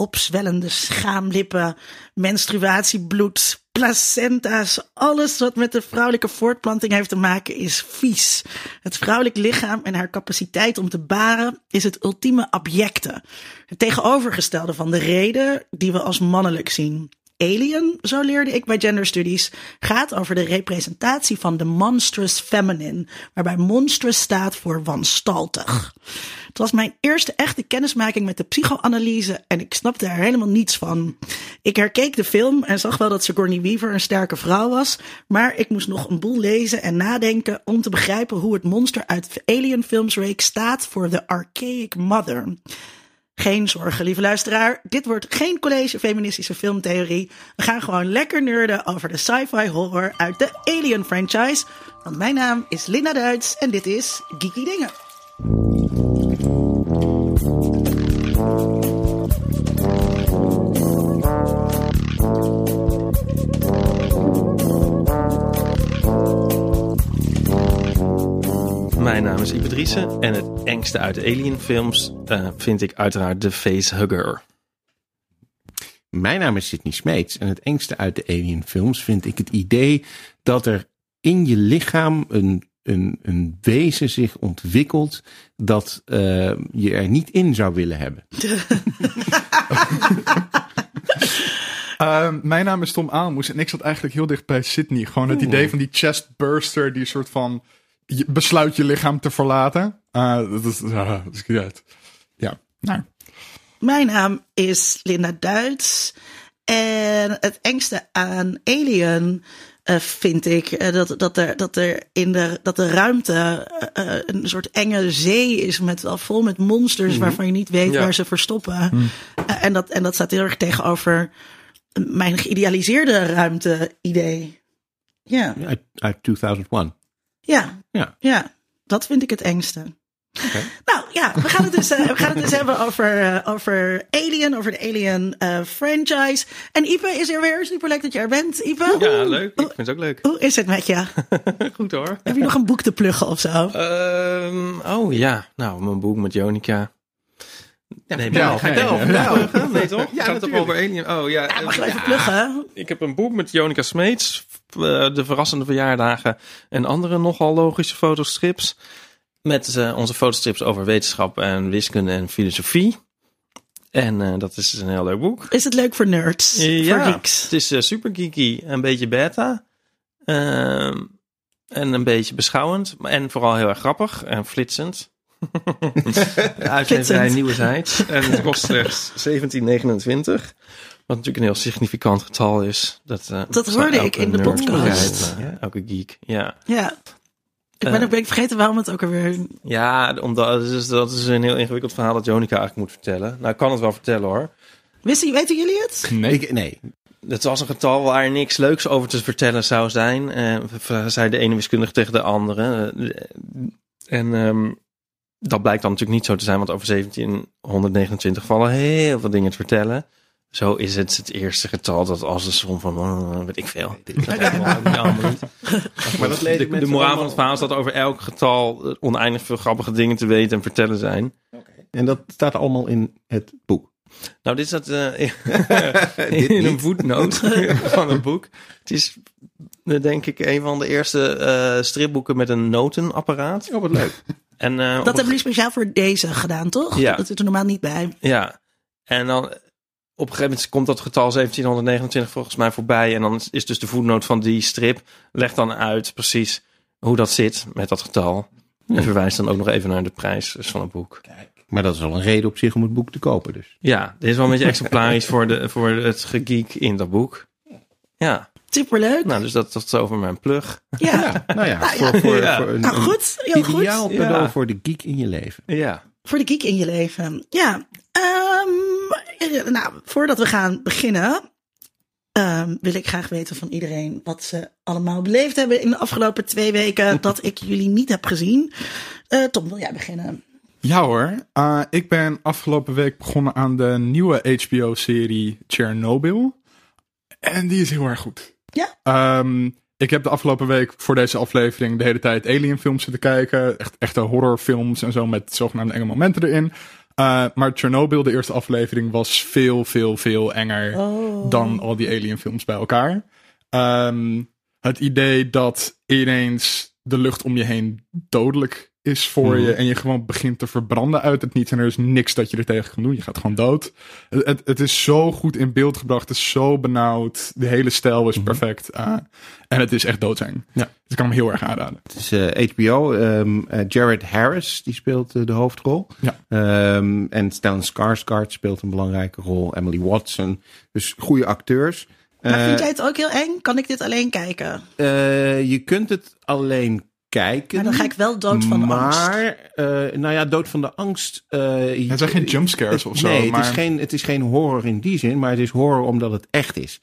opzwellende schaamlippen, menstruatiebloed, placenta's, alles wat met de vrouwelijke voortplanting heeft te maken is vies. Het vrouwelijk lichaam en haar capaciteit om te baren is het ultieme abjecte. Het tegenovergestelde van de reden die we als mannelijk zien. Alien, zo leerde ik bij Gender Studies, gaat over de representatie van de monstrous feminine, waarbij monstrous staat voor wanstaltig. Het was mijn eerste echte kennismaking met de psychoanalyse en ik snapte er helemaal niets van. Ik herkeek de film en zag wel dat Sigourney Weaver een sterke vrouw was, maar ik moest nog een boel lezen en nadenken om te begrijpen hoe het monster uit Alien Films reeks staat voor de archaic mother. Geen zorgen, lieve luisteraar. Dit wordt geen college feministische filmtheorie. We gaan gewoon lekker nerden over de sci-fi horror uit de Alien franchise. Want mijn naam is Linda Duits en dit is Geeky Dingen. Mijn naam is Driessen en het engste uit de Alien-films uh, vind ik uiteraard de Facehugger. Mijn naam is Sidney Smeets en het engste uit de Alien-films vind ik het idee dat er in je lichaam een, een, een wezen zich ontwikkelt dat uh, je er niet in zou willen hebben. Uh, mijn naam is Tom Aalmoes en ik zat eigenlijk heel dicht bij Sydney. Gewoon het idee van die chestburster die soort van je besluit je lichaam te verlaten. Uh, dat is, uh, dat is uit. Ja, nou. Mijn naam is Linda Duits. En het engste aan Alien uh, vind ik dat, dat, er, dat er in de, dat de ruimte een soort enge zee is met, vol met monsters mm -hmm. waarvan je niet weet ja. waar ze verstoppen. Mm. en, dat, en dat staat heel erg tegenover mijn geïdealiseerde ruimte-idee. Ja. Uit, uit 2001. Ja, ja. ja, dat vind ik het engste. Okay. Nou ja, we gaan het dus, uh, we gaan het dus hebben over, uh, over Alien, over de Alien uh, franchise. En Ipe is er weer. Super leuk dat je er bent, Ipe. Ja, leuk. Ik vind het ook leuk. Hoe is het met je? Goed hoor. Heb je nog een boek te pluggen of zo? Um, oh ja, nou, mijn boek met Jonica. Ja, nee, vertel, ga ik nee, wel vertellen? Nee, toch? Ja, Gaat het toch over Alien? Oh ja. Ja, mag je even pluggen? Ik heb een boek met Jonica Smeets. Uh, de verrassende verjaardagen en andere nogal logische fotostrips. Met uh, onze fotostrips over wetenschap en wiskunde en filosofie. En uh, dat is een heel leuk boek. Is het leuk voor nerds? ja, voor geeks? het is super geeky. Een beetje beta. Ehm, en een beetje beschouwend. En vooral heel erg grappig en flitsend. Uitgeverij Nieuwe Zijds. En het kost slechts 17,29. Wat natuurlijk een heel significant getal is. Dat, uh, dat hoorde ik in de podcast. Ja, elke geek, ja. Ja. Ik ben Uh, ook ben ik vergeten waarom het ook alweer... Ja, omdat, dat, is, dat is een heel ingewikkeld verhaal dat Jonica eigenlijk moet vertellen. Nou, ik kan het wel vertellen hoor. Wisten, weten jullie het? Nee. Ik, nee. Het was een getal waar niks leuks over te vertellen zou zijn. Uh, zei de ene wiskundige tegen de andere. Uh, en um, dat blijkt dan natuurlijk niet zo te zijn, want over 1729 vallen heel veel dingen te vertellen. Zo is het het eerste getal dat als de som van, uh, weet ik veel. maar dat de, de, de moraal van het verhaal is dat over elk getal oneindig veel grappige dingen te weten en vertellen zijn. Okay. En dat staat allemaal in het boek. Nou, dit staat uh, in, in een voetnoot van het boek. Het is denk ik een van de eerste uh, stripboeken met een notenapparaat. Oh, wat leuk. En, uh, dat hebben jullie speciaal voor deze gedaan, toch? Ja. Dat zit er normaal niet bij. Ja. En dan op een gegeven moment komt dat getal 1729 volgens mij voorbij. En dan is dus de voetnoot van die strip. Legt dan uit precies hoe dat zit met dat getal. En verwijst dan ook nog even naar de prijs van het boek. Kijk. Maar dat is al een reden op zich om het boek te kopen dus. Ja, dit is wel een beetje exemplarisch voor, de, voor het gegeek in dat boek. Ja. Superleuk. Nou, dus dat tot over mijn plug. Ja. ja nou ja, voor, voor, ja. voor een, nou goed, heel een goed. ideaal cadeau Ja. voor de geek in je leven. Ja. Voor de geek in je leven. Ja. Um, nou, voordat we gaan beginnen, um, wil ik graag weten van iedereen wat ze allemaal beleefd hebben in de afgelopen twee weken dat ik jullie niet heb gezien. Uh, Tom, wil jij beginnen? Ja hoor, uh, ik ben afgelopen week begonnen aan de nieuwe HBO-serie Chernobyl. En die is heel erg goed. Ja. Um, ik heb de afgelopen week voor deze aflevering de hele tijd Alien films zitten kijken. Echt, echte horrorfilms en zo met zogenaamde enge momenten erin. Uh, maar Chernobyl, de eerste aflevering, was veel, veel, veel enger Oh. dan al die alienfilms bij elkaar. Ehm, het idee dat ineens de lucht om je heen dodelijk is voor Mhm. je en je gewoon begint te verbranden uit het niets en er is niks dat je er tegen kan doen. Je gaat gewoon dood. Het, het, het is zo goed in beeld gebracht, het is zo benauwd. De hele stijl is perfect. uh, en het is echt doodeng. Ja. Dus ik kan hem heel erg aanraden. Het is eh, HBO. ehm, eh, Jared Harris, die speelt eh, de hoofdrol. Ja. Ehm, en Stellan Skarsgård speelt een belangrijke rol. Emily Watson. Dus goede acteurs. Maar Eh, vind jij het ook heel eng? Kan ik dit alleen kijken? eh, je kunt het alleen kijken. Maar dan ga ik wel dood van maar, angst. eh, nou ja, dood van de angst. eh, Het zijn geen jumpscares of zo. Nee, maar... het, is geen, het is geen horror in die zin, maar het is horror omdat het echt is.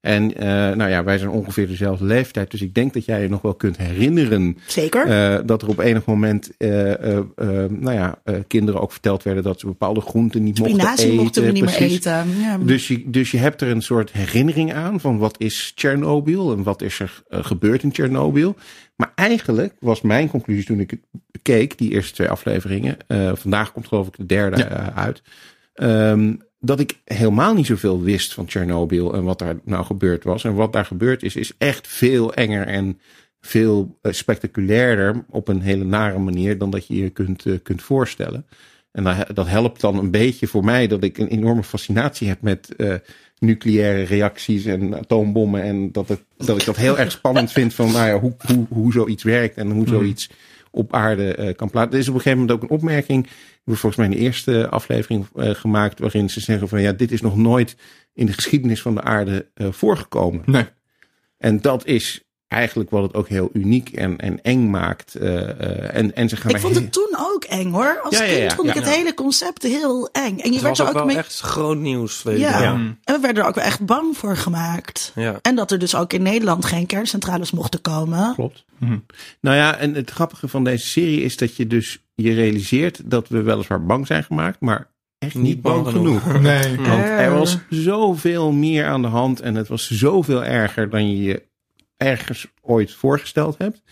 En eh, nou ja, wij zijn ongeveer dezelfde leeftijd, dus ik denk dat jij je nog wel kunt herinneren Zeker. eh, dat er op enig moment, eh, nou ja, kinderen ook verteld werden dat ze bepaalde groenten niet mochten Spinazie eten. mochten we niet meer precies. eten. Ja. Dus je, dus je hebt er een soort herinnering aan van wat is Tsjernobyl en wat is er gebeurd in Tsjernobyl. Maar eigenlijk was mijn conclusie toen ik het keek, die eerste twee afleveringen. vandaag komt geloof ik de derde Ja. uit. ehm, dat ik helemaal niet zoveel wist van Tsjernobyl en wat daar nou gebeurd was. En wat daar gebeurd is, is echt veel enger en veel eh, spectaculairder op een hele nare manier dan dat je je kunt, eh, kunt voorstellen. En dat, dat helpt dan een beetje voor mij dat ik een enorme fascinatie heb met eh, nucleaire reacties en atoombommen. En dat, het, dat ik dat heel erg spannend vind van nou ja, hoe, hoe, hoe zoiets werkt en hoe zoiets op aarde eh, kan plaatsen. Er is op een gegeven moment ook een opmerking, die wordt volgens mij in de eerste aflevering eh, gemaakt, waarin ze zeggen van ja, dit is nog nooit in de geschiedenis van de aarde eh, voorgekomen. Nee. En dat is eigenlijk wat het ook heel uniek en, en eng maakt. eh, eh, en, en ze gaan ik vond het toen ook eng hoor. Als Ja, ja, kind ja, vond ik ja. het hele concept heel eng. En je Het werd was er ook ook wel mee. echt groot nieuws. Weet Ja. Mm. En we werden er ook wel echt bang voor gemaakt. Ja. En dat er dus ook in Nederland geen kerncentrales mochten komen. Klopt. Mhm. Nou ja, en het grappige van deze serie is dat je dus je realiseert dat we weliswaar bang zijn gemaakt, maar echt niet, Niet bang, bang genoeg. genoeg. Nee. Want er was zoveel meer aan de hand en het was zoveel erger dan je je ergens ooit voorgesteld hebt.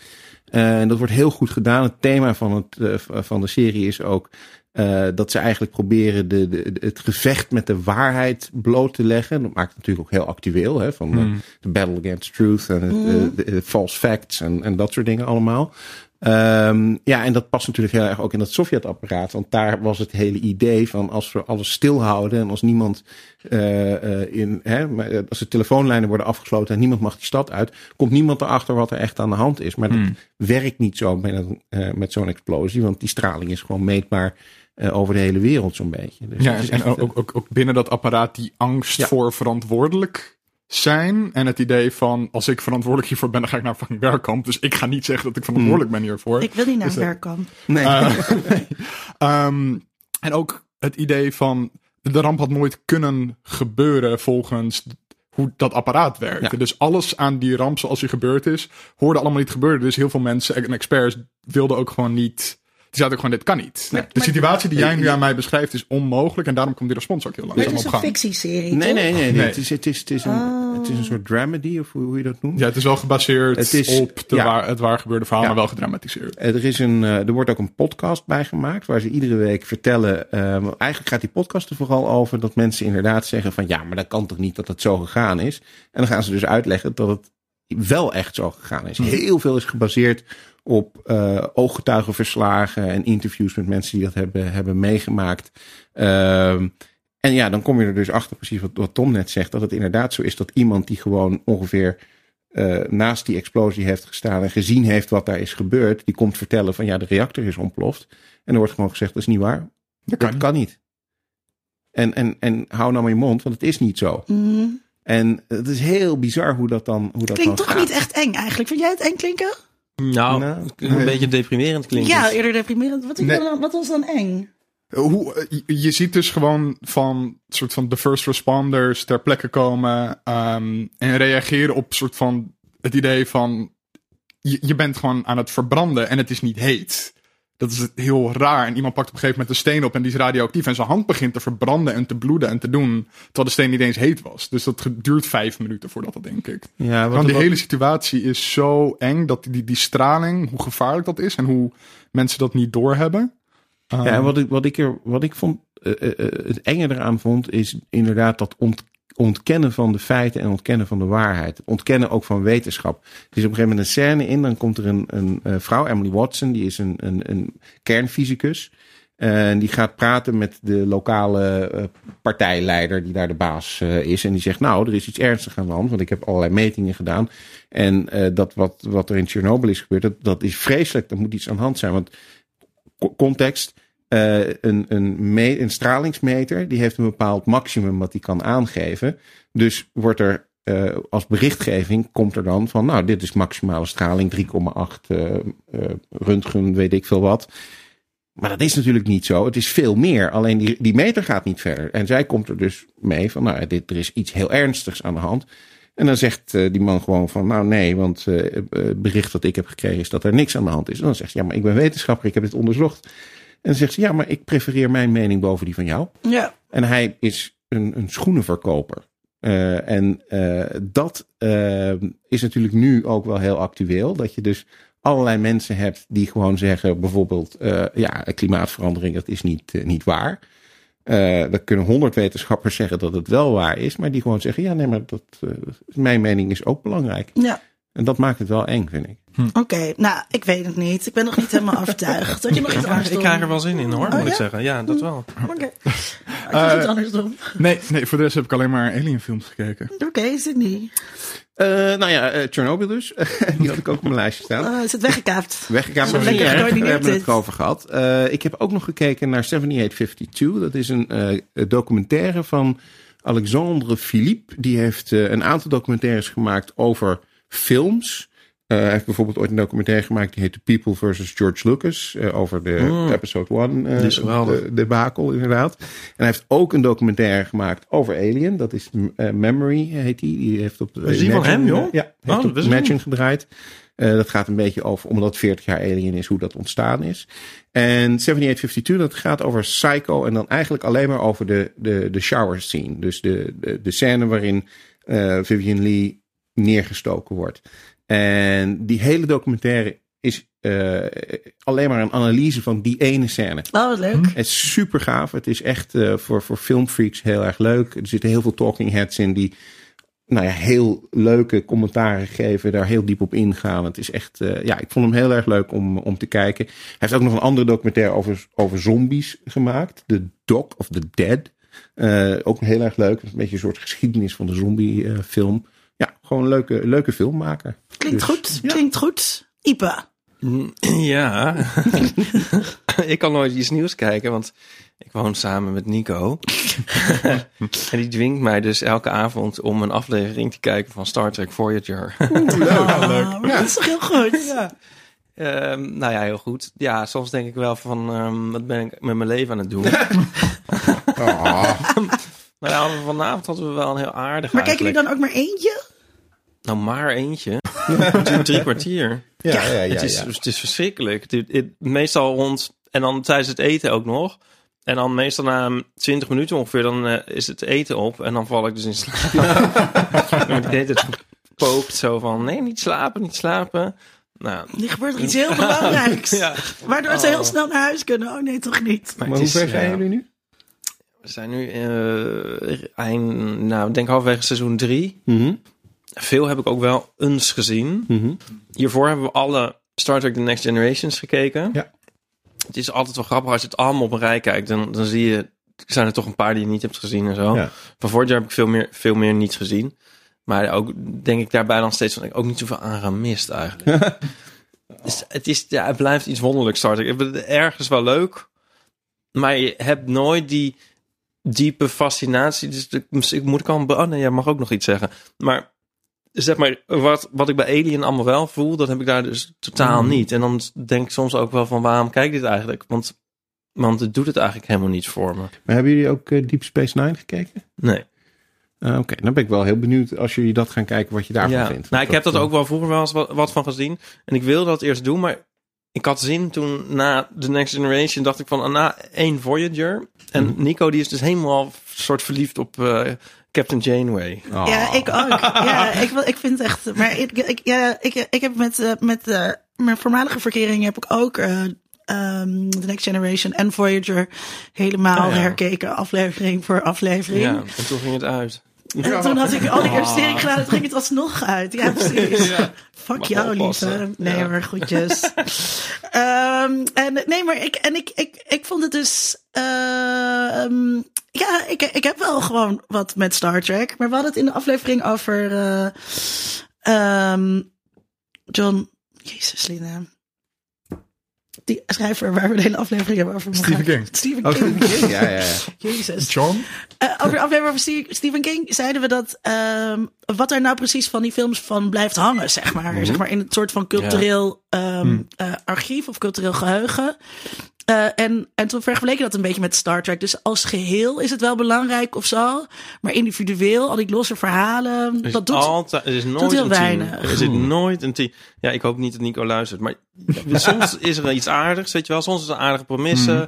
Eh, En dat wordt heel goed gedaan. Het thema van, het, eh, van de serie is ook eh, dat ze eigenlijk proberen de, de, het gevecht met de waarheid bloot te leggen. Dat maakt het natuurlijk ook heel actueel. Hè, van de, Mm. de battle against truth en eh, de, de false facts en, en dat soort dingen allemaal. Ehm, ja, en dat past natuurlijk heel erg ook in dat Sovjet-apparaat. Want daar was het hele idee van als we alles stilhouden en als niemand eh, eh, in, hè, eh, als de telefoonlijnen worden afgesloten en niemand mag die stad uit, komt niemand erachter wat er echt aan de hand is. Maar dat Hmm. werkt niet zo met, met zo'n explosie, want die straling is gewoon meetbaar eh, over de hele wereld zo'n beetje. Dus Ja, en echt, ook, ook, ook, ook binnen dat apparaat die angst Ja. voor verantwoordelijk zijn. En het idee van, als ik verantwoordelijk hiervoor ben, dan ga ik naar een fucking werkkamp. Dus ik ga niet zeggen dat ik verantwoordelijk ben hiervoor. Ik wil niet naar Is een werkkamp. nee. Eh, nee. Ehm, en ook het idee van, de ramp had nooit kunnen gebeuren volgens hoe dat apparaat werkte. Ja. Dus alles aan die ramp zoals die gebeurd is, hoorde allemaal niet gebeuren. Dus heel veel mensen en experts wilden ook gewoon niet... Die zeiden ook gewoon, dit kan niet. Nee. de situatie die jij nu Ja. aan mij beschrijft is onmogelijk. En daarom komt die respons ook heel Maar langzaam het is op een gang. fictieserie, nee, toch? nee, nee, nee. Nee. Het, is, het, is, het, is een, het is een soort dramedy, of hoe, hoe je dat noemt. Ja, het is wel gebaseerd Het is- op de ja. waar, het waar gebeurde verhaal, Ja. maar wel gedramatiseerd. Er, is een, eh, er wordt ook een podcast bij gemaakt waar ze iedere week vertellen. eh, eigenlijk gaat die podcast er vooral over dat mensen inderdaad zeggen van ja, maar dat kan toch niet dat het zo gegaan is. En dan gaan ze dus uitleggen dat het wel echt zo gegaan is. Heel veel is gebaseerd op eh ooggetuigenverslagen en interviews met mensen die dat hebben, hebben meegemaakt. Ehm, en ja, dan kom je er dus achter, precies wat, wat Tom net zegt, dat het inderdaad zo is dat iemand die gewoon ongeveer eh, naast die explosie heeft gestaan en gezien heeft wat daar is gebeurd, die komt vertellen van ja, de reactor is ontploft. En er wordt gewoon gezegd, dat is niet waar. Dat Dat kan niet. En, en, en hou nou maar je mond, want het is niet zo. Mhm. En het is heel bizar hoe dat dan, hoe dat Klinkt dan toch gaat. niet echt eng eigenlijk. Vind jij het eng klinken? Nou, Nou, een nee. beetje deprimerend klinkt Ja, eerder deprimerend. Wat, Nee. dan, wat was dan eng? Hoe, eh, je- ziet dus gewoon van soort van de first responders ter plekke komen ehm, en reageren op soort van het idee van je, je bent gewoon aan het verbranden en het is niet heet. Dat is heel raar. En iemand pakt op een gegeven moment een steen op en die is radioactief. En zijn hand begint te verbranden en te bloeden en te doen. Terwijl de steen niet eens heet was. Dus dat duurt vijf minuten voordat dat denk ik. Ja, Want die wat- hele situatie is zo eng dat die, die straling, hoe gevaarlijk dat is en hoe mensen dat niet doorhebben. Um, Ja, wat ik, wat ik, er, wat ik vond, eh, eh, eh, het enge eraan vond, is inderdaad dat ont, ontkennen van de feiten en ontkennen van de waarheid. Ontkennen ook van wetenschap. Er is op een gegeven moment een scène in, dan komt er een, een vrouw, Emily Watson, die is een, een, een kernfysicus. En die gaat praten met de lokale partijleider die daar de baas is. En die zegt, nou, er is iets ernstigs aan de hand, want ik heb allerlei metingen gedaan. En dat wat, wat er in Tsjernobyl is gebeurd, dat, dat is vreselijk. Er moet iets aan de hand zijn, want context. eh, een, een, een stralingsmeter die heeft een bepaald maximum wat die kan aangeven. Dus wordt er eh, als berichtgeving komt er dan van, nou, dit is maximale straling 3,8 eh eh, röntgen, weet ik veel wat. Maar dat is natuurlijk niet zo. Het is veel meer. Alleen die, die meter gaat niet verder. En zij komt er dus mee van, nou, dit, er is iets heel ernstigs aan de hand. En dan zegt eh, die man gewoon van, nou nee, want eh, eh, het bericht dat ik heb gekregen is dat er niks aan de hand is. En dan zegt ze, ja, maar ik ben wetenschapper, ik heb dit onderzocht. En dan zegt ze, ja, maar ik prefereer mijn mening boven die van jou. Ja. En hij is een, een schoenenverkoper. En dat is natuurlijk nu ook wel heel actueel. Dat je dus allerlei mensen hebt die gewoon zeggen, bijvoorbeeld, ja, klimaatverandering, dat is niet, niet waar. Eh dan kunnen honderd wetenschappers zeggen dat het wel waar is, maar die gewoon zeggen, ja, nee, maar dat, eh, mijn mening is ook belangrijk. Ja. En dat maakt het wel eng, vind ik. Oké, nou, ik weet het niet. Ik ben nog niet helemaal overtuigd. Had je nog iets anders Ik krijg er wel zin in hoor, Oh, moet ik zeggen. Ja, dat wel. Oké. Je iets anders doen? nee, nee, voor de rest heb ik alleen maar Alien films gekeken. Oké, Sydney. Eh nou ja, eh Chernobyl dus. die had ik ook op mijn lijstje staan. Uh, is het weggekaapt? Maar niet lekker. We hebben het erover gehad. Eh, ik heb ook nog gekeken naar 7852. Dat is een eh, documentaire van Alexandre Philippe. Die heeft eh, een aantal documentaires gemaakt over films. Eh, hij heeft bijvoorbeeld ooit een documentaire gemaakt die heet The People versus George Lucas. eh, over de Mm. episode 1 Die is geweldig. de debakel inderdaad. En hij heeft ook een documentaire gemaakt over Alien. Dat is eh, Memory heet die. Die heeft op de Is die van hem, joh? Ja, heeft dat op Imagine gedraaid. Eh, dat gaat een beetje over, omdat het 40 jaar Alien is, hoe dat ontstaan is. En 7852, dat gaat over Psycho en dan eigenlijk alleen maar over de, de, de shower scene. Dus de, de, de scène waarin eh Vivian Lee neergestoken wordt. En die hele documentaire is eh, alleen maar een analyse van die ene scène. Oh, wat leuk. Het is super gaaf. Het is echt eh, voor, voor filmfreaks heel erg leuk. Er zitten heel veel talking heads in die nou ja, heel leuke commentaren geven, daar heel diep op ingaan. Het is echt, eh, ja, ik vond hem heel erg leuk om, om te kijken. Hij heeft ook nog een andere documentaire over, over zombies gemaakt. The Dog of the Dead. Ook heel erg leuk. Een beetje een soort geschiedenis van de zombie film. Ja, gewoon een leuke, leuke filmmaker. Klinkt Dus, goed. ja. Klinkt goed. Ipe. Mm, Ja. ik kan nooit iets nieuws kijken, want ik woon samen met Nico. en die dwingt mij dus elke avond om een aflevering te kijken van Star Trek Voyager. Oh, Dat is toch heel goed. ja. Ehm, nou ja, heel goed. Ja, soms denk ik wel van, ehm, wat ben ik met mijn leven aan het doen? maar ja, vanavond hadden we wel een heel aardig Maar kijken jullie dan ook maar eentje? Nou, maar eentje. Het duurt drie kwartier. Ja, ja, ja. het, is, ja. het is verschrikkelijk. Het, het- meestal rond... En dan tijdens het eten ook nog. En dan meestal na 20 minuten ongeveer, dan eh, is het eten op. En dan val ik dus in slaap. en ik deed het pookt zo van, nee, niet slapen, niet slapen. Nou, Er gebeurt er iets heel belangrijks. ja. Waardoor ze heel snel naar huis kunnen. Oh nee, toch niet. Maar, hoe ver zijn ja, jullie nu? We zijn nu eh, eind, nou, ik denk halverwege seizoen drie. Mhm, Veel heb ik ook wel eens gezien. mhm. Hiervoor hebben we alle Star Trek The Next Generations gekeken. Ja. Het is altijd wel grappig als je het allemaal op een rij kijkt. Dan, dan zie je, zijn er toch een paar die je niet hebt gezien en zo. Ja. Van vorig jaar heb ik veel meer, veel meer niet gezien. Maar ook denk ik daarbij dan steeds van, ik ook niet zoveel aan gemist eigenlijk. dus het, is, ja, het blijft iets wonderlijks Star Trek. Ik vind het ergens wel leuk. Maar je hebt nooit die diepe fascinatie. Dus ik, ik moet ik al... Oh nee, jij mag ook nog iets zeggen. Maar zeg maar, wat, wat ik bij Alien allemaal wel voel, dat heb ik daar dus totaal Mhm. niet. En dan denk ik soms ook wel van, waarom kijk dit eigenlijk? Want, want het doet het eigenlijk helemaal niet voor me. Maar hebben jullie ook eh, Deep Space Nine gekeken? Nee. Ah, Oké, dan ben ik wel heel benieuwd als jullie dat gaan kijken wat je daarvan ja. vindt. Nou, ik heb dat ook wel vroeger wel eens wat, wat van gezien. En ik wilde dat eerst doen, maar ik had zin toen na The Next Generation, dacht ik van, ah, na één Voyager. En Mhm. Nico, die is dus helemaal soort verliefd op eh, Captain Janeway. Oh. Ja, ik ook. Ja, ik, wil- ik vind echt. Maar ik, ik, ja, ik, ik heb met, eh, met eh, mijn voormalige verkering heb ik ook eh, ehm, The Next Generation en Voyager helemaal Oh ja. herkeken, aflevering voor aflevering. Ja, en toen ging het uit. En toen had ik al die serie gedaan, toen ging het alsnog uit. Ja, precies. Fuck Mag jou, lieve. Nee Ja. hoor, groetjes. Ehm, en nee, maar ik, en ik, ik, ik vond het dus... ehm, ja, ik, ik heb wel gewoon wat met Star Trek. Maar we hadden het in de aflevering over... eh, ehm, John... Jezus, Lina. Die schrijver waar we de hele aflevering hebben over Stephen gehad. King. Stephen Oh, King. Ja, ja, ja. Jezus. John? Eh, over de aflevering over Ste- Stephen King zeiden we dat ehm, wat er nou precies van die films van blijft hangen, zeg maar. Zeg maar in het soort van cultureel ehm, eh, archief of cultureel geheugen. Eh, en, en toen vergeleken dat een beetje met Star Trek. Dus als geheel is het wel belangrijk of zo. Maar individueel, al die losse verhalen, Er is dat doet... altijd, is nooit heel een weinig. Er zit nooit een team. Ja, ik hoop niet dat Nico luistert. Maar soms is er iets aardigs, weet je wel. Soms is een aardige premisse. Mhm.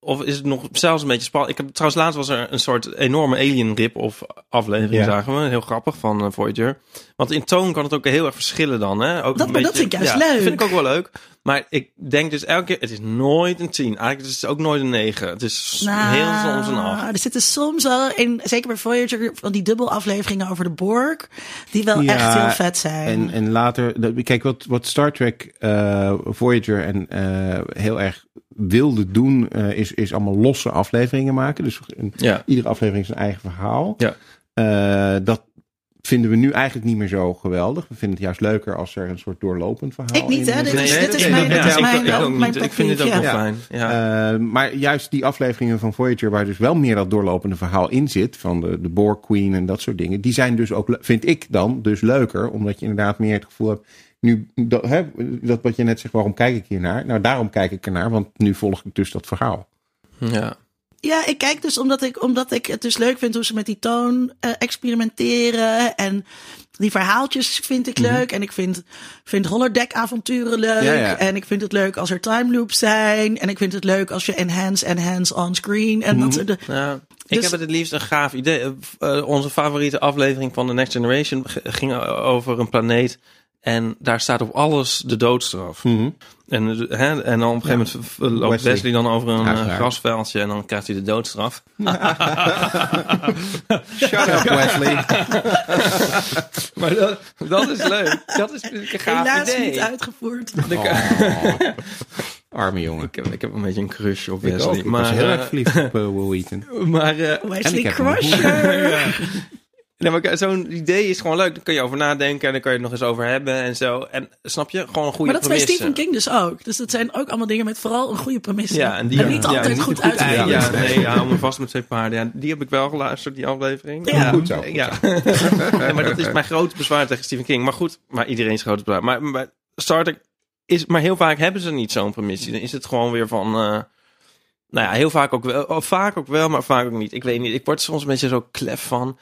Of is het nog zelfs een beetje spannend. Ik heb trouwens laatst was er een soort enorme alien rip of aflevering Ja. zagen we. Heel grappig van eh, Voyager. Want in toon kan het ook heel erg verschillen dan. Hè? Ook Dat- een maar dat vind ik juist leuk. vind ik ook wel leuk. Maar ik denk dus elke keer, het is nooit een 10. Eigenlijk is het ook nooit een 9. Het is Nou, heel soms een 8. Er zitten soms wel in, zeker bij Voyager, van die dubbelafleveringen over de Borg, die wel Ja, echt heel vet zijn. En, en later, dat- kijk, wat, wat Star Trek, eh, Voyager en eh, heel erg wilde doen, eh, is, is allemaal losse afleveringen maken. Dus een, Ja. iedere aflevering zijn eigen verhaal. Ja. Eh, dat vinden we nu eigenlijk niet meer zo geweldig. We vinden het juist leuker als er een soort doorlopend verhaal Ik niet, in hè? Dit zit. is- Nee, dit dat- is ja, mijn- dit is ik- mijn- ik mijn vind het ook wel fijn. Ja. Eh, maar juist die afleveringen van Voyager, waar dus wel meer dat doorlopende verhaal in zit, van de, de Borg Queen en dat soort dingen, die zijn dus ook, vind ik dan, dus leuker, omdat je inderdaad meer het gevoel hebt, nu, dat, hè, dat wat je net zegt, waarom kijk ik hier naar? Nou, daarom kijk ik ernaar, want nu volg ik dus dat verhaal. ja. Ja, ik kijk dus omdat ik, omdat ik het dus leuk vind hoe ze met die toon eh, experimenteren. En die verhaaltjes vind ik leuk. En ik vind, vind holodeck-avonturen leuk. Ja, ja. En ik vind het leuk als er time loops zijn. En ik vind het leuk als je enhance en hands on screen. En dat soort de- Ja, ik Dus- heb het het liefst een gaaf idee. Eh, onze favoriete aflevering van The Next Generation ging over een planeet. En daar staat op alles de doodstraf. En, eh, hè, en dan op een gegeven moment loopt Wesley. Wesley, dan over een eh, Uiteraard. grasveldje en dan krijgt hij de doodstraf. Shut up, Wesley. Maar dat, dat is leuk. Dat is een gaaf helaas idee. niet uitgevoerd. Arme jongen. Ik heb, ik heb een beetje een crush op Ik, Wesley. ook. ik maar, was heel eh, erg verliefd op eh, Will Wheaton. maar eh, Wesley Crusher. Nee, maar zo'n idee is gewoon leuk. Daar kun je over nadenken en dan kun je het nog eens over hebben en zo. En snap je? Gewoon een goede Maar dat premisse. Stephen King dus ook. Dus dat zijn ook allemaal dingen met vooral een goede premisse. Ja, en die niet ja, altijd niet goed goed. Ja, nee, ja, om me vast met twee paarden. Ja, die heb ik wel geluisterd, die aflevering. Ja. Goed zo. Ja. Ja, maar dat is mijn grote bezwaar tegen Stephen King. Maar goed, maar iedereen's grote bezwaar. Maar, maar Star Trek is, maar heel vaak hebben ze niet zo'n premisse. Dan is het gewoon weer van, eh, nou ja, heel vaak ook wel, of vaak ook wel, maar vaak ook niet. Ik weet niet, ik word er soms een beetje zo klef van.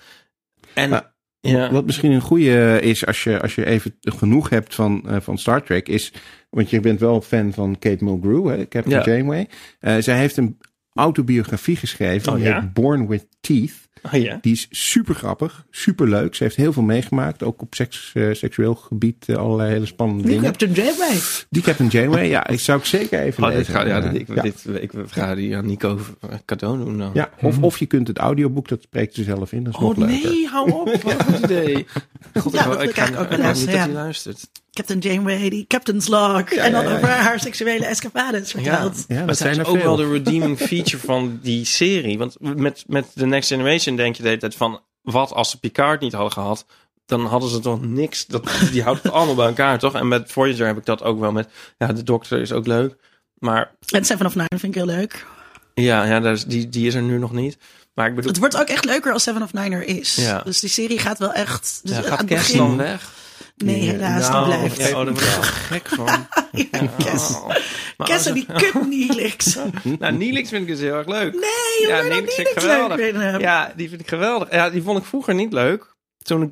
En Maar- ja, Wat misschien een goede is, als je, als je even genoeg hebt van, eh, van Star Trek, is, want je bent wel fan van Kate Mulgrew, hè, Captain Ja. Janeway. Eh, zij heeft een autobiografie geschreven, Oh, die ja? heet Born with Teeth. Oh, ja. Die is super grappig, super leuk. Ze heeft heel veel meegemaakt, ook op seks, eh, seksueel gebied, eh, allerlei hele spannende Die dingen. Captain Janeway. Die Captain Janeway, ja, ik zou ik zeker even Oh, dit lezen. ga, ja, dit, ik, ja. Dit, ik ga die aan Nico cadeau doen dan. Ja, of, of je kunt het audioboek, dat spreekt ze zelf in, dat is Oh nog leuker. nee, hou op. Wat een goed idee. God, Ja, ik, ga ook wel eens, niet dat ja. hij luistert. Captain Janeway, die Captain's Log. en dan ja, ja. over haar seksuele escapades verteld. Ja, dat zijn zijn er ook wel veel. de redeeming feature van die serie. Want met, met The Next Generation denk je de hele tijd van... wat als ze Picard niet hadden gehad... dan hadden ze toch niks. Dat, die houdt het allemaal bij elkaar, toch? En met Voyager heb ik dat ook wel met... ja, de dokter is ook leuk. Maar En Seven of Nine vind ik heel leuk. ja, ja daar is, die, die is er nu nog niet. Maar ik bedoel... Het wordt ook echt leuker als Seven of Nine er is. Ja. Dus die serie gaat wel echt... Dus ja, gaat het begin- dan weg? Nee, helaas, die blijft. Ja, oh, daar word ik wel gek van. Ja, Kes. Oh. Maar Kes en die kut Neelix. Nou, Neelix vind ik dus heel erg leuk. Nee, ja, dan vind ik geweldig. Ja, die vind ik geweldig. Ja, die vond ik vroeger niet leuk. Toen ik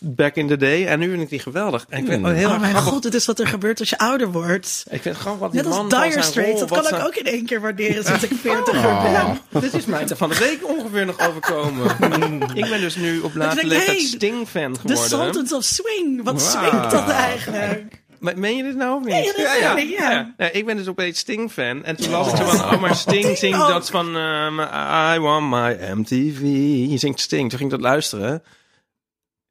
back in the day. En nu vind ik die geweldig. En ik vind heel Oh erg mijn grappig. god, het is wat er gebeurt als je ouder wordt. Ik vind het grappig wat die Net als man Dire Straits, dat kan ik ook in één keer waarderen sinds ik 40 ben. Dit is mij van de week ongeveer nog overkomen. ik ben dus nu op late denk, leeftijd hey, Sting-fan geworden. Sultans of Swing, wat Wow. swingt dat eigenlijk? Me- Meen je dit nou of niet? Nee, ik, ja. Nee, ik ben dus opeens Sting-fan. En toen las ik zo van, oh, maar Sting zingt ook. dat van... ehm, I want my MTV. Je zingt Sting. Toen ging ik dat luisteren.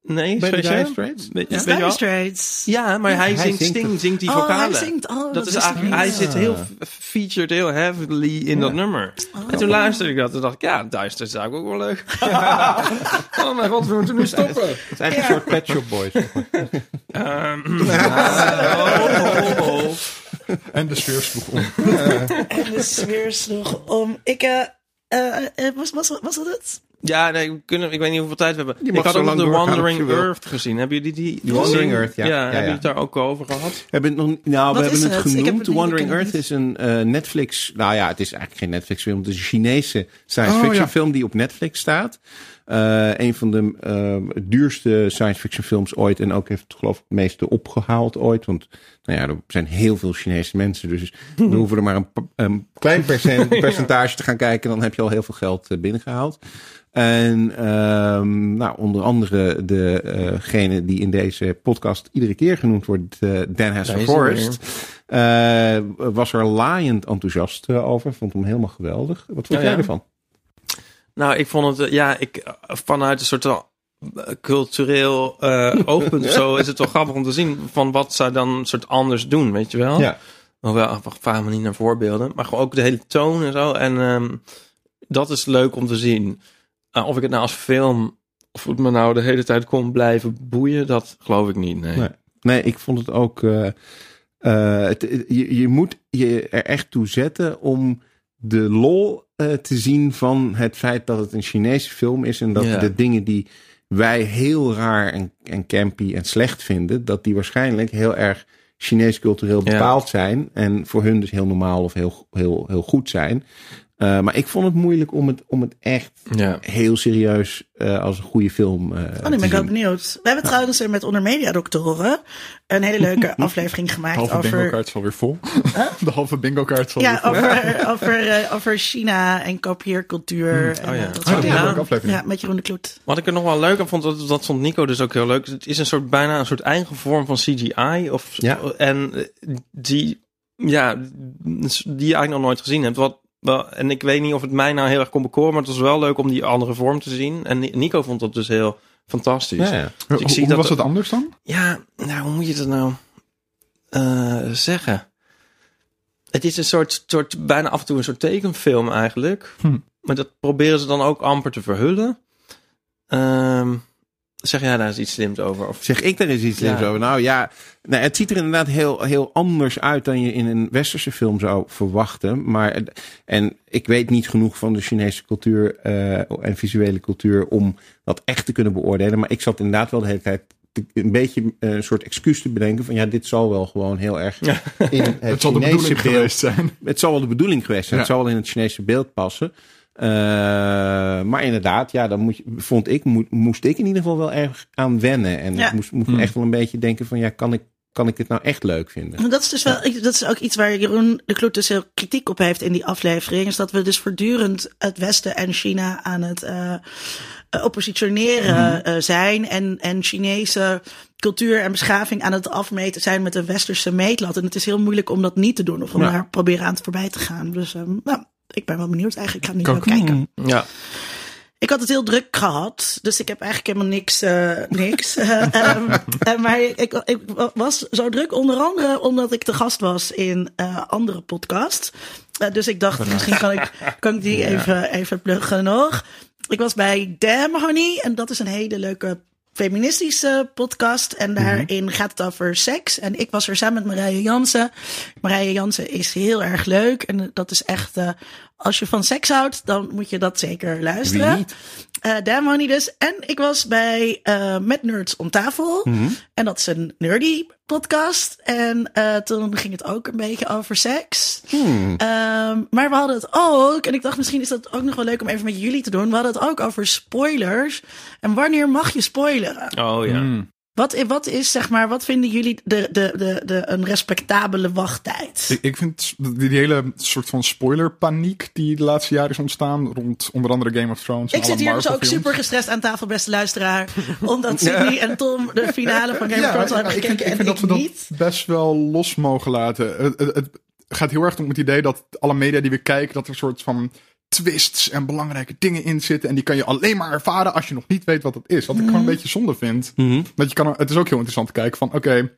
Nee, Bij de weet je? Dire Straits? Weet, Ja, Dire? Straits. Maar hij, Hij zingt zingt Sting, zingt die Oh, vocalen. hij zingt. Oh, dat is eigenlijk, hij zit heel featured heel heavily in dat nummer. En toen luisterde ik dat en dacht ik, ja, Dire Straits is eigenlijk ook wel leuk. oh mijn god, we moeten nu stoppen. Het is eigenlijk een soort Pet Shop Boys. Ehm, oh, oh, oh. En de sfeer sloeg om. En de sfeer sloeg om. Ik, eh, eh, eh, was, was, was dat het? Ja, nee, we kunnen, ik weet niet hoeveel tijd we hebben. Ik had zo ook nog lang The doorgaan Wandering. Earth gezien. Hebben jullie die? die Wandering gezien? Earth, ja. Ja, Ja, hebben jullie het daar ook over gehad? We hebben het nog, nou, we hebben het het? Ik heb genoemd. het The Wandering. Earth is een eh, Netflix. Nou ja, het is eigenlijk geen Netflix film. Het is een Chinese science Oh, fiction ja. film die op Netflix staat. Eh, een van de eh, duurste science fiction films ooit. En ook heeft het geloof ik het meeste opgehaald ooit. Want nou ja, er zijn heel veel Chinese mensen. Dus we hoeven er maar een, een klein percent, percentage te gaan kijken. Dan heb je al heel veel geld eh, binnengehaald. En ehm, nou, onder andere degene die in deze podcast iedere keer genoemd wordt, eh, Dan Forest, eh, was er laaiend enthousiast eh, over. Vond hem helemaal geweldig. Wat vond Oh, jij ja? ervan? Nou, ik vond het, ja, ik, vanuit een soort cultureel eh, oogpunt of zo is het wel grappig om te zien van wat zij dan een soort anders doen, weet je wel? Ja. Hoewel, vraag me niet naar voorbeelden. Maar gewoon ook de hele toon en zo. En ehm, dat is leuk om te zien. Uh, of ik het nou als film... Of het me nou de hele tijd kon blijven boeien, dat geloof ik niet. Nee. Nee. Nee, ik vond het ook. eh, eh, het, je, je moet je er echt toe zetten om de lol eh, te zien van het feit dat het een Chinese film is. En dat Ja. de dingen die wij heel raar en, en campy en slecht vinden, dat die waarschijnlijk heel erg Chinees cultureel Ja. bepaald zijn. En voor hun dus heel normaal of heel, heel, heel goed zijn. Eh, maar ik vond het moeilijk om het, om het echt Ja. heel serieus eh, als een goede film eh Oh, nu te ben ik ook benieuwd. We hebben trouwens er met onder media doktoren een hele leuke aflevering De gemaakt halve bingo over, kaart is alweer vol. De halve bingo kaart is alweer ja, vol. over, over, eh, over China en kopieercultuur. en, Oh ja. eh, dat Oh, aflevering. Ja, met Jeroen de Kloet. Wat ik er nog wel leuk aan vond, dat, dat vond Nico dus ook heel leuk. Het is een soort bijna een soort eigen vorm van CGI. Of, Ja. En die, ja, die je eigenlijk nog nooit gezien hebt. Wat, wel, en ik weet niet of het mij nou heel erg kon bekoren, maar het was wel leuk om die andere vorm te zien. En Ni- Nico vond dat dus heel fantastisch. Ja, ja. Dus ik Hoe zie hoe dat was het anders dan? Ja, nou, hoe moet je dat nou eh, zeggen? Het is een soort, soort, bijna af en toe een soort tekenfilm eigenlijk. Hm. Maar dat proberen ze dan ook amper te verhullen. Ehm, zeg jij daar eens iets slims over? Of, Zeg ik daar eens iets slims Ja. over? Nou ja, nou, het ziet er inderdaad heel, heel anders uit dan je in een westerse film zou verwachten. Maar, en ik weet niet genoeg van de Chinese cultuur eh, en visuele cultuur om dat echt te kunnen beoordelen. Maar ik zat inderdaad wel de hele tijd te- een beetje eh, een soort excuus te bedenken van ja, dit zal wel gewoon heel erg Ja. in het, Het zal de Chinese bedoeling beeld geweest zijn. het zal wel de bedoeling geweest zijn. Ja. Het zal wel in het Chinese beeld passen. Eh, maar inderdaad, ja, dan moet je, vond ik, mo- moest ik in ieder geval wel erg aan wennen. En Ja. ik moest, moest Hmm. echt wel een beetje denken van, ja, kan ik, kan ik dit nou echt leuk vinden? Maar Dat is dus wel, dat is ook iets waar Jeroen de Kloet dus heel kritiek op heeft in die aflevering. Is dat we dus voortdurend het Westen en China aan het eh, eh, oppositioneren eh, zijn. En, en Chinese cultuur en beschaving aan het afmeten zijn met een westerse meetlat. En het is heel moeilijk om dat niet te doen of om Ja. daar proberen aan te voorbij te gaan. Dus ehm, nou, ik ben wel benieuwd eigenlijk. Ik ga wel kijken. ja. Ik had het heel druk gehad, dus ik heb eigenlijk helemaal niks. eh, niks. Eh, ehm, eh, maar ik, ik was zo druk onder andere omdat ik te gast was in eh andere podcast. Eh, dus ik dacht, misschien kan ik, kan ik die even, even pluggen nog. Ik was bij Damn Honey en dat is een hele leuke feministische podcast. En daarin gaat het over seks. En ik was er samen met Marije Jansen. Marije Jansen is heel erg leuk. En dat is echt, eh, als je van seks houdt, dan moet je dat zeker luisteren. Wie niet? Eh Damn Honey dus. En ik was bij eh, Met Nerds om tafel. En dat is een nerdy podcast. En eh, toen ging het ook een beetje over seks. Hmm. Ehm, maar we hadden het ook, en ik dacht misschien is dat ook nog wel leuk om even met jullie te doen. We hadden het ook over spoilers. En wanneer mag je spoileren? Oh ja. Hmm. Wat, wat is, zeg maar, wat vinden jullie de, de, de, de, een respectabele wachttijd? Ik, ik vind die, die hele soort van spoilerpaniek die de laatste jaren is ontstaan rond onder andere Game of Thrones. en Ik zit hier dus ook super gestrest aan tafel, beste luisteraar. Omdat Sydney en Tom de finale van Game of Thrones hebben ik gekeken vind, ik en vind dat niet. best wel los mogen laten. Het, het, het gaat heel erg om het idee dat alle media die we kijken, dat er een soort van twists en belangrijke dingen in zitten. En die kan je alleen maar ervaren als je nog niet weet wat het is. Wat ik Mhm. gewoon een beetje zonde vind. Dat je kan, het is ook heel interessant te kijken van, oké,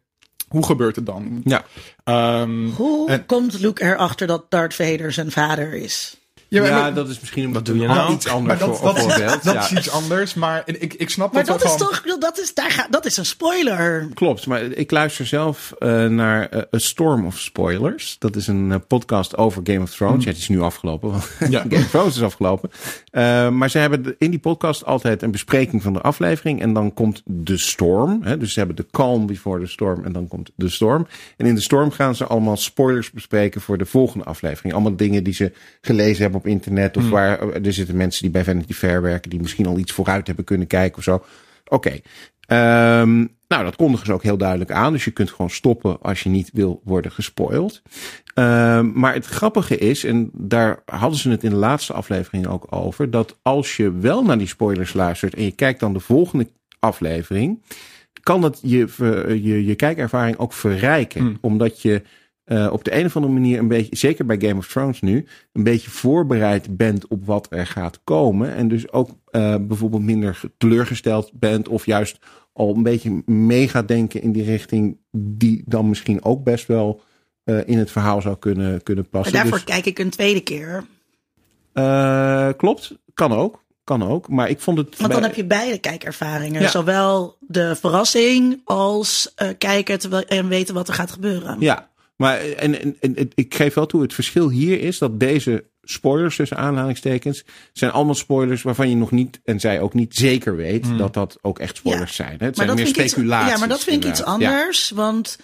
hoe gebeurt het dan? Ja. Ehm, Hoe En- komt Luke erachter dat Darth Vader zijn vader is? Ja, Ja, maar- dat is misschien een Wat doe je nou? iets anders maar dat, voor, dat, voorbeeld. dat Ja. is iets anders. Maar ik, ik snap Maar dat, dat is gewoon... toch, dat is, daar gaat, dat is een spoiler. Klopt, maar ik luister zelf eh, naar eh, A Storm of Spoilers. Dat is een eh, podcast over Game of Thrones. Ja, het is nu afgelopen, want Ja. Game of Thrones is afgelopen. Eh, maar ze hebben in die podcast altijd een bespreking van de aflevering. En dan komt de storm. Hè, dus ze hebben de calm before the storm en dan komt de storm. En in de storm gaan ze allemaal spoilers bespreken voor de volgende aflevering. Allemaal dingen die ze gelezen hebben op internet. Of waar er zitten mensen die bij Vanity Fair werken. Die misschien al iets vooruit hebben kunnen kijken of zo. Oké. Ehm, nou, dat kondigen ze ook heel duidelijk aan. Dus je kunt gewoon stoppen als je niet wil worden gespoild. Ehm, maar het grappige is, en daar hadden ze het in de laatste aflevering ook over, dat als je wel naar die spoilers luistert en je kijkt dan de volgende aflevering, kan dat je, ver- je, je kijkervaring ook verrijken. Hmm. Omdat je eh, op de een of andere manier een beetje, zeker bij Game of Thrones nu, een beetje voorbereid bent op wat er gaat komen. En dus ook eh, bijvoorbeeld minder teleurgesteld bent of juist al een beetje mee gaat denken in die richting die dan misschien ook best wel eh, in het verhaal zou kunnen, kunnen Maar passen. daarvoor Dus, kijk ik een tweede keer. klopt, kan ook. Kan ook, maar ik vond het. Want dan bij- heb je beide kijkervaringen. Ja. Zowel de verrassing als kijken en weten wat er gaat gebeuren. Ja, maar en, en, ik geef wel toe, het verschil hier is dat deze spoilers tussen aanhalingstekens zijn allemaal spoilers waarvan je nog niet, en zij ook niet zeker weet, dat dat ook echt spoilers zijn. Hè? Het zijn meer iets- speculaties. ja, maar dat vind ik iets. Ja. anders. Want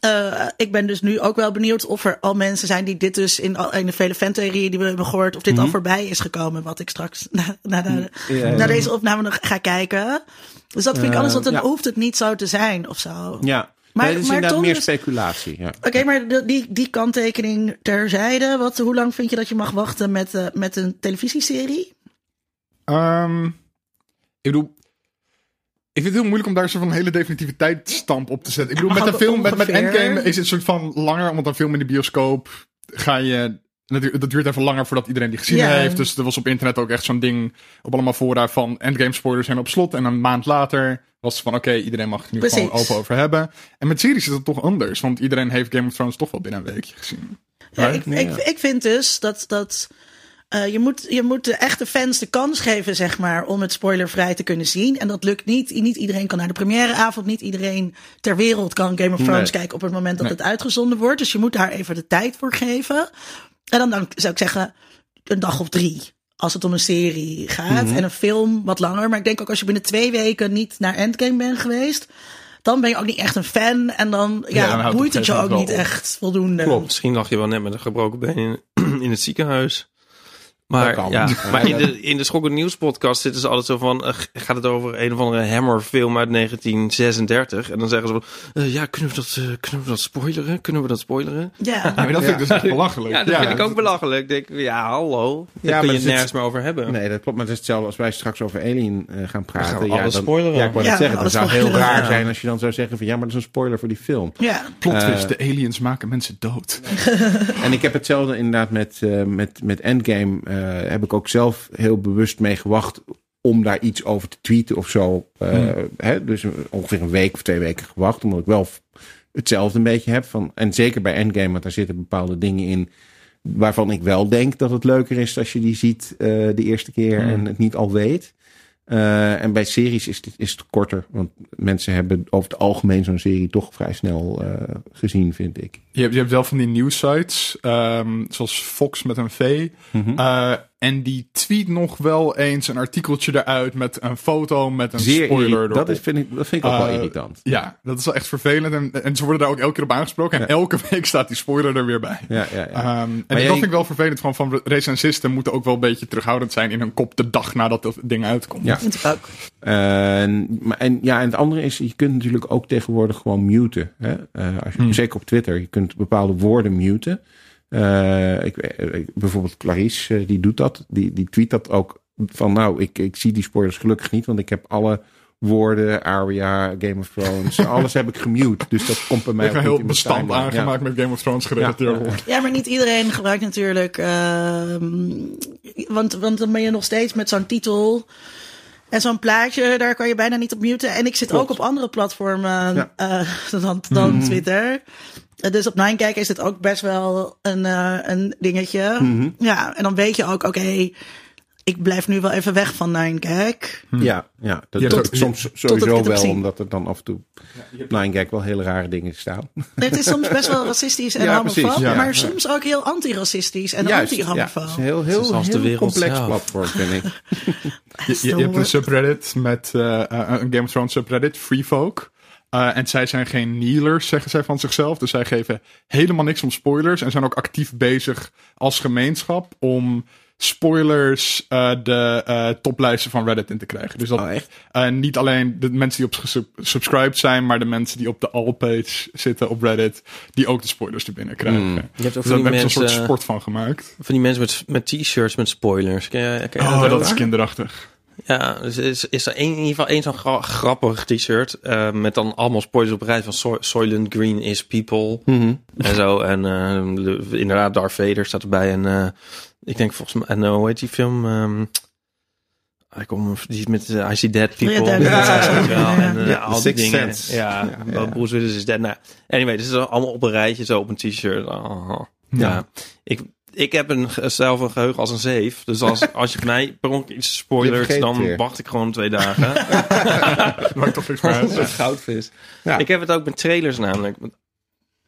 eh, ik ben dus nu ook wel benieuwd of er al mensen zijn die dit dus in, al- in de vele fantheorieën die we hebben gehoord, of dit al voorbij is gekomen. Wat ik straks na, na, de. Ja, ja. na deze opname nog ga kijken. Dus dat vind ik Eh, anders, want dan ja. hoeft het niet zo te zijn of zo. Ja, Maar- nee, het is maar inderdaad Tom meer speculatie. Ja. Oké, maar de- die, die kanttekening terzijde. Wat, hoe lang vind je dat je mag wachten met, eh, met een televisieserie? Ehm, ik bedoel, ik vind het heel moeilijk om daar zo van een hele definitiviteitsstamp op te zetten. Ik bedoel, mag met een film, met, met. Endgame is het soort van langer, want een film in de bioscoop ga je... Dat duurt- dat duurt even langer voordat iedereen die gezien heeft. Dus er was op internet ook echt zo'n ding op allemaal fora van Endgame spoilers zijn op slot. En een maand later was het van oké, iedereen mag het nu Precies. gewoon open over hebben. En met series is het toch anders, want iedereen heeft Game of Thrones toch wel binnen een weekje gezien. Ja, Right? ik, ik, ik vind dus dat, dat eh, je, moet, je moet de echte fans de kans geven, zeg maar, om het spoilervrij te kunnen zien. En dat lukt niet. Niet iedereen kan naar de premièreavond. Niet iedereen ter wereld kan Game of Thrones Nee. kijken op het moment dat Nee. het uitgezonden wordt. Dus je moet daar even de tijd voor geven. En dan, dan zou ik zeggen, een dag of drie. Als het om een serie gaat. Mhm. En een film wat langer. Maar ik denk ook als je binnen twee weken niet naar Endgame bent geweest. Dan ben je ook niet echt een fan. En dan, ja, dan houdt het boeit het je ook niet echt voldoende. Klopt. Misschien lag je wel net met een gebroken been in, in het ziekenhuis. Dat Maar, kan. ja, Ja, maar in dat- de, in de Schokkend Nieuws podcast zitten ze altijd zo van... eh, gaat het over een of andere Hammer-film uit 1936? En dan zeggen ze van... eh, ja, kunnen we, dat, eh, kunnen we dat spoileren? Kunnen we dat spoileren? Ja. Ja, maar dat vind ik dus echt belachelijk. Ja, dat vind ik ook belachelijk. Ik denk, ja, hallo. Daar Ja, kun maar je zit- nergens meer over hebben. Nee, dat klopt. Maar het is hetzelfde als wij straks over Alien eh, gaan praten. gaan we ja, alles dan, spoileren. Ja, ik wou Ja, net zeggen. Dat alles zou heel raar Ja. zijn als je dan zou zeggen van ja, maar dat is een spoiler voor die film. Ja. Plot twist, Eh, de aliens maken mensen dood. En ik heb hetzelfde inderdaad met, eh, met, met Endgame. Eh, heb ik ook zelf heel bewust mee gewacht om daar iets over te tweeten of zo. Eh, Hmm. hè, dus ongeveer een week of twee weken gewacht. Omdat ik wel hetzelfde een beetje heb. Van, en zeker bij Endgame, want daar zitten bepaalde dingen in. Waarvan ik wel denk dat het leuker is als je die ziet eh, de eerste keer Hmm. en het niet al weet. Eh, en bij series is het, is het korter. Want mensen hebben over het algemeen zo'n serie toch vrij snel eh, gezien, vind ik. Je hebt, je hebt wel van die nieuwsites, ehm zoals Fox met een V. Mhm. Eh, En die tweet nog wel eens een artikeltje eruit met een foto met een Zeer spoiler erop. dat, is, vind ik, dat vind ik ook wel Eh, irritant. Ja, dat is wel echt vervelend. En, en ze worden daar ook elke keer op aangesproken. En elke week staat die spoiler er weer bij. Ja, ja, ja. Ehm, en jij- dat vind ik wel vervelend. Van, van recensisten moeten ook wel een beetje terughoudend zijn in hun kop de dag nadat dat ding uitkomt. Ja. Vind ik ook. En, maar, en, ja, en het andere is, je kunt natuurlijk ook tegenwoordig gewoon muten. Hè? Eh, als je, Hmm. Zeker op Twitter, je kunt bepaalde woorden muten. Eh, ik, ik- bijvoorbeeld Clarice, eh, die doet dat. Die, die tweet dat ook van, nou, ik, ik zie die spoilers gelukkig niet, want ik heb alle woorden, Aria, Game of Thrones, alles heb ik gemute. Dus dat komt bij mij Ik heb ook heel bestand timeline. Ja. aangemaakt met Game of Thrones gerelateerde Ja, ja. maar niet iedereen gebruikt natuurlijk. ehm, want, want dan ben je nog steeds met zo'n titel. En zo'n plaatje, daar kan je bijna niet op muten. En ik zit Klopt. ook op andere platformen Ja. eh, dan, dan Mhm. Twitter. Dus op Ninekijk is het ook best wel een, eh, een dingetje. Mhm. Ja, en dan weet je ook, oké, ik blijf nu wel even weg van Ninekijk. Ja, ja, dat ook- soms sowieso wel, omdat er dan af en toe op Nine Gag wel hele rare dingen staan. Het is soms best wel racistisch en Ja, precies, ja. maar Ja. soms ook heel antiracistisch en Juist, ja, anti-homofoob. het is een heel, heel, Zoals de heel wereld complex zelf. platform, vind ik. Je, je, je hebt een subreddit met eh, eh, een Game of Thrones subreddit, Free Folk. Eh, en zij zijn geen kneelers, zeggen zij van zichzelf. Dus zij geven helemaal niks om spoilers. En zijn ook actief bezig als gemeenschap om spoilers eh, de eh, toplijsten van Reddit in te krijgen. Dus dat Oh, echt? eh, niet alleen de mensen die op gesub- subscribed zijn, maar de mensen die op de all-page zitten op Reddit, die ook de spoilers er binnen krijgen. Hmm. Je hebt ook Dus van daar die, hebben ze een soort sport van gemaakt. van die mensen met, met t-shirts met spoilers. Ken je, ken je Oh, ook? dat is kinderachtig. Ja, dus is, is er één- in ieder geval één zo'n gra- grappig t-shirt. eh, met dan allemaal spoilers op een rij van Soy- Soylent Green is people. Mhm. En zo. En eh, de- inderdaad, Darth Vader staat erbij. En eh, ik denk volgens mij, en, eh, hoe heet die film? Ehm ik kom, die met eh, I See Dead People. Ja. En Ja, al die dingen. Sense. Ja, Ja, ja. Bruce Willis is dead. Nou, anyway, dit is allemaal op een rijtje zo op een t-shirt. Oh, ja. Ik, ik heb een, zelf een geheugen als een zeef. Dus als, als je mij per ongeluk iets spoilert, dan weer. wacht ik gewoon twee dagen. Maakt toch niks meer uit. Een goudvis. Ja. Ik heb het ook met trailers namelijk.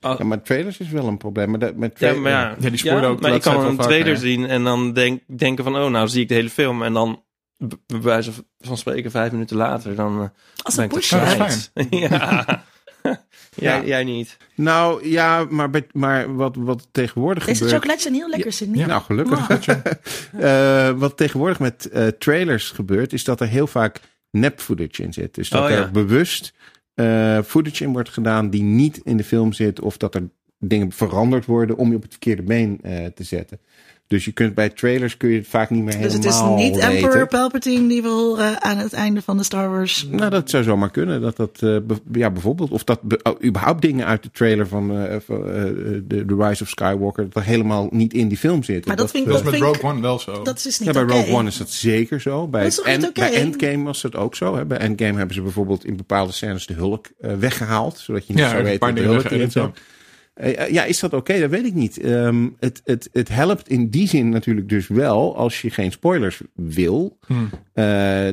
Ja, maar trailers is wel een probleem. Maar dat, met Ja, maar ja, Ja, die spoilen ook Maar ik kan een trailer zien en dan denk, denken van, oh, nou zie ik de hele film. En dan, bij wijze van spreken, vijf minuten later, dan eh, Als ben een ik. Ja, jij, Ja. jij niet. Nou ja, maar, maar wat, wat tegenwoordig Deze gebeurt... chocolaatjes zijn heel lekker, Cindy. Ja. Nou, gelukkig. Eh, wat tegenwoordig met eh, trailers gebeurt, is dat er heel vaak nep footage in zit. Dus dat Oh, ja. er bewust eh, footage in wordt gedaan die niet in de film zit, of dat er dingen veranderd worden om je op het verkeerde been eh, te zetten. Dus je kunt bij trailers kun je het vaak niet meer Dus helemaal het is niet weten. Emperor Palpatine die we horen aan het einde van de Star Wars. Nou, dat zou zomaar kunnen. Dat dat, eh, ja, bijvoorbeeld, of dat oh, überhaupt dingen uit de trailer van eh, eh, de, The Rise of Skywalker, dat er helemaal niet in die film zitten. Maar dat vind ik Dat is met Rogue One wel zo. Dat is dus Ja, niet bij. Rogue One is dat zeker zo. Bij, Dat is toch niet en, oké? bij Endgame was dat ook zo. Hè? Bij Endgame hebben ze bijvoorbeeld in bepaalde scènes de hulk eh, weggehaald. Zodat je niet Ja, zou weten dat de hulk erin zat. Eh, eh, ja, is dat oké? Dat weet ik niet. Ehm, het, het, het helpt in die zin natuurlijk dus wel als je geen spoilers wil. Hmm. Eh,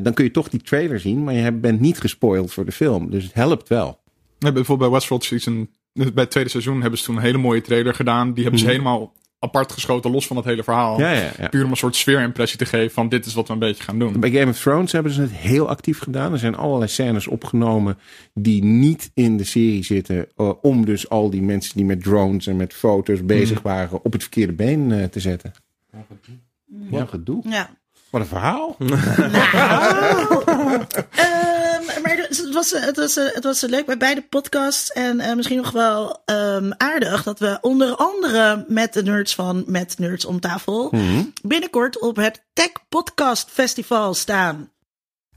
dan kun je toch die trailer zien, maar je bent niet gespoild voor de film. Dus het helpt wel. Ja, bijvoorbeeld bij Westworld Season, bij het tweede seizoen hebben ze toen een hele mooie trailer gedaan. Die hebben ze Mhm. helemaal apart geschoten, los van het hele verhaal. Ja, ja, ja. Puur om een soort sfeerimpressie te geven van dit is wat we een beetje gaan doen. Bij Game of Thrones hebben ze het heel actief gedaan. Er zijn allerlei scènes opgenomen die niet in de serie zitten. eh, om dus al die mensen die met drones en met foto's bezig waren op het verkeerde been eh, te zetten. Wat een gedoe. Ja. Wat een verhaal. Ehm, maar het was, het, was, het was leuk bij beide podcasts. En eh, misschien nog wel ehm, aardig dat we onder andere met de nerds van Met Nerds om tafel binnenkort op het Tech Podcast Festival staan.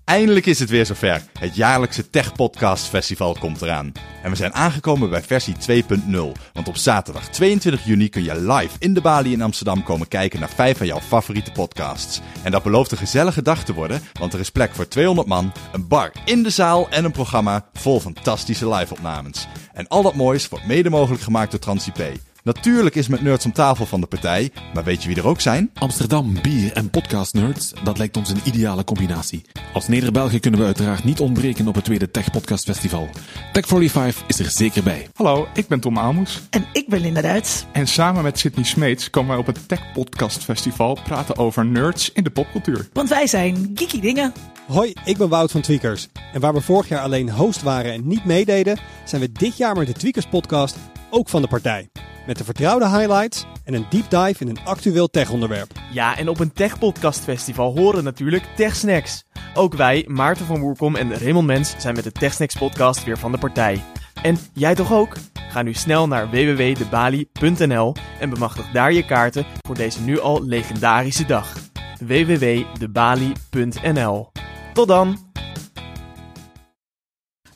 Eindelijk is het weer zover. Het jaarlijkse Tech Podcast Festival komt eraan. En we zijn aangekomen bij versie 2.0. Want op zaterdag 22 juni kun je live in de Bali in Amsterdam komen kijken naar vijf van jouw favoriete podcasts. En dat belooft een gezellige dag te worden, want er is plek voor 200 man, een bar in de zaal en een programma vol fantastische live-opnames. En al dat moois wordt mede mogelijk gemaakt door TransIP. Natuurlijk is met Nerds om tafel van de partij, maar weet je wie er ook zijn? Amsterdam, bier en podcast nerds, dat lijkt ons een ideale combinatie. Als Neder-Belgen kunnen we uiteraard niet ontbreken op het tweede Tech Podcast Festival. Tech 45 is er zeker bij. Hallo, ik ben Tom Aalmoes. En ik ben Linda Duits. En samen met Sydney Smeets komen wij op het Tech Podcast Festival praten over nerds in de popcultuur. Want wij zijn geeky dingen. Hoi, ik ben Wout van Tweakers. En waar we vorig jaar alleen host waren en niet meededen, zijn we dit jaar met de Tweakers podcast ook van de partij. Met de vertrouwde highlights en een deep dive in een actueel tech-onderwerp. Ja, en op een Tech Podcast Festival horen natuurlijk Tech Snacks. Ook wij, Maarten van Woerkom en Raymond Mens, zijn met de Tech Snacks podcast weer van de partij. En jij toch ook? Ga nu snel naar www.debali.nl en bemachtig daar je kaarten voor deze nu al legendarische dag. www.debali.nl Tot dan!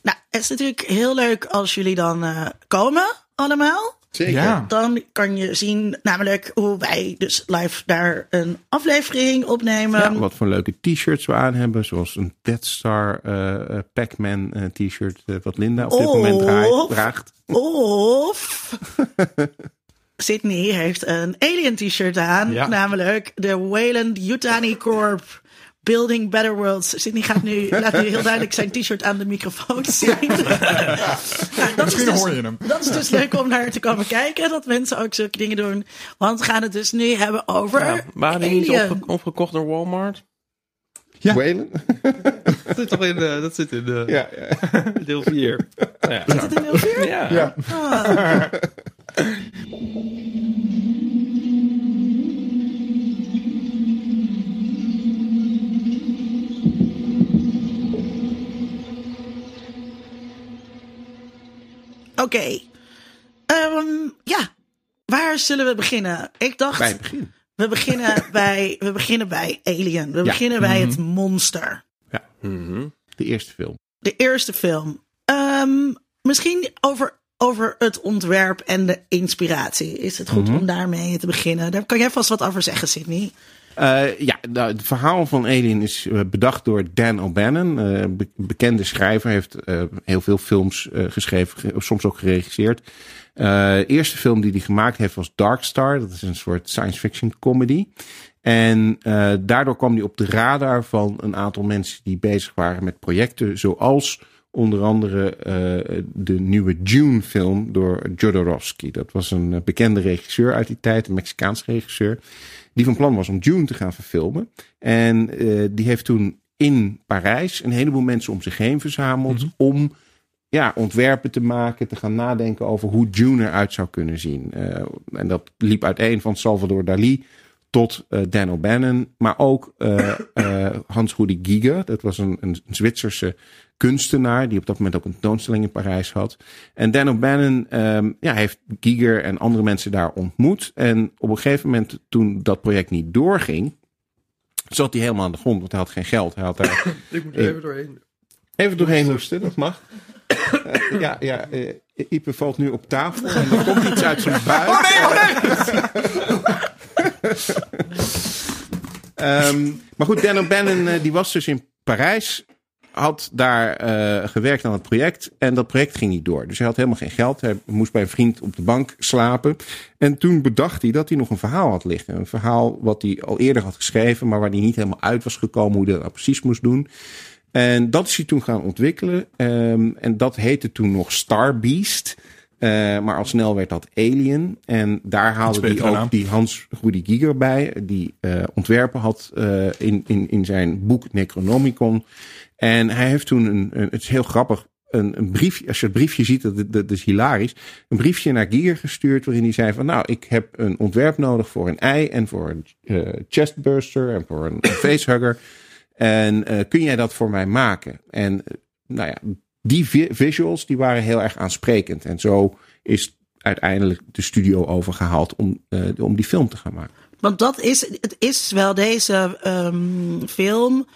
Nou, het is natuurlijk heel leuk als jullie dan eh, komen, allemaal. Zeker. Ja. Dan kan je zien namelijk hoe wij dus live daar een aflevering opnemen. Ja, wat voor leuke t-shirts we aan hebben. Zoals een Death Star eh, eh, Pac-Man eh, t-shirt. wat Linda op dit moment draait- draagt. Of Sydney heeft een alien t-shirt aan. Ja. Namelijk de Wayland Yutani Corp Building Better Worlds. Sydney gaat nu, laat nu heel duidelijk zijn t-shirt aan de microfoon zien. Nou, dat is Misschien dus- hoor je hem. Dat is dus leuk om naar te komen kijken. Dat mensen ook zulke dingen doen. Want we gaan het dus nu hebben over Ja, waren die niet opge- opgekocht door Walmart? Ja. Whalen? Dat zit toch in, eh, dat zit in de Ja, ja. deel 4. Ja. Zit het in deel vier? Ja. Ja. Ah. Oké. Ehm, ja, waar zullen we beginnen? Ik dacht, Bij het begin. we, beginnen bij, we beginnen bij Alien. We Ja. beginnen bij het monster. Mhm. De eerste film. De eerste film. Ehm, misschien over, over het ontwerp en de inspiratie. Is het goed om daarmee te beginnen? Daar kan jij vast wat over zeggen, Sydney. Eh, ja, het verhaal van Alien is eh, bedacht door Dan O'Bannon. be- bekende schrijver. heeft heel veel films geschreven, ge- soms ook geregisseerd. De eerste film die hij gemaakt heeft was Dark Star. Dat is een soort science fiction comedy. En daardoor kwam hij op de radar van een aantal mensen die bezig waren met projecten. Zoals onder andere de nieuwe Dune-film door Jodorowsky. Dat was een bekende regisseur uit die tijd, een Mexicaans regisseur. Die van plan was om Dune te gaan verfilmen. En eh, die heeft toen in Parijs een heleboel mensen om zich heen verzameld. om ja, ontwerpen te maken, te gaan nadenken over hoe Dune eruit zou kunnen zien. Eh, en dat liep uiteen van Salvador Dali tot eh, Dan O'Bannon, maar ook eh, eh, Hans-Rudi Giger. Dat was een, een Zwitserse kunstenaar die op dat moment ook een tentoonstelling in Parijs had. En Dan O'Bannon ehm, ja, heeft Giger en andere mensen daar ontmoet. En op een gegeven moment, toen dat project niet doorging, zat hij helemaal aan de grond, want hij had geen geld. Hij had daar Ik moet er even doorheen. Even doorheen hoesten, dat mag. Ja, ja Ipe valt nu op tafel en er komt iets uit zijn buik. Oh nee, oh nee! maar goed, Dan O'Bannon eh, die was dus in Parijs. Had daar eh, gewerkt aan het project. En dat project ging niet door. Dus hij had helemaal geen geld. Hij moest bij een vriend op de bank slapen. En toen bedacht hij dat hij nog een verhaal had liggen. Een verhaal wat hij al eerder had geschreven. Maar waar hij niet helemaal uit was gekomen hoe hij dat nou precies moest doen. En dat is hij toen gaan ontwikkelen. Ehm, en dat heette toen nog Star Beast. Eh, maar al snel werd dat Alien. En daar haalde hij ook naam. die Hans Rudy Giger bij. Die eh, ontwerpen had eh, in, in, in zijn boek Necronomicon. En hij heeft toen een, een het is heel grappig, een, een briefje, als je het briefje ziet, dat, dat, is hilarisch. Een briefje naar Giger gestuurd waarin hij zei van nou, ik heb een ontwerp nodig voor een ei en voor een chestburster en voor een, een facehugger. En eh, kun jij dat voor mij maken? En eh, nou ja, die vi- visuals die waren heel erg aansprekend. En zo is uiteindelijk de studio overgehaald om, eh, om die film te gaan maken. Want dat is, het is wel deze ehm, film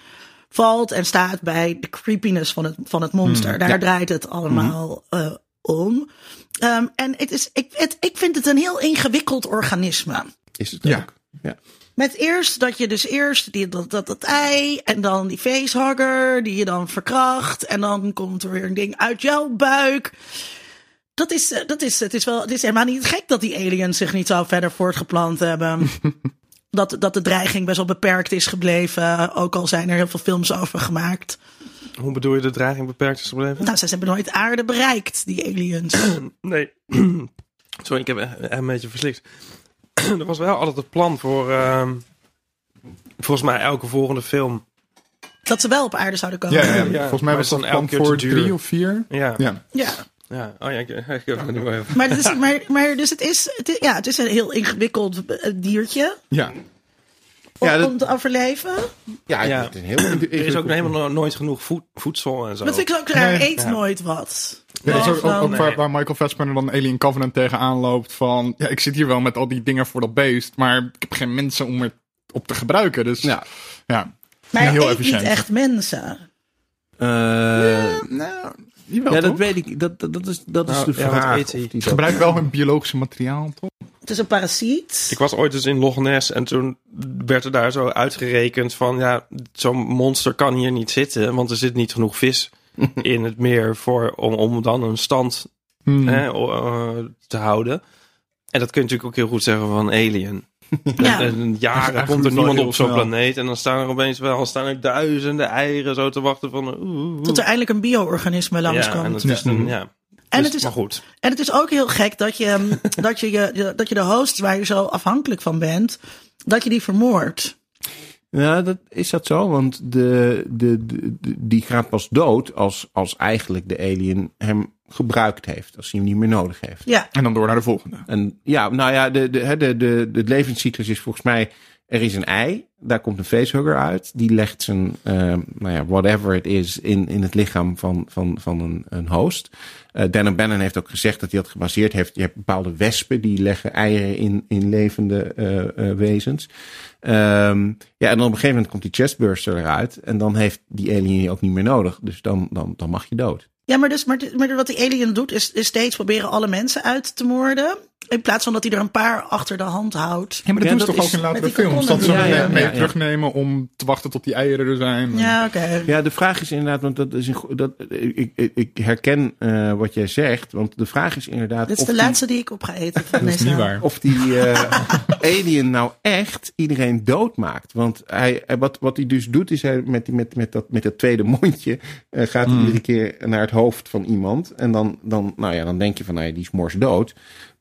valt en staat bij de creepiness van het, van het monster. Daar ja. draait het allemaal eh, om. Ehm, en het is, ik, het, ik vind het een heel ingewikkeld organisme. Is het Ja. ook? Ja. Met eerst dat je dus eerst die, dat, dat, dat ei en dan die facehugger die je dan verkracht. En dan komt er weer een ding uit jouw buik. Dat is, eh, dat is, het is wel, het is helemaal niet gek dat die aliens zich niet zo verder voortgeplant hebben. dat, dat de dreiging best wel beperkt is gebleven. Ook al zijn er heel veel films over gemaakt. Hoe bedoel je de dreiging beperkt is gebleven? Nou, ze hebben nooit aarde bereikt, die aliens. Nee. Sorry, ik heb echt een beetje verslikt. er was wel altijd het plan voor, ehm, volgens mij, elke volgende film. dat ze wel op aarde zouden komen. Ja, ja, Ja, volgens mij was het dat elke keer voor drie of vier. Ja. Ja. Ja. ja. Oh ja, ik, ik heb het nu wel even. Maar, het is, maar, maar dus het is, het is, ja, het is een heel ingewikkeld eh, diertje ja. om, Ja, dat- om te overleven. Ja, Ja. het is een heel Er is ook helemaal no- nooit genoeg voed- voedsel en zo. Dat vind ik ook raar. Nee. Eet Ja. nooit wat. Ja, dat is ook, waar, waar Michael Fassbender dan Alien Covenant tegenaan loopt van... Ja, ik zit hier wel met al die dingen voor dat beest, maar ik heb geen mensen om het op te gebruiken. Dus ja, Ja. Maar hij heel efficiënt. niet echt mensen. Eh, nou, jawel ja, toch? dat weet ik. Dat, dat, dat is, dat is Nou, de ja, vraag. gebruikt wel hun biologische materiaal, toch? Het is een parasiet. Ik was ooit eens in Loch Ness en toen werd er daar zo uitgerekend van... ja, zo'n monster kan hier niet zitten, want er zit niet genoeg vis in het meer voor, om, om dan een stand Hmm. hè, eh, te houden. En dat kun je natuurlijk ook heel goed zeggen van Alien. Ja. En, en jaren komt er niemand op zo'n planeet en dan staan er opeens wel staan er duizenden eieren zo te wachten van... Tot er eindelijk een bio-organisme ja, langskomt. en dat is een, ja. En Dus- het is- maar goed. En het is ook heel gek dat je, dat je, je, je- dat je de hosts waar je zo afhankelijk van bent, dat je die vermoordt. Ja, dat, is dat zo? Want de, de, de, die gaat pas dood als, als eigenlijk de alien hem gebruikt heeft. Als hij hem niet meer nodig heeft. Ja, En dan door naar de volgende. En ja, nou ja, de, de, hè, de, de, de levenscyclus is volgens mij... Er is een ei, daar komt een facehugger uit. Die legt zijn, eh, nou ja, whatever it is, in, in het lichaam van, van, van een, een host. Eh Dan O'Bannon heeft ook gezegd dat hij dat gebaseerd heeft. Je hebt bepaalde wespen die leggen eieren in, in levende eh, wezens. Ehm, ja, en dan op een gegeven moment komt die chestburster eruit. En dan heeft die alien je ook niet meer nodig. Dus dan, dan, dan mag je dood. ja maar, dus, maar, maar wat die alien doet is, is steeds proberen alle mensen uit te moorden. In plaats van dat hij er een paar achter de hand houdt. Ja, maar dat Ja, doen ze dat toch is ook in latere films? Dat ze Ja, ja, mee ja, ja. terugnemen om te wachten tot die eieren er zijn. Ja, oké. Ja, de vraag is inderdaad, want dat is een, dat, ik, ik, ik herken eh, wat jij zegt. Want de vraag is inderdaad Dit is of de die- laatste die ik op ga eten van Dat is deze. niet waar. of die eh, alien nou echt iedereen doodmaakt. Want hij, eh, wat, wat hij dus doet, is hij met, die, met, met, dat, met dat tweede mondje eh, gaat hij iedere keer naar het hoofd van iemand. En dan, dan, nou ja, dan denk je van, nou ja, die is mors dood.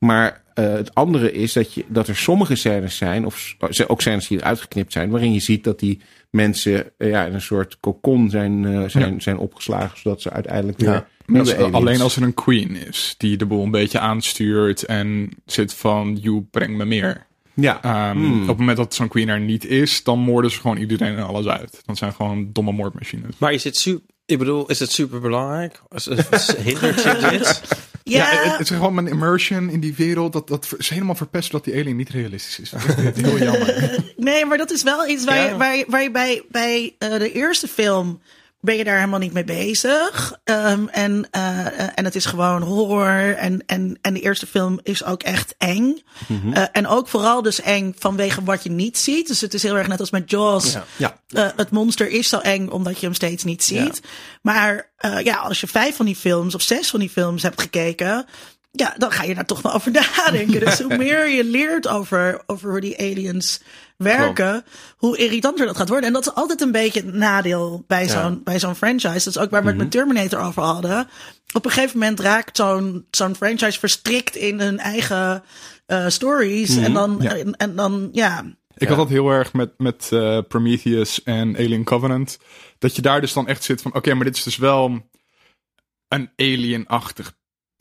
Maar eh, het andere is dat, je, dat er sommige scènes zijn, of s- ook scènes die eruit geknipt zijn, waarin je ziet dat die mensen eh, ja, in een soort kokon zijn, eh, zijn, zijn opgeslagen, zodat ze uiteindelijk weer Ja. alleen als er een queen is die de boel een beetje aanstuurt en zit van, you breng me meer. Ja, Ehm, Hmm. Op het moment dat zo'n queen er niet is, dan moorden ze gewoon iedereen en alles uit. Dan zijn gewoon domme moordmachines. Maar is het super... Ik bedoel, is het super belangrijk? Hindert je dit? Ja, Ja, het, het is gewoon mijn immersion in die wereld. Dat, dat is helemaal verpest dat die alien niet realistisch is. Dat is heel jammer. nee, maar dat is wel iets waar, je, waar, je, waar je bij, bij eh, de eerste film ben je daar helemaal niet mee bezig. Ehm, en, eh, en het is gewoon horror. En, en, en de eerste film is ook echt eng. Eh, en ook vooral dus eng vanwege wat je niet ziet. Dus het is heel erg net als met Jaws. Ja. ja. Eh, het monster is zo eng omdat je hem steeds niet ziet. Maar ja, als je vijf van die films of zes van die films hebt gekeken. Ja, dan ga je daar toch wel over nadenken. Dus hoe meer je leert over, over hoe die aliens werken, hoe irritanter dat gaat worden. En dat is altijd een beetje het nadeel bij zo'n bij zo'n franchise. Dat is ook waar we het met Terminator over hadden. Op een gegeven moment raakt zo'n zo'n franchise verstrikt in hun eigen eh, stories. En, dan, Ja. en, en dan, ja, Ik had dat heel erg met, met eh, Prometheus en Alien Covenant. Dat je daar dus dan echt zit van... Oké, maar dit is dus wel een alien-achtig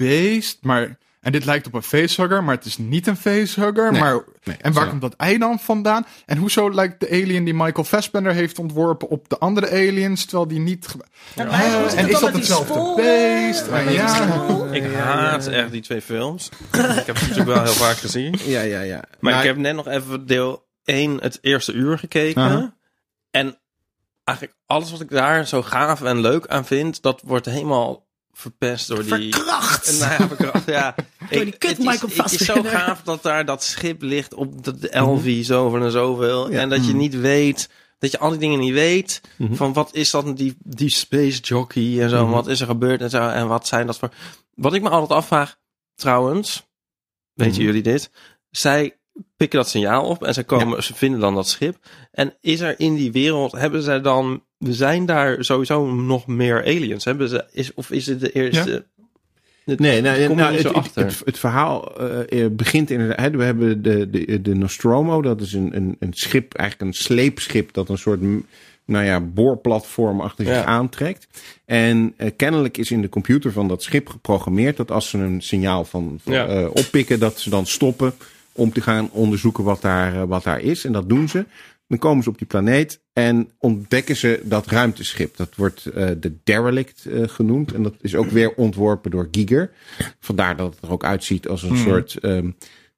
beest. Maar, en dit lijkt op een facehugger, maar het is niet een facehugger. Nee, maar, nee, en waar komt dat ei dan vandaan? En hoezo lijkt de alien die Michael Fassbender heeft ontworpen... op de andere aliens, terwijl die niet... Ja, zit en is dat hetzelfde beest? Ja. Ik haat echt die twee films. ik heb ze natuurlijk wel heel vaak gezien. Ja, ja, ja. Maar ik heb net nog even deel 1, het eerste uur gekeken. En eigenlijk alles wat ik daar zo gaaf en leuk aan vind, dat wordt helemaal verpest door die... Verkracht. Nou ja, verkracht, ja. Door die Ik- kut het is- Michael Het is zo gaaf dat daar dat schip ligt op de, de Elvi, zoveel en zoveel. Ja. En dat je niet weet, dat je al die dingen niet weet. Mhm. Van wat is dat, die, die space jockey en zo. Mhm. Wat is er gebeurd en zo. En wat zijn dat voor... Wat ik me altijd afvraag, trouwens, weten Mhm. jullie dit? Zij pikken dat signaal op en zij komen, ze vinden dan dat schip. En is er in die wereld, hebben zij dan, zijn daar sowieso nog meer aliens? Hebben ze, is, of is het de eerste? Het- Nee, nou, er nou, het, het, het, het verhaal eh, eh, begint inderdaad. We hebben de, de, de Nostromo, dat is een, een, een schip, eigenlijk een sleepschip dat een soort nou ja, boorplatform achter zich Ja. aantrekt. En eh, kennelijk is in de computer van dat schip geprogrammeerd dat als ze een signaal van, van, Ja. oppikken, dat ze dan stoppen om te gaan onderzoeken wat daar, eh, wat daar is. En dat doen ze. Dan komen ze op die planeet en ontdekken ze dat ruimteschip. Dat wordt eh, de Derelict eh, genoemd. En dat is ook weer ontworpen door Giger. Vandaar dat het er ook uitziet als een soort... ehm,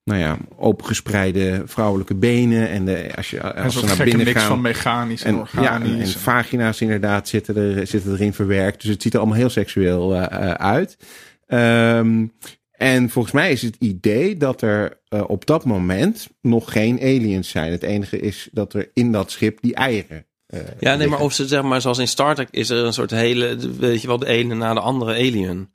nou ja, opengespreide vrouwelijke benen. En de, als je als ze naar binnen mix gaan. van mechanisch en, En, ja, en, organisch. en vagina's inderdaad zitten, er, zitten erin verwerkt. Dus het ziet er allemaal heel seksueel uit. Ehm, en volgens mij is het idee dat er eh, op dat moment nog geen aliens zijn. Het enige is dat er in dat schip die eieren. eh, Ja, nee, liggen. maar of ze zeg maar zoals in Star Trek is er een soort hele, weet je wel, de ene na de andere alien.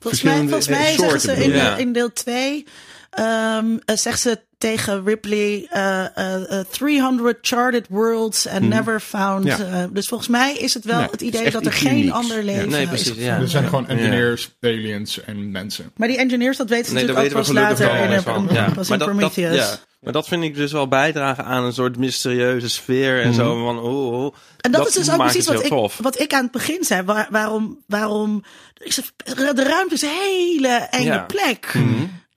Volgens mij, Verschillende, volgens mij zeggen soorten ze in, in deel 2, ehm eh, zegt ze tegen Ripley, eh, eh, eh, 300 charted worlds and never found. Ja. eh, dus volgens mij is het wel Nee, het is idee dat er geen unieks. ander Ja. leven Nee, is. precies, ja. gevonden. er zijn gewoon Ja. engineers, aliens en mensen. Maar die engineers, dat weten ze Nee, dat natuurlijk weten we ook pas later wel in, een- van. Ja, pas maar in dat, dat, Prometheus. ja, maar dat vind ik dus wel bijdragen aan een soort mysterieuze sfeer en zo van, oh, oh. En dat, is dus ook precies wat ik, tof. wat ik aan het begin zei. Waar- waarom, waarom de ruimte is een hele enge Ja.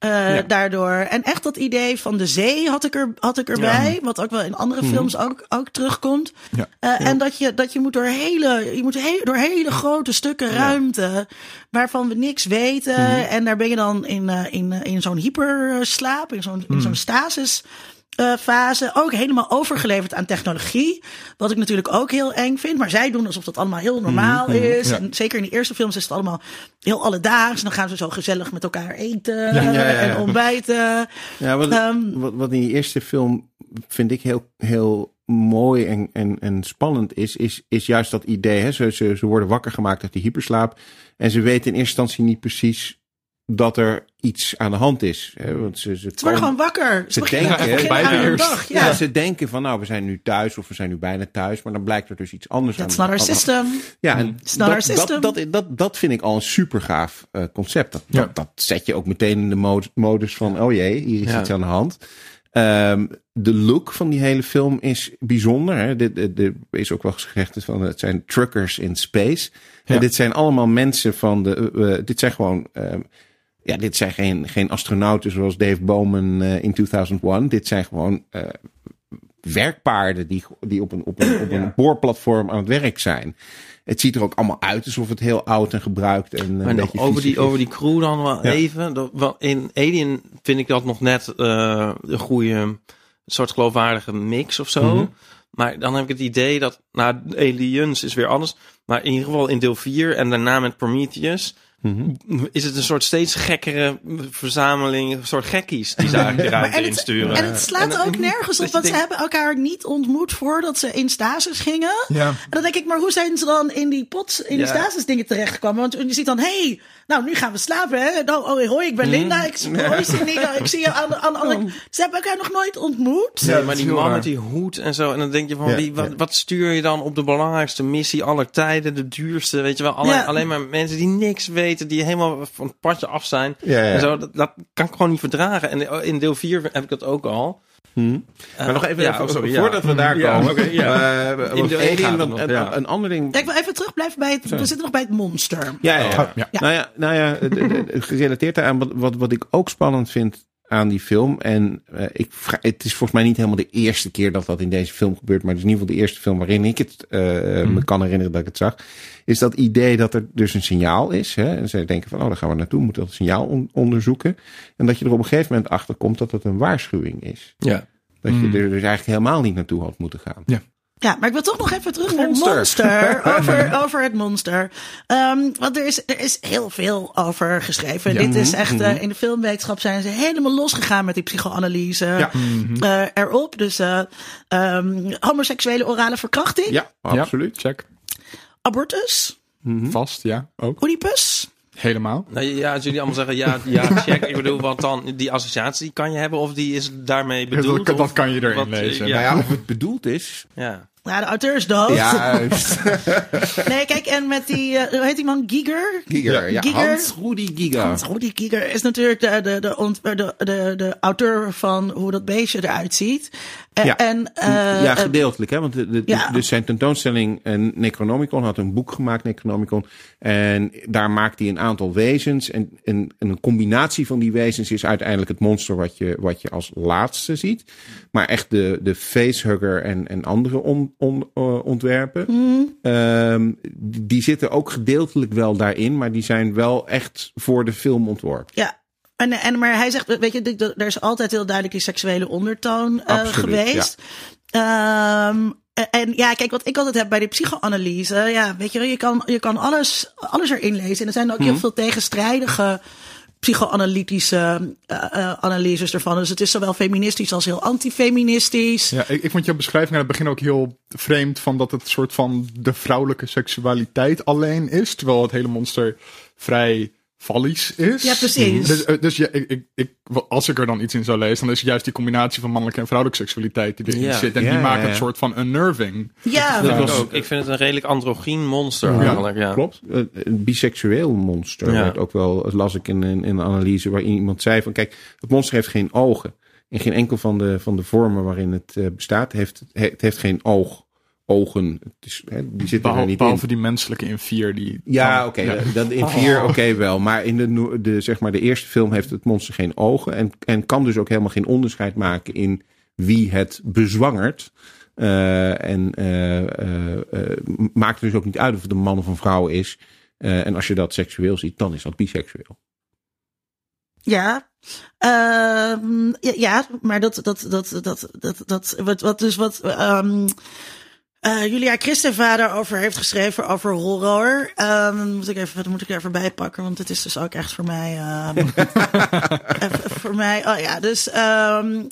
Eh, Daardoor. En echt dat idee van de zee had ik, er, had ik erbij. Wat ook wel in andere films ook, ook terugkomt. Ja. Eh, En dat je, dat je moet door hele, je moet he- door hele grote stukken ruimte. waarvan we niks weten. En daar ben je dan in, eh, in, in zo'n hyperslaap, in zo'n in zo'n stasis eh, fase. Ook helemaal overgeleverd aan technologie. Wat ik natuurlijk ook heel eng vind. Maar zij doen alsof dat allemaal heel normaal is. Ja. En zeker in die eerste films is het allemaal heel alledaags. En dan gaan ze zo gezellig met elkaar eten Ja, ja, ja. en ontbijten. Ja, wat, Ehm, wat, wat in die eerste film vind ik heel, heel mooi en, en, en spannend is, is, is juist dat idee. Hè? Ze, ze, ze worden wakker gemaakt uit die hyperslaap. En ze weten in eerste instantie niet precies dat er iets aan de hand is. Hè? Want ze, ze, Ze worden komen- gewoon wakker. Ze denken, hè, bijna dag. ja. Ja. ze denken van nou, we zijn nu thuis of we zijn nu bijna thuis. Maar dan blijkt er dus iets anders That's aan not our aan- system. Ja, en not our dat, system. dat, dat, dat, dat vind ik al een super gaaf concept. Dat, Ja. dat, dat zet je ook meteen in de mo- modus van, oh jee, hier is Ja. iets aan de hand. Ehm, de look van die hele film is bijzonder. Hè? Dit, dit, dit is ook wel gezegd van het zijn truckers in space. Ja. En dit zijn allemaal mensen van de. eh, eh, dit zijn gewoon. ehm, ja, dit zijn geen, geen astronauten zoals Dave Bowman eh, in 2001. Dit zijn gewoon eh, werkpaarden die, die op een, op een, op een boorplatform aan het werk zijn. Het ziet er ook allemaal uit alsof het heel oud en gebruikt en een Maar nog over die, is. over die crew dan wel Ja. even. Dat, wel, in Alien vind ik dat nog net eh, een goede soort geloofwaardige mix of zo. Mhm. Maar dan heb ik het idee dat, nou, Aliens is weer anders. Maar in ieder geval in deel 4 en daarna met Prometheus Mhm. is het een soort steeds gekkere verzameling, een soort gekkies die ze eigenlijk de ruimte En het, insturen. en het slaat En dan- ook nergens op, want ze hebben elkaar niet ontmoet voordat ze in stasis gingen. Ja. En dan denk ik, maar hoe zijn ze dan in die pot, in die stasis dingen terechtgekomen? Want je ziet dan, hé, hey, nou nu gaan we slapen, hè? Nou, oh, hoi, ik ben Mhm. Linda, ik, hoi, ik zie je aan de andere... Ze hebben elkaar nog nooit ontmoet. Nee, dat maar die man met die hoed en zo. En dan denk je van, Ja, wie, wat, ja. wat stuur je dan op de belangrijkste missie aller tijden? De duurste, weet je wel. Alleen, Ja. alleen maar mensen die niks weten, die helemaal van het padje af zijn. Ja, ja. En zo, dat, dat kan ik gewoon niet verdragen. En in deel 4 heb ik dat ook al. Mhm. Maar nog even, ja, even oh, sorry, ja. voordat we daar Ja, komen. oké, ja. eh, In nog, een, een ander ding. Ik wil even terug blijven bij het, we zitten nog bij het monster. Ja, ja, ja. Oh, ja. Nou ja, nou ja de- de- de- gerelateerd daaraan, wat, wat, wat ik ook spannend vind aan die film. En eh, ik, het is volgens mij niet helemaal de eerste keer dat dat in deze film gebeurt. Maar het is in ieder geval de eerste film waarin ik het eh, me kan herinneren dat ik het zag. Is dat idee dat er dus een signaal is. Hè? En ze denken van, oh, daar gaan we naartoe. We moeten dat signaal on- onderzoeken. En dat je er op een gegeven moment achter komt dat het een waarschuwing is. Ja. Dat je er dus eigenlijk helemaal niet naartoe had moeten gaan. Ja, maar ik wil toch nog even terug naar Monster. het monster. Over, over het monster. Ehm, want er is, er is heel veel over geschreven. Dit is echt, eh, in de filmwetenschap zijn ze helemaal losgegaan met die psychoanalyse Ja. eh, erop. Dus eh, ehm, homoseksuele orale verkrachting, Ja, absoluut. Check. abortus, Mhm. Vast, ja. Ook. Oedipus. Helemaal. Nou, ja, als jullie allemaal zeggen ja, ja, check. Ik bedoel, wat dan, die associatie kan je hebben of die is daarmee Ja, bedoeld? dat, dat of kan je erin wat, lezen. Ja, Nou ja, of het bedoeld is. ja. Ja, de auteur is dood. Juist. Nee, kijk, en met die, eh, hoe heet die man? Giger? Giger. Ja, Giger. Hans Rudy Giger. Hans Rudy Giger is natuurlijk de, de, de, de, de, de auteur van hoe dat beestje eruit ziet. En, Ja. en, eh, ja, eh, gedeeltelijk. Hè? Want de, de, ja. dus zijn tentoonstelling en Necronomicon had een boek gemaakt, Necronomicon. En daar maakt hij een aantal wezens. En, en, en een combinatie van die wezens is uiteindelijk het monster wat je, wat je als laatste ziet. Maar echt de, de facehugger en, en andere on, on, eh, ontwerpen. ehm, die die zitten ook gedeeltelijk wel daarin. Maar die zijn wel echt voor de film ontworpen. Ja. En, en, maar hij zegt, weet je, er is altijd heel duidelijk die seksuele ondertoon eh, Absoluut, geweest. Ehm, en ja, kijk, wat ik altijd heb bij die psychoanalyse, ja, weet je, je kan, je kan alles, alles erin lezen. En er zijn ook Mhm. heel veel tegenstrijdige psychoanalytische eh, eh, analyses ervan. Dus het is zowel feministisch als heel antifeministisch. Ja, ik, ik vond jouw beschrijving aan het begin ook heel vreemd van dat het soort van de vrouwelijke seksualiteit alleen is, terwijl het hele monster vrij fallisch is. Ja, precies. Dus, eh, dus ja, ik, ik, als ik er dan iets in zou lezen, dan is het juist die combinatie van mannelijke en vrouwelijke seksualiteit die erin Ja. zit. En Ja, die ja, maakt ja. een soort van unnerving. Ja, Dat Ja. was ook. Ik vind het een redelijk androgyn monster eigenlijk, ja. Klopt. Een een biseksueel monster. Ja. Werd ook wel, dat las ik in, in, in een analyse waarin iemand zei van kijk, het monster heeft geen ogen. In geen enkel van de, van de vormen waarin het eh, bestaat heeft het, het heeft geen oog. Ogen. Het is, hè, die zitten er Behalve, niet behalve in. die menselijke in vier die. Ja, oké. Dat in vier, oké wel. Maar in de, no- de, zeg maar, de eerste film heeft het monster geen ogen. En, en kan dus ook helemaal geen onderscheid maken in wie het bezwangert. Eh, en eh, eh, maakt dus ook niet uit of het een man of een vrouw is. Eh, en als je dat seksueel ziet, dan is dat biseksueel. Ja. Ehm, ja, ja, maar dat, dat, dat, dat, dat, dat, wat, wat dus wat, ehm eh, Julia Christeva daarover heeft geschreven over horror. Ehm, moet ik even, dat moet ik er even bij pakken, want het is dus ook echt voor mij, even voor mij, oh ja, dus, ehm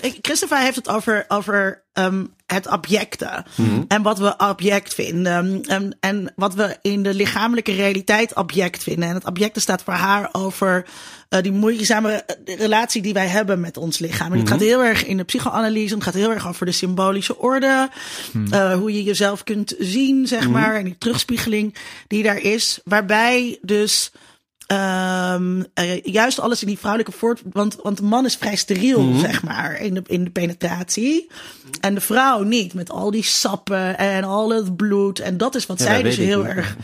ik- Christopher heeft het over, over ehm, het objecten. En wat we object vinden. En, en wat we in de lichamelijke realiteit object vinden. En het objecten staat voor haar over eh, die moeizame eh, relatie die wij hebben met ons lichaam. En het gaat heel erg in de psychoanalyse. Het gaat heel erg over de symbolische orde. eh, hoe je jezelf kunt zien, zeg maar. En die terugspiegeling die daar is. Waarbij dus Ehm, eh, juist alles in die vrouwelijke voort. Want, want de man is vrij steriel, zeg maar, in de, in de penetratie. En de vrouw niet, met al die sappen en al het bloed. En dat is wat Ja, zij dus heel niet. erg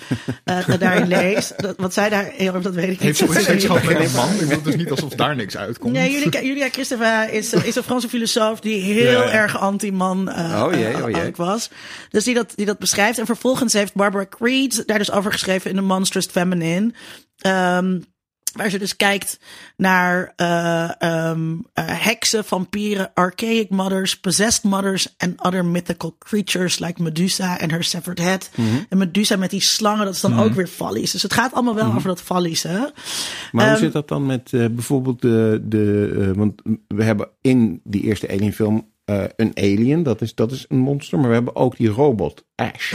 eh, daarin leest. Dat, wat zij daar heel erg, dat weet ik Heeft niet. ze ooit seks gehad met een man? Ik bedoel, het is niet alsof daar niks uitkomt. Nee, Julia, Julia Christopher is, is een Franse filosoof die heel Ja, erg anti-man eh, Oh jee, eh, oh jee. was. Dus die dat, die dat beschrijft. En vervolgens heeft Barbara Creed daar dus over geschreven in The Monstrous Feminine. Ehm, waar ze dus kijkt naar eh, ehm, eh, heksen, vampieren, archaic mothers, possessed mothers en other mythical creatures like Medusa en her severed head. Mhm. En Medusa met die slangen, dat is dan ook weer fallies. Dus het gaat allemaal wel over dat fallies, hè? Maar hoe Ehm, zit dat dan met eh, bijvoorbeeld de. de eh, want we hebben in die eerste Alien film eh, een alien, dat is, dat is een monster. Maar we hebben ook die robot, Ash.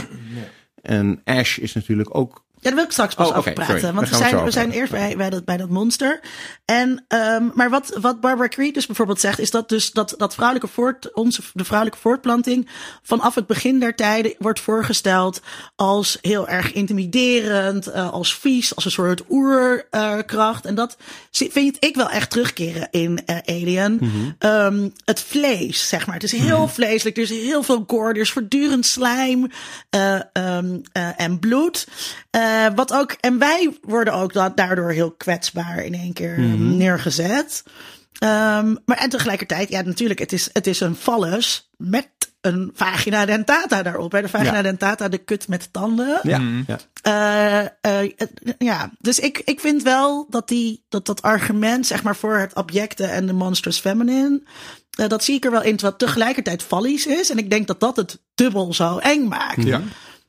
En Ash is natuurlijk ook. Ja, daar wil ik straks pas Oh, over praten. sorry. Want we zijn, we zijn eerst bij, bij, dat, bij dat monster. En, ehm, maar wat, wat Barbara Creed dus bijvoorbeeld zegt, is dat dus dat, dat vrouwelijke voort, onze, de vrouwelijke voortplanting vanaf het begin der tijden wordt voorgesteld als heel erg intimiderend, eh, als vies, als een soort oerkracht. en dat vind ik wel echt terugkeren in eh, Alien. Ehm, het vlees, zeg maar. Het is heel vleeselijk. Er is heel veel gore. Er is voortdurend slijm eh, ehm, eh, en bloed. Eh, wat ook, en wij worden ook da- daardoor heel kwetsbaar in één keer neergezet. Ehm, maar en tegelijkertijd, ja, natuurlijk, het is, het is een phallus met een vagina dentata daarop. Hè. De vagina Ja. dentata, de kut met tanden. Ja, ja. Eh, eh, het- ja, dus ik, ik vind wel dat, die, dat dat argument, zeg maar, voor het objecten en de monstrous feminine, eh, dat zie ik er wel in, terwijl het tegelijkertijd fallies is. En ik denk dat dat het dubbel zo eng maakt. Ja.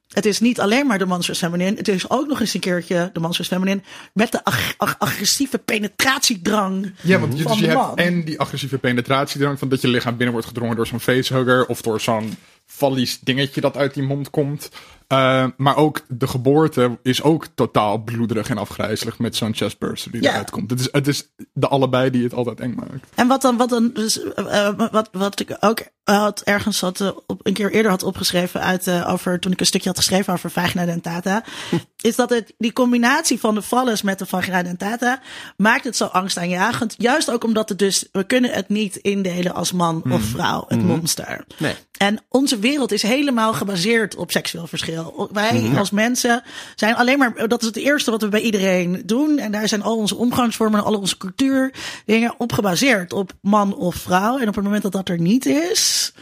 Het is niet alleen maar de monstrous feminine, het is ook nog eens een keertje de monstrous feminine met de ag- ag- agressieve penetratiedrang Ja, want je, van dus je hebt man. en die agressieve penetratiedrang van dat je lichaam binnen wordt gedrongen door zo'n facehugger of door zo'n fallies dingetje dat uit die mond komt. Eh, maar ook de geboorte is ook totaal bloederig en afgrijzelijk met zo'n chestburster die Ja. eruit komt. Het is, het is de allebei die het altijd eng maakt. En wat dan, wat dan, dus, eh, wat, wat ik ook had ergens had, eh, op, een keer eerder had opgeschreven uit, over, toen ik een stukje had geschreven over vagina dentata, is dat het, die combinatie van de vallus met de vagina dentata maakt het zo angstaanjagend. Juist ook omdat het dus, we kunnen het niet indelen als man of vrouw, het monster. Nee. En onze wereld is helemaal gebaseerd op seksueel verschil. Wij als mensen zijn alleen maar, dat is het eerste wat we bij iedereen doen. En daar zijn al onze omgangsvormen en al onze cultuur dingen op gebaseerd. Op man of vrouw. En op het moment dat dat er niet is,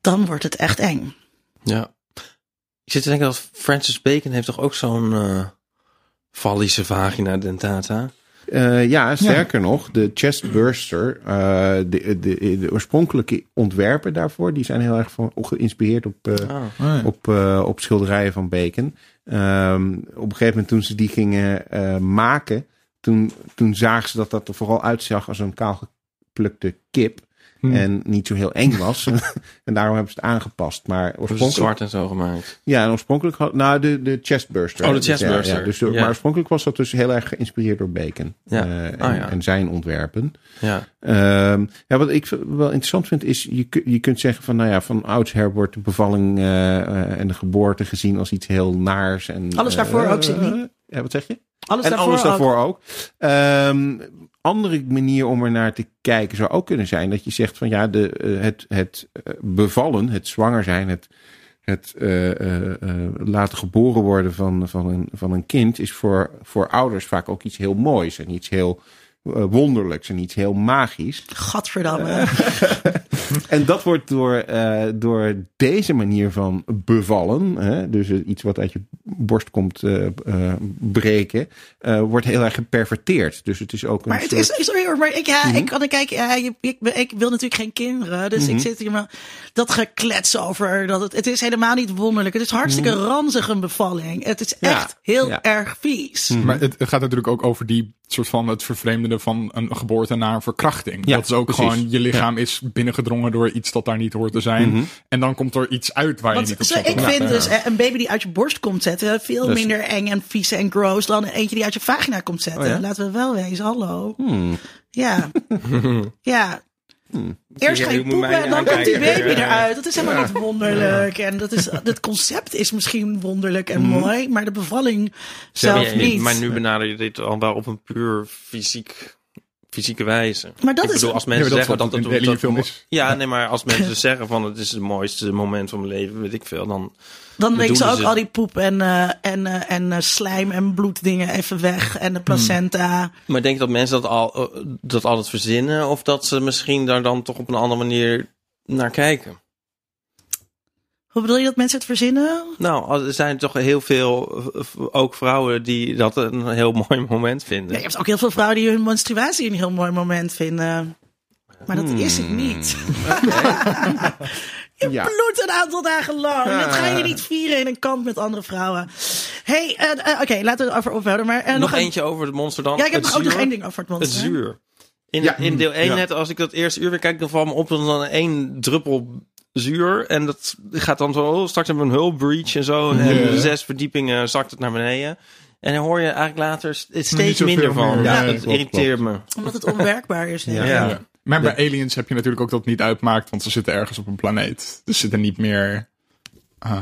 dan wordt het echt eng. Ja. Ik zit te denken dat Francis Bacon heeft toch ook zo'n eh fallische vagina dentata. Eh, ja, sterker nog, de chestburster, eh de, de, de oorspronkelijke ontwerpen daarvoor, die zijn heel erg van, geïnspireerd op, eh, Ah. op, eh, op schilderijen van Bacon. Ehm, op een gegeven moment toen ze die gingen eh, maken, toen, toen zagen ze dat dat er vooral uitzag als een kaalgeplukte kip. Hmm. En niet zo heel eng was. en daarom hebben ze het aangepast. Maar oorspronkelijk zwart en zo gemaakt. ja, en oorspronkelijk had, nou, de, de chestburster. Oh, de Dus ja, chestburster. Ja, dus de- Ja. Maar oorspronkelijk was dat dus heel erg geïnspireerd door Bacon. Ja. Eh, en, Ah, ja. en zijn ontwerpen. Ja. Ehm, ja, wat ik wel interessant vind is, je, je kunt zeggen van, nou ja, van oudsher wordt de bevalling eh, eh, en de geboorte gezien als iets heel naars. En, Alles daarvoor ook, Sydney. eh, ja, wat zeg je? Alles en daarvoor, alles ook. daarvoor ook. Ehm, andere manier om er naar te kijken zou ook kunnen zijn dat je zegt van ja, de, eh, het, het eh, bevallen, het zwanger zijn, het, het eh, laten geboren worden van, van, een, van een kind is voor, voor ouders vaak ook iets heel moois en iets heel wonderlijks en iets heel magisch. Gadverdamme. En dat wordt door, eh, door deze manier van bevallen, hè, dus eh, iets wat uit je borst komt eh, eh, breken, eh, wordt heel erg geperverteerd. Dus het is ook een Maar het is, sorry hoor, maar ik, ja, Mhm. ik kan er kijken, ja, ik, ik, ik wil natuurlijk geen kinderen, dus Mhm. ik zit hier maar dat geklets over, dat het, het is helemaal niet wonderlijk. Het is hartstikke ranzig een bevalling. Het is Mhm. Ja, echt heel ja. erg vies. Maar het gaat natuurlijk ook over die soort van het vervreemdende van een geboorte naar een verkrachting. Ja, dat is ook precies. gewoon, je lichaam is binnengedrongen door iets dat daar niet hoort te zijn. Mhm. En dan komt er iets uit waar je niet op zo, zat te ik vind dus eh, een baby die uit je borst komt zetten veel minder eng en vies en gross dan eentje die uit je vagina komt zetten. Oh ja? Laten we wel wezen, hallo. Hmm. Ja. ja. Eerst ga je poepen en dan komt die baby eruit. Dat is helemaal niet wonderlijk. En dat is, het concept is misschien wonderlijk en Mhm. mooi, maar de bevalling zelf niet. Maar nu benader je dit al wel op een puur fysiek, fysieke wijze. Maar dat ik is- bedoel, als Ja, mensen dat zeggen dat het een dat- is. Ja, nee, maar als mensen zeggen van het is het mooiste moment van mijn leven, weet ik veel, dan Dan weken ze ook ze- al die poep en, eh, en, eh, en eh, slijm en bloeddingen even weg. En de placenta. Maar denk je dat mensen dat al dat altijd verzinnen of dat ze misschien daar dan toch op een andere manier naar kijken? Hoe bedoel je dat mensen het verzinnen? Nou, er zijn toch heel veel, eh, ook vrouwen die dat een heel mooi moment vinden. Nee, je hebt ook heel veel vrouwen die hun menstruatie een heel mooi moment vinden. Maar dat is het niet. je Ja. bloedt een aantal dagen lang. Ja. Dat ga je niet vieren in een kamp met andere vrouwen. hey, eh, eh, oké, laten we het over ophouden. Maar, nog een- eentje over het monster dan. Ja, ik heb Het nog ook nog één ding over het Het monster. zuur. In, Ja. in deel 1 Ja. net, als ik dat eerste uur weer kijk, dan valt me op dat er dan één druppel zuur. En dat gaat dan zo, oh, straks hebben we een hull breach en zo. En zes verdiepingen zakt het naar beneden. En dan hoor je eigenlijk later steeds minder van. meer. Ja, Ja, dat klopt, irriteert me. Omdat het onwerkbaar is. Ja. Ja. Maar bij aliens heb je natuurlijk ook dat het niet uitmaakt, want ze zitten ergens op een planeet. Dus ze zitten niet meer. ehm,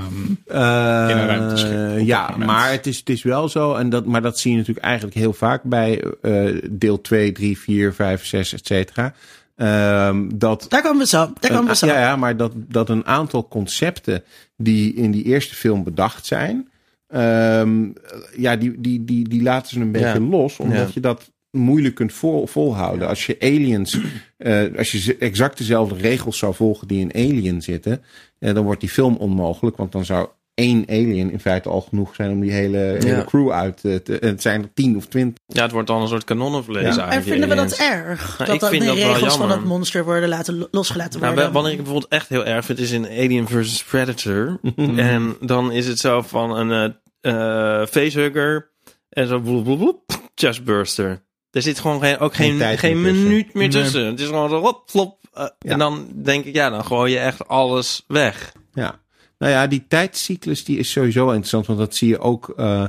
Eh, In een ruimteschip dat ja, maar het is, het is wel zo. En dat, maar dat zie je natuurlijk eigenlijk heel vaak bij eh, deel 2, 3, 4, 5, 6, et cetera. Ehm, dat Daar komen we zo. Daar komen we zo. ja, ja, maar dat, dat een aantal concepten die in die eerste film bedacht zijn, ehm, ja, die, die, die, die laten ze een beetje Ja. los, omdat Ja. je dat moeilijk kunt vol, volhouden. Als je aliens, eh, als je exact dezelfde regels zou volgen die in Alien zitten, eh, dan wordt die film onmogelijk, want dan zou één alien in feite al genoeg zijn om die hele, hele crew uit eh, te. Het zijn er tien of twintig. Ja, het wordt dan een soort kanonnenvlees Ja. En vinden we dat erg? Nou, dat ik dat vind de dat wel regels van jammer. het monster worden laten, losgelaten Nou, worden? wanneer ik het bijvoorbeeld echt heel erg vind, is in Alien vs. Predator. en dan is het zo van een eh, eh, facehugger en zo bloep, bloep, bloep, chestburster. Er zit gewoon geen, ook Geen geen, meer tussen. minuut meer Nee. tussen. Het is gewoon zo, hop, flop. eh, Ja. En dan denk ik, ja, dan gooi je echt alles weg. Ja. Nou ja, die tijdscyclus die is sowieso interessant. Want dat zie je ook eh,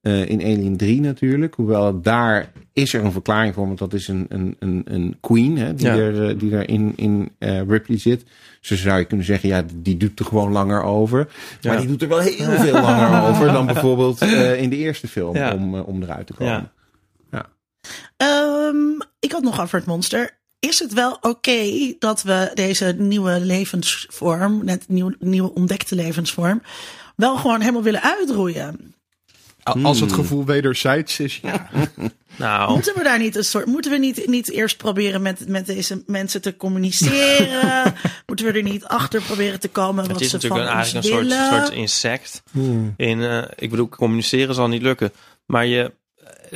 eh, in Alien 3 natuurlijk. Hoewel daar is er een verklaring voor. Want dat is een, een, een, een queen hè, die, Ja. er, eh, die er in, in eh, Ripley zit. Dus zou je kunnen zeggen, ja, die doet er gewoon langer over. Maar Ja. die doet er wel heel veel langer over dan bijvoorbeeld eh, in de eerste film Ja. om, om eruit te komen. Ja. Ehm, ik had nog over het monster. Is het wel oké dat we deze nieuwe levensvorm, net nieuw, nieuwe ontdekte levensvorm, wel gewoon helemaal willen uitroeien? Als het gevoel wederzijds is, ja. Nou, Moeten we daar niet een soort, moeten we niet, niet eerst proberen met, met deze mensen te communiceren? moeten we er niet achter proberen te komen wat het is ze natuurlijk van een, ons eigenlijk een soort, willen? soort insect. Hmm. In, eh, ik bedoel, communiceren zal niet lukken. Maar je,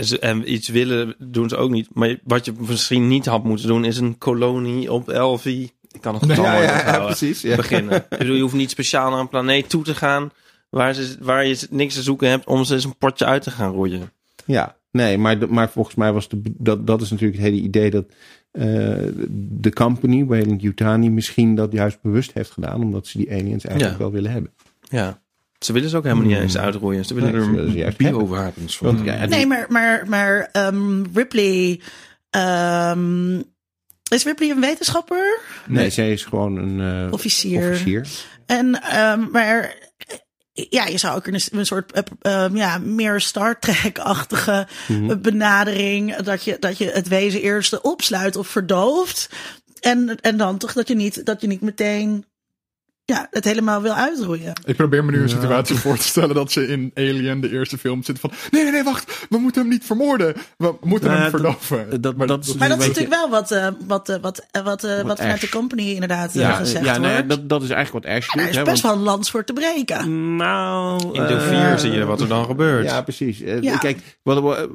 ze- en iets willen doen ze ook niet. Maar wat je misschien niet had moeten doen, is een kolonie op Elvi. Ik kan het getal Ja, precies. Ja. beginnen. Bedoel, je hoeft niet speciaal naar een planeet toe te gaan waar, ze, waar je niks te zoeken hebt om ze eens een potje uit te gaan roeien. Ja, nee, maar, maar volgens mij was de, dat, dat is natuurlijk het hele idee dat eh, de company, Wayland Yutani, misschien dat juist bewust heeft gedaan, omdat ze die aliens eigenlijk Ja. wel willen hebben. Ja. Ze willen ze ook helemaal niet eens uitroeien. Ze willen Nee, ze willen ze er biowapens voor. Want, ja, die- Nee, maar, maar, maar ehm, Ripley. ehm, is Ripley een wetenschapper? nee, zij is gewoon een eh, Officier. officier. En, ehm, maar ja, je zou ook een, een soort eh, ja, meer Star Trek-achtige Mhm. benadering. Dat je, dat je het wezen eerst opsluit of verdooft. En, en dan toch dat je niet, dat je niet meteen ja, het helemaal wil uitroeien. Ik probeer me nu een situatie voor te stellen dat ze in Alien, de eerste film, zitten van... Nee, nee, nee, wacht. We moeten hem niet vermoorden. We moeten Nou, hem dat- verdoven. dat- maar dat is- Maar dat is natuurlijk wel wat, eh, wat, eh, wat, eh, wat, eh, wat vanuit Ash. de company inderdaad Ja, gezegd ja nee, wordt. dat, dat is eigenlijk wat Ash doet. daar is hè, best want- wel een lans voor te breken. Nou, In deel eh, 4 zie je wat er dan gebeurt. Ja, precies. Ja. Kijk, wat, wat-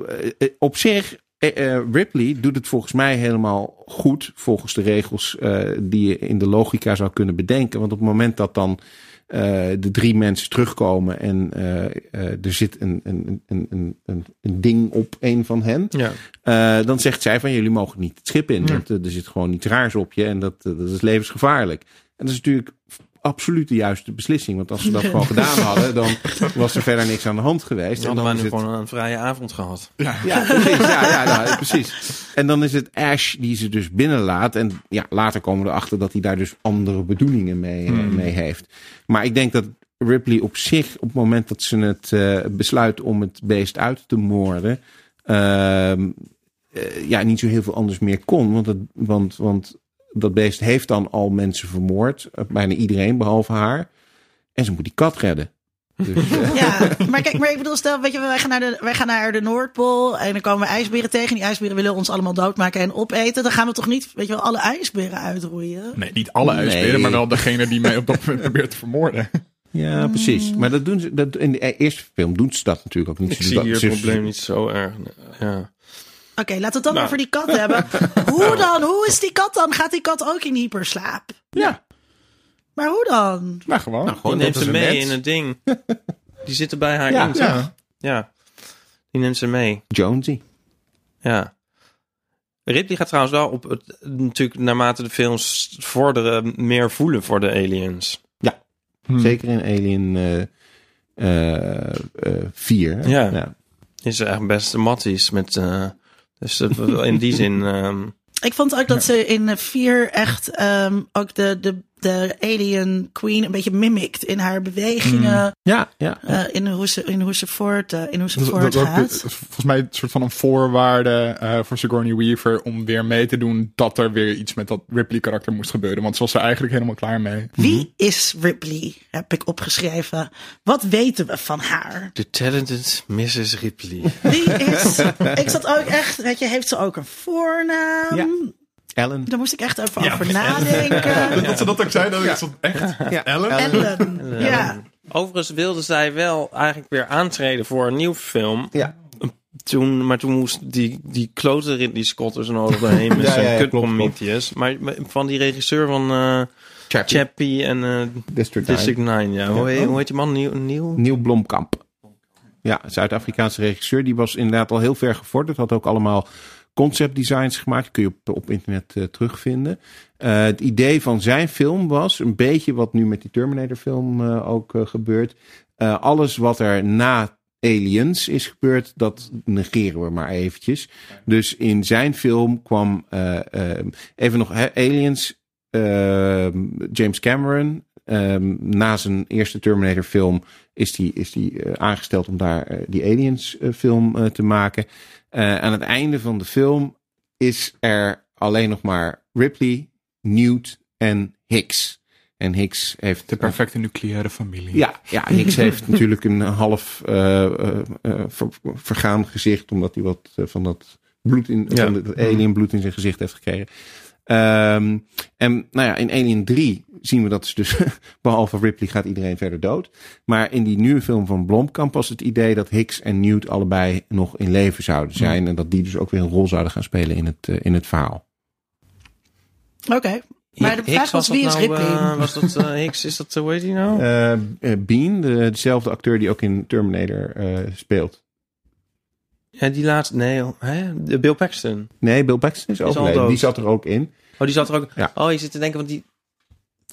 op zich, eh, eh, Ripley doet het volgens mij helemaal goed. Volgens de regels eh, die je in de logica zou kunnen bedenken. Want op het moment dat dan eh, de drie mensen terugkomen en er zit een, een, een, een, ding op een van hen. Ja. Eh, dan zegt zij van jullie mogen niet het schip in. Want er zit gewoon iets raars op je en dat, dat is levensgevaarlijk. En dat is natuurlijk absoluut de juiste beslissing. Want als ze dat gewoon gedaan hadden, dan was er verder niks aan de hand geweest. Dan En hadden is nu het... gewoon een vrije avond gehad. Ja, precies. Ja, ja, nou, precies. En dan is het Ash die ze dus binnenlaat. En ja, later komen we erachter dat hij daar dus andere bedoelingen mee, eh, mee heeft. Maar ik denk dat Ripley op zich, op het moment dat ze het eh, besluit om het beest uit te moorden, ehm, eh, ja, niet zo heel veel anders meer kon. Want, het, want, want dat beest heeft dan al mensen vermoord. eh, Bijna iedereen, behalve haar. En ze moet die kat redden. Dus, eh, Ja, maar kijk, maar ik bedoel, stel, weet je, wij gaan, naar de, wij gaan naar de Noordpool en dan komen we ijsberen tegen. Die ijsberen willen ons allemaal doodmaken en opeten. Dan gaan we toch niet, weet je wel, alle ijsberen uitroeien? Nee, niet alle Nee. ijsberen, maar wel degene die mij op dat moment probeert te vermoorden. Ja, precies. Maar dat doen ze, dat, in de eerste film doen ze dat natuurlijk ook niet. Ik Ze zie doen hier het probleem niet zo erg. Ja. Oké, laten we het dan Nou. over die kat hebben. Hoe dan? Hoe is die kat dan? Gaat die kat ook in hyperslaap? Ja, Maar hoe dan? maar gewoon. Nou, Die gewoon neemt ze mee in het ding. Die zitten bij haar Ja. in. ja. Ja. Die neemt ze mee. Jonesy. Ja. Ripley gaat trouwens wel op het, natuurlijk naarmate de films vorderen, meer voelen voor de aliens. Hm. Zeker in Alien eh eh, eh, 4. hè? Ja. Is echt best matties met. Dus in die zin. ehm, Ik vond ook dat ze in vier echt ehm, ook de, de, de alien queen een beetje mimikt in haar bewegingen. Ja, ja. eh, in, hoe ze, in hoe ze voort, eh, in hoe ze Dat, dat, dat voortgaat. is volgens mij een soort van een voorwaarde eh, voor Sigourney Weaver om weer mee te doen dat er weer iets met dat Ripley karakter moest gebeuren. Want ze was er eigenlijk helemaal klaar mee. Wie is Ripley? Heb ik opgeschreven. Wat weten we van haar? The Talented Mrs. Ripley. Wie is. ik zat ook echt. Weet je, heeft ze ook een voornaam? Ja. Ellen. Daar moest ik echt even over nadenken. Dat ze dat ook zei, dat ik stond echt. Ja. Ellen? Ellen. Ja. Overigens wilde zij wel eigenlijk weer aantreden voor een nieuw film. Ja. Toen, maar toen moest die, die klote Ridley Scott er zo nodig doorheen met zijn ja, kut. Maar van die regisseur van eh Chappie. Chappie en eh, District, District 9. 9. Ja. Hoe, heet, hoe heet die man? Nieuw? Nieuw? Neil Blomkamp. Ja, Zuid-Afrikaanse regisseur. Die was inderdaad al heel ver gevorderd. Had ook allemaal concept designs gemaakt. Kun je op, op internet eh, terugvinden. Eh, het idee van zijn film was een beetje wat nu met die Terminator film eh, ook gebeurt. Alles wat er na Aliens is gebeurd, dat negeren we maar eventjes. Dus in zijn film kwam even nog Aliens, James Cameron. na zijn eerste Terminator film is die, is die aangesteld om daar die Aliens film te maken. Eh, aan het einde van de film is er alleen nog maar Ripley, Newt en Hicks. En Hicks heeft De perfecte nucleaire familie. ja, ja, Hicks heeft natuurlijk een half eh, eh, eh, ver- vergaan gezicht, omdat hij wat van dat bloed in, Ja. van het alien bloed in zijn gezicht heeft gekregen. Ehm, en nou ja, in Alien 3 zien we dat ze dus, behalve Ripley gaat iedereen verder dood. Maar in die nieuwe film van Blomkamp was het idee dat Hicks en Newt allebei nog in leven zouden zijn. En dat die dus ook weer een rol zouden gaan spelen in het, eh, in het verhaal. Oké. Maar de vraag was, wie is nou, Ripley? eh, was dat eh, Hicks? Is dat, hoe heet nou? Bean, de, dezelfde acteur die ook in Terminator eh, speelt. Ja, die laatste, nee, hè? De Bill Paxton. Nee, Bill Paxton is overleden. dood. Die zat er ook in. Oh, die zat er ook. Ja. Oh, je zit te denken, want die.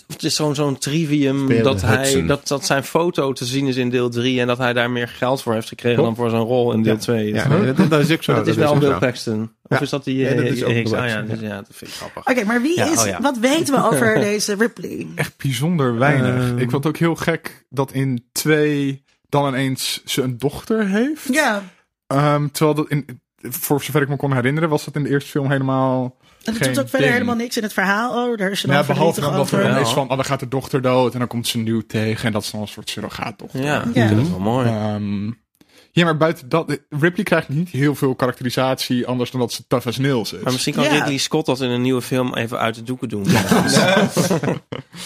Het is zo'n zo'n trivium Speelde dat, hij, dat, dat zijn foto te zien is in deel 3 en dat hij daar meer geld voor heeft gekregen dan voor zijn rol in deel Ja. 2. Ja, nee, dat, dat is ook zo. dat is wel Bill zo. Paxton. Of Ja. is dat die Nee, dat eh, is ook Hicks? Ah, ja, dus, ja, dat vind ik grappig. Oké, maar wie Ja, is, oh ja. wat weten we over deze Ripley? Echt bijzonder weinig. Ehm. ik vond het ook heel gek dat in twee dan ineens ze een dochter heeft. Ja, Ehm, terwijl dat in, voor zover ik me kon herinneren, was dat in de eerste film helemaal. en het doet ook verder ding. helemaal niks in het verhaal. Oh, daar is je dan Ja, behalve dan dat er dan Ja. is van, oh, dan gaat de dochter dood en dan komt ze nieuw tegen en dat is dan een soort surrogaatdochter. Ja, Ja. vind het wel mooi. Ehm, ja, maar buiten dat, Ripley krijgt niet heel veel karakterisatie anders dan dat ze tough as nails is. Maar misschien kan Ja. Ridley Scott dat in een nieuwe film even uit de doeken doen.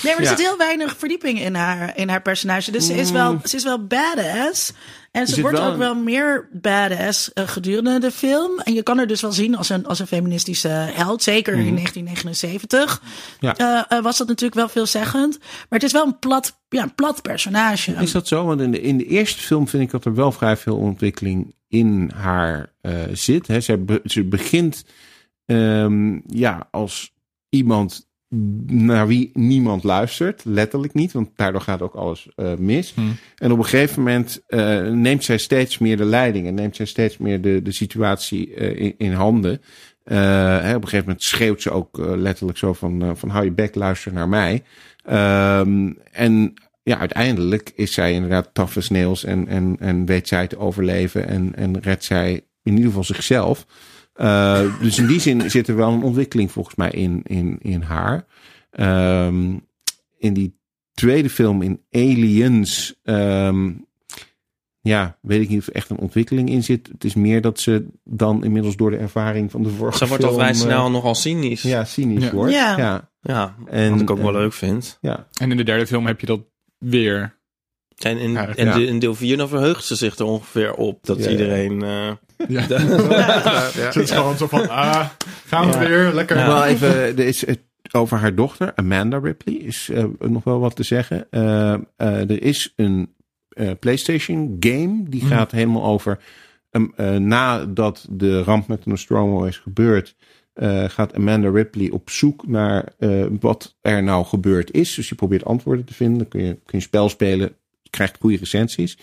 Nee, maar er Ja. zit heel weinig verdieping in haar, in haar personage. Dus ze, is wel, ze is wel badass. En ze wordt wel ook een- wel meer badass eh, gedurende de film. En je kan haar dus wel zien als een, als een feministische held. Zeker in 1979 Ja. eh, eh, was dat natuurlijk wel veelzeggend. Maar het is wel een plat, ja, een plat personage. Is dat zo? Want in de, in de eerste film vind ik dat er wel vrij veel ontwikkeling in haar zit. Hè. Ze, be- ze begint ehm, ja, als iemand naar wie niemand luistert. Letterlijk niet, want daardoor gaat ook alles eh, mis. Hmm. En op een gegeven moment eh, neemt zij steeds meer de leiding. En neemt zij steeds meer de, de situatie eh, in, in handen. Hè, op een gegeven moment schreeuwt ze ook letterlijk zo van, van hou je bek, luister naar mij. Ehm, en ja, uiteindelijk is zij inderdaad tough as nails en, en, en weet zij te overleven en, en redt zij in ieder geval zichzelf. Eh, dus in die zin zit er wel een ontwikkeling volgens mij in, in, in haar. Ehm, in die tweede film in Aliens, ehm, ja, weet ik niet of er echt een ontwikkeling in zit. Het is meer dat ze dan inmiddels door de ervaring van de vorige Ze wordt al film, vrij eh, snel nogal cynisch. ja, cynisch Ja. wordt. Ja. ja. Ja, En, wat ik ook wel leuk vind. ja. En in de derde film heb je dat weer. En in, Ja, en ja. de- in deel 4 dan verheugt ze zich er ongeveer op dat Ja. iedereen... eh, Ja. Het is gewoon zo van, ah, gaan we weer, lekker. Ja. Wel even, er is het over haar dochter, Amanda Ripley, is eh, nog wel wat te zeggen. Eh, eh, er is een eh, PlayStation game die Mhm. gaat helemaal over. um, eh, nadat de ramp met de Nostromo is gebeurd, eh, gaat Amanda Ripley op zoek naar eh, wat er nou gebeurd is. Dus je probeert antwoorden te vinden. Dan kun je, kun je spel spelen, je krijgt goede recensies.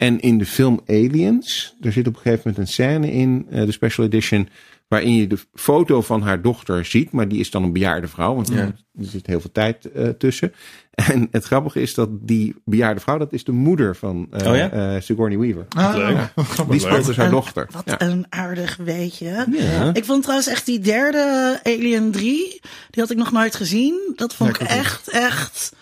En in de film Aliens, er zit op een gegeven moment een scène in, eh, de special edition, waarin je de foto van haar dochter ziet, maar die is dan een bejaarde vrouw, want Ja. er zit heel veel tijd eh, tussen. En het grappige is dat die bejaarde vrouw, dat is de moeder van Oh ja? eh, Sigourney Weaver. Ah, Leuk. Die speelt dus haar een- dochter. Wat Ja. een aardig weetje. Ja. Ik vond trouwens echt die derde Alien 3, die had ik nog nooit gezien. Dat vond Ja, ik echt, echt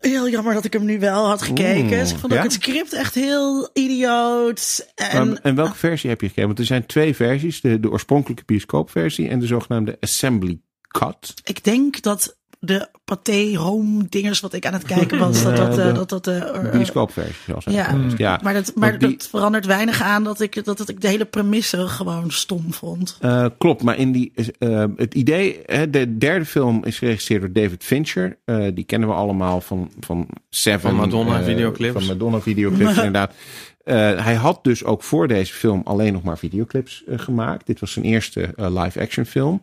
heel jammer dat ik hem nu wel had gekeken. Oeh, Dus ik vond ja? ook het script echt heel idioot. En en welke versie heb je gekeken? Want er zijn twee versies. De, de oorspronkelijke bioscoopversie en de zogenaamde Assembly Cut. ik denk dat de paté home dingers wat ik aan het kijken was, dat dat, eh, de- dat, dat eh, De eh, bioscoopversie hij ja. geweest. ja. Maar, dat, maar die- dat verandert weinig aan dat ik, dat, dat ik de hele premisse gewoon stom vond. Eh, klopt, maar in die, eh, het idee, hè, de derde film is geregisseerd door David Fincher. Eh, die kennen we allemaal van, van Seven. Van Madonna videoclips. Van Madonna videoclips, inderdaad. Eh, hij had dus ook voor deze film alleen nog maar videoclips eh, gemaakt. Dit was zijn eerste eh, live-action film.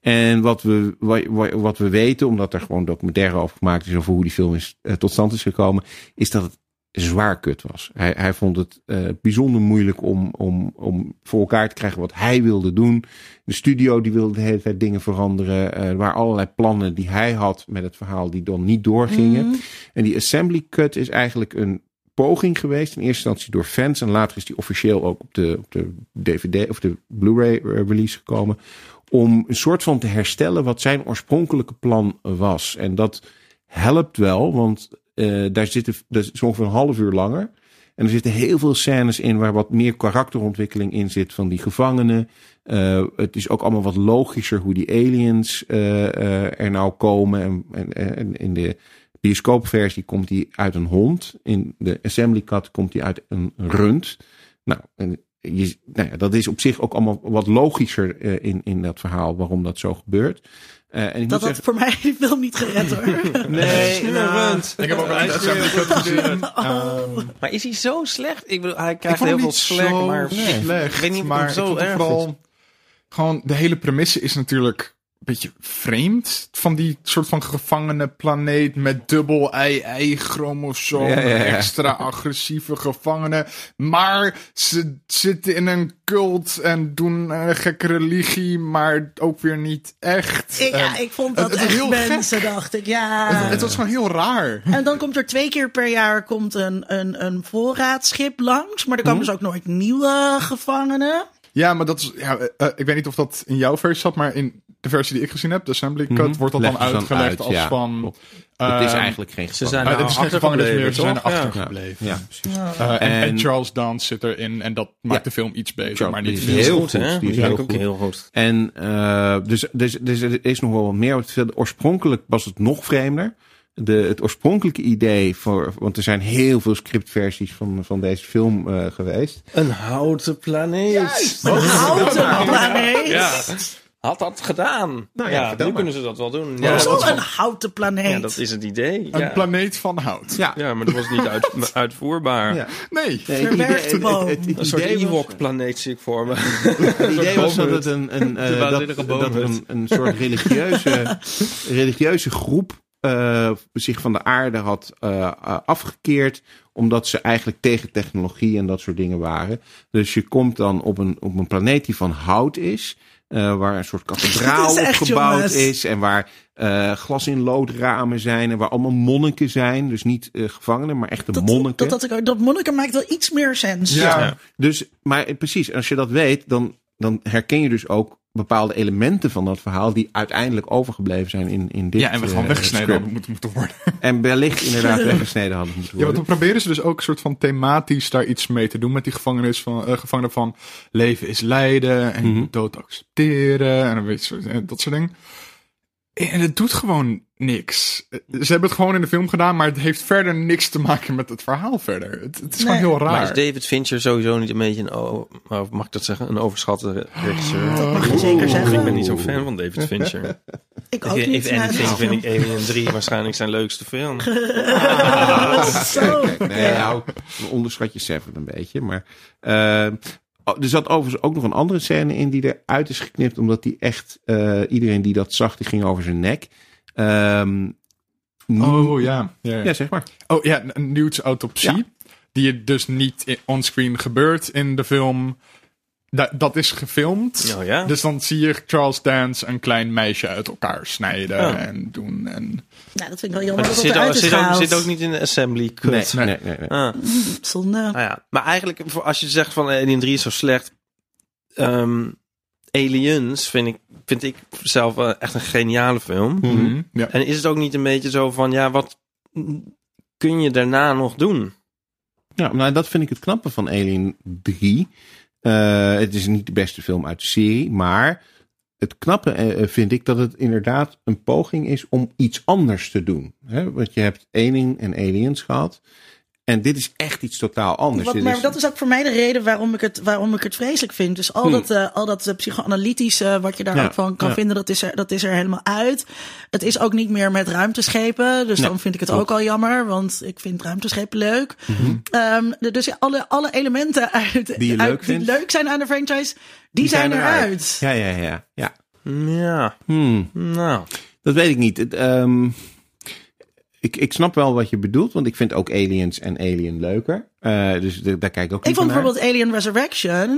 En wat we, wa- wa- wat we weten, omdat er gewoon documentaire over gemaakt is over hoe die film is, tot stand is gekomen, is dat het zwaar kut was. Hij, hij vond het bijzonder moeilijk om, om, om voor elkaar te krijgen wat hij wilde doen. De studio die wilde de hele tijd dingen veranderen. Eh, er waren allerlei plannen die hij had met het verhaal die dan niet doorgingen. En die assembly cut is eigenlijk een poging geweest. In eerste instantie door fans. En later is die officieel ook op de, op de DVD of de Blu-ray eh, release gekomen. Om een soort van te herstellen wat zijn oorspronkelijke plan was. En dat helpt wel, want eh, daar zitten, dat is ongeveer een half uur langer. En er zitten heel veel scènes in waar wat meer karakterontwikkeling in zit van die gevangenen. Eh, het is ook allemaal wat logischer hoe die aliens er nou komen. En, en, en in de bioscoopversie komt die uit een hond. In de assembly cut komt die uit een rund. Nou, en je, nou ja, dat is op zich ook allemaal wat logischer eh, in, in dat verhaal waarom dat zo gebeurt. Eh, en ik Dat moet had zeggen, voor mij die film niet gered hoor. Nee, nou, Ik heb ook een assembly cut gezien. Ehm, maar is hij zo slecht? Ik bedoel, hij krijgt heel veel slack, zo maar slecht, ik weet niet of maar zo erg vooral is. gewoon de hele premisse is natuurlijk beetje vreemd van die soort van gevangene planeet met dubbel ei-ei chromosoom, Ja, ja, ja. extra agressieve gevangenen, maar ze zitten in een cult en doen een gekke religie, maar ook weer niet echt. Ik, ja, En ik vond dat het echt heel gek. mensen, dacht ik. Ja. het, het was gewoon heel raar. En dan komt er twee keer per jaar komt een, een, een voorraadschip langs. Maar er komen dus ook nooit nieuwe gevangenen. Ja, maar dat is. Ja, eh, eh, ik weet niet of dat in jouw versie zat, maar in de versie die ik gezien heb, de Assembly Cut, Mhm. wordt dat dan uitgelegd uit, als ja, van. klopt. het is eigenlijk geen Ze zijn eh, nou het is geen gevangenis meer, ze zijn. Ja, precies. Eh, en, en En- Charles Dance zit erin en dat maakt Ja. de film iets beter, Charles- maar die niet is veel. heel goed, hè? die is heel ook goed. heel goed. En eh, dus, dus, dus er is nog wel wat meer. Oorspronkelijk was het nog vreemder. De, het oorspronkelijke idee voor. Want er zijn heel veel scriptversies van, van deze film eh, geweest. Een houten planeet. Een houten planeet. Ja, had dat gedaan. Nou ja, ja, vertel nu maar. kunnen ze dat wel doen. Ja, dat, een houten planeet. ja, dat is het idee. Een Ja. planeet van hout. Ja, ja, maar dat was niet uit, uitvoerbaar. ja. Nee. Nee, het boom. het- het Een soort idee was- Ewok-planeet zie ik voor me. Het idee was dat het een, een, eh, De dat, een, soort religieuze, religieuze groep eh, zich van de aarde had eh, afgekeerd. Omdat ze eigenlijk tegen technologie en dat soort dingen waren. Dus je komt dan op een, op een planeet die van hout is. Eh, waar een soort kathedraal echt, opgebouwd jongens. is. En waar eh, glas in loodramen zijn. En waar allemaal monniken zijn. Dus niet eh, gevangenen, maar echte dat, monniken. dat, dat, dat monniken maakt wel iets meer sens. Ja. Ja. Dus, maar precies, als je dat weet, dan, dan herken je dus ook bepaalde elementen van dat verhaal die uiteindelijk overgebleven zijn in, in dit Ja, en we gewoon eh, weggesneden script. hadden moeten, moeten worden. En wellicht inderdaad weggesneden hadden moeten Ja, want worden. dan proberen ze dus ook een soort van thematisch daar iets mee te doen met die gevangenis van, eh, gevangenen van leven is lijden en Mhm. dood accepteren en dan weet je, zo- en dat soort dingen. En het doet gewoon niks. Ze hebben het gewoon in de film gedaan, maar het heeft verder niks te maken met het verhaal verder. Het, het is Nee. gewoon heel Maar is raar. David Fincher sowieso niet een beetje een, o- of mag ik dat zeggen, een overschatte regisseur? Dat mag je zeker zeggen. Ik ben niet zo'n fan van David Fincher. Ik ook niet. if anything vind ik Alien 3 waarschijnlijk zijn leukste film. Zo. Nee, nou, onderschat je Seven een beetje. Maar eh, oh, er zat overigens ook nog een andere scène in die eruit is geknipt. Omdat die echt, eh, iedereen die dat zag, die ging over zijn nek. Ehm, Oh ja. ja, ja. Ja, zeg maar. Oh ja, een Newt's autopsie. Ja. Die dus niet onscreen gebeurt in de film. Da- dat is gefilmd. Oh ja? Dus dan zie je Charles Dance een klein meisje uit elkaar snijden Oh. en doen. En... Nou, dat vind ik wel jammer dat zit, ook, zit, ook, zit ook niet in de assembly. Nee, nee, nee. nee. Ah, Zonde. nou ja. Maar eigenlijk, voor- als je zegt van Alien 3 is zo slecht. ehm, Aliens vind ik, vind ik zelf eh, echt een geniale film. Mhm. Ja. En is het ook niet een beetje zo van, ja, wat kun je daarna nog doen? Ja, nou, dat vind ik het knappe van Alien 3. Eh, het is niet de beste film uit de serie, maar het knappe eh, vind ik dat het inderdaad een poging is om iets anders te doen. Hè? Want je hebt Alien en Aliens gehad. En dit is echt iets totaal anders. Wat, maar is- dat is ook voor mij de reden waarom ik het, waarom ik het vreselijk vind. Dus al Hmm. dat, eh, al dat eh, psychoanalytische, wat je daar Ja, ook van kan ja. vinden, dat is, er, dat is er helemaal uit. Het is ook niet meer met ruimteschepen. Dus Nee, dan vind ik het ook al jammer, want ik vind ruimteschepen leuk. Mhm. Ehm, dus alle, alle elementen uit, Die uit- leuk vindt? leuk zijn aan de franchise, die, zijn, eruit. Ja, ja, ja. ja. Ja, Hmm. nou. Dat weet ik niet. Het, ehm, ik, ik snap wel wat je bedoelt, want ik vind ook Aliens en Alien leuker. Eh, dus de- daar kijk ik ook Ik vond bijvoorbeeld Alien Resurrection,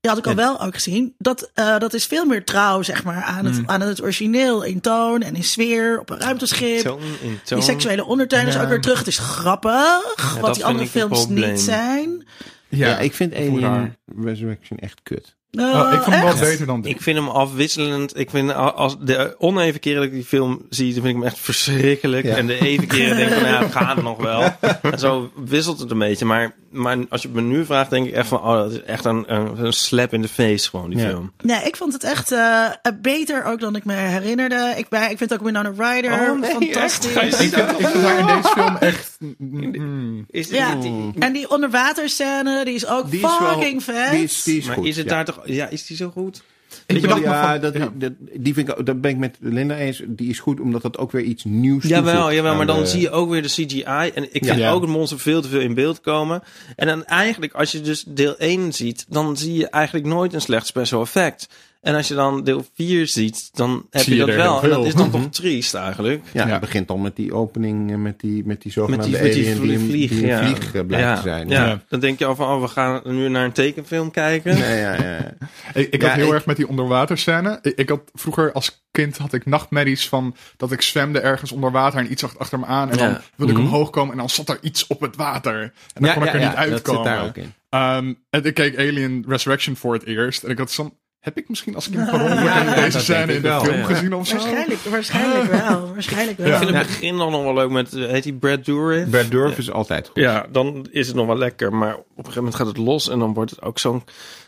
die had ik al Ja. wel ook gezien. Dat, eh, dat is veel meer trouw, zeg maar, aan het, aan het origineel in toon en in sfeer op een ruimteschip. Toon in toon. Die seksuele ondertoon is Ja. ook weer terug. Het is grappig, wat die andere films niet zijn. Ja, ik vind. Alien Resurrection echt kut. Uh, Oh, ik vond hem wel beter dan dit. Ik vind hem afwisselend. Ik vind a- als de oneven keren dat ik die film zie, dan vind ik hem echt verschrikkelijk. Ja. En de even keren denk ik van, ja, het gaat nog wel. En zo wisselt het een beetje. Maar, maar als je het me nu vraagt, denk ik echt van, oh, dat is echt een, een, een slap in de face gewoon, die Ja. film. Nee, ik vond het echt eh, beter ook dan ik me herinnerde. Ik, ben, ik vind ook Winona Ryder Oh, nee, fantastisch. echt? Ik vind, ik vind haar in deze film echt... mm, Is Ja, die- en die onderwaterscène, die is ook Die is wel- fucking vet. Die is, die is maar goed. is het ja. daar toch, ja, is die zo goed? Ik ja, van- dat, ja. Dat, die vind ik, dat ben ik met Linda eens. Die is goed, omdat dat ook weer iets nieuws Jawel, toevoegt jawel, aan maar dan de- zie je ook weer de CGI. En ik vind Ja. ook het monster veel te veel in beeld komen. En dan eigenlijk, als je dus deel 1 ziet, dan zie je eigenlijk nooit een slecht special effect. En als je dan deel 4 ziet, dan heb Zie je je dat wel. En dat is dan toch triest eigenlijk. Ja, Ja. het begint al met die opening, eh, met die, met die zogenaamde Met die, met die alien die, een- vlieg, die een ja. vlieg eh, blijkt ja, te zijn. Ja. Ja. dan denk je al van, oh, we gaan nu naar een tekenfilm kijken. Ja, ja, ja. Ik, ik Ja, had heel ik- erg met die onderwaterscène. Ik, ik had vroeger als kind had ik nachtmerries van dat ik zwemde ergens onder water en iets zag achter me aan. En Ja. dan wilde ik Mhm. omhoog komen en dan zat er iets op het water. En dan Ja, kon ik ja, er ja, niet uitkomen. Dat zit daar ook in. Ehm, en ik keek Alien Resurrection voor het eerst. En ik had zo'n... Heb ik misschien als kind ongeluk Ja, deze scène in de wel, film ja. gezien of zo? Waarschijnlijk, waarschijnlijk wel. Waarschijnlijk wel. Ik vind het begin dan nog wel leuk met, eh, heet die Brad Dourif? Bert Durf is altijd goed. Ja, dan is het nog wel lekker. Maar op een gegeven moment gaat het los en dan wordt het ook zo'n...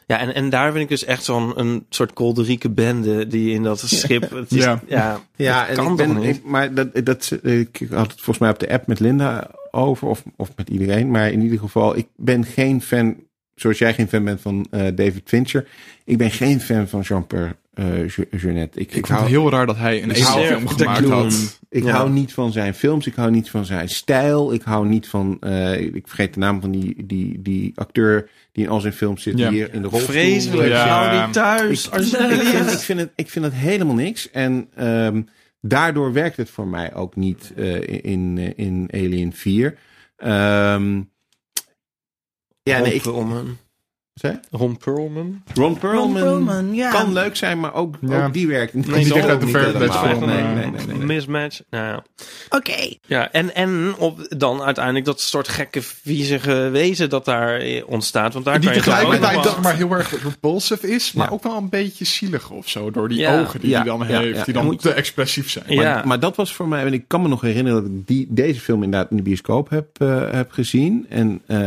Ja, en, en daar vind ik dus echt zo'n een soort kolderieke bende die in dat schip... Het is, Ja. ja. Ja, en kan ik ben, toch niet? ik- maar dat, dat, ik had het volgens mij op de app met Linda over, of, of met iedereen. Maar in ieder geval, ik ben geen fan, zoals jij geen fan bent van eh, David Fincher. Ik ben geen fan van Jean-Pierre eh, Ju- Jeunet. Ik, Ik vond het heel raar dat hij een Alien film gemaakt had. ik Ja. hou niet van zijn films, ik hou niet van zijn stijl. Ik hou niet van, eh, ik vergeet de naam van die, die, die acteur die in al zijn films zit, Ja. hier in de rolstoel. Vreselijk. Ja. Hou die thuis. Ik, ik, vind, ik, vind het, ik vind het helemaal niks. En ehm, daardoor werkt het voor mij ook niet eh, in, eh, in Alien 4. Ehm, ja, nee, ik, Ron Perlman. Zei? Ron Perlman. Ron Perlman, Ron Perlman, ja. kan leuk zijn, maar ook, Ja. ook die werkt niet. Nee, die uit de Nee, eh, nee, nee, nee. Mismatch. Nou, ja. Oké. Ja, en, en op, dan uiteindelijk dat soort gekke, viezige wezen dat daar eh, ontstaat. Want daar die kan tegelijkertijd dat maar heel erg repulsive is, maar Ja. ook wel een beetje zielig of zo. Door die Ja. ogen die Ja, hij dan ja, heeft, ja. die dan moet te expressief zijn. Ja. Maar, maar dat was voor mij, en ik kan me nog herinneren dat ik die, deze film inderdaad in de bioscoop heb, eh, heb gezien. En eh,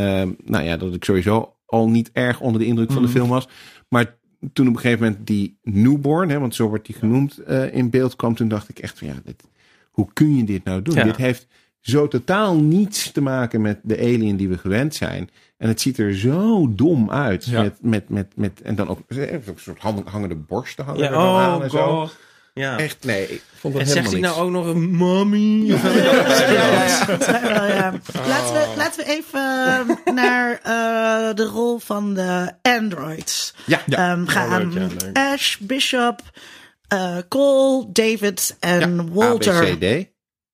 nou ja, dat ik sowieso al niet erg onder de indruk van de Mhm. film was. Maar toen op een gegeven moment die newborn, hè, want zo wordt die genoemd, eh, in beeld kwam, toen dacht ik echt van ja, dit, hoe kun je dit nou doen? Ja. Dit heeft zo totaal niets te maken met de alien die we gewend zijn. En het ziet er zo dom uit. Ja. Met, met, met, met, en dan ook eh, een soort hang- hangende borsten hangen Ja, er dan aan oh en zo. Ja. Echt, nee. Ik vond dat En zegt hij nou ook nog een mommy? Ja, ja, ja. Laten, we, laten we even eh, naar eh, de rol van de androids Ja, ja. ehm, gaan. leuk, ja, leuk. Ash, Bishop, eh, Cole, David en Ja, Walter. A, B, C, D,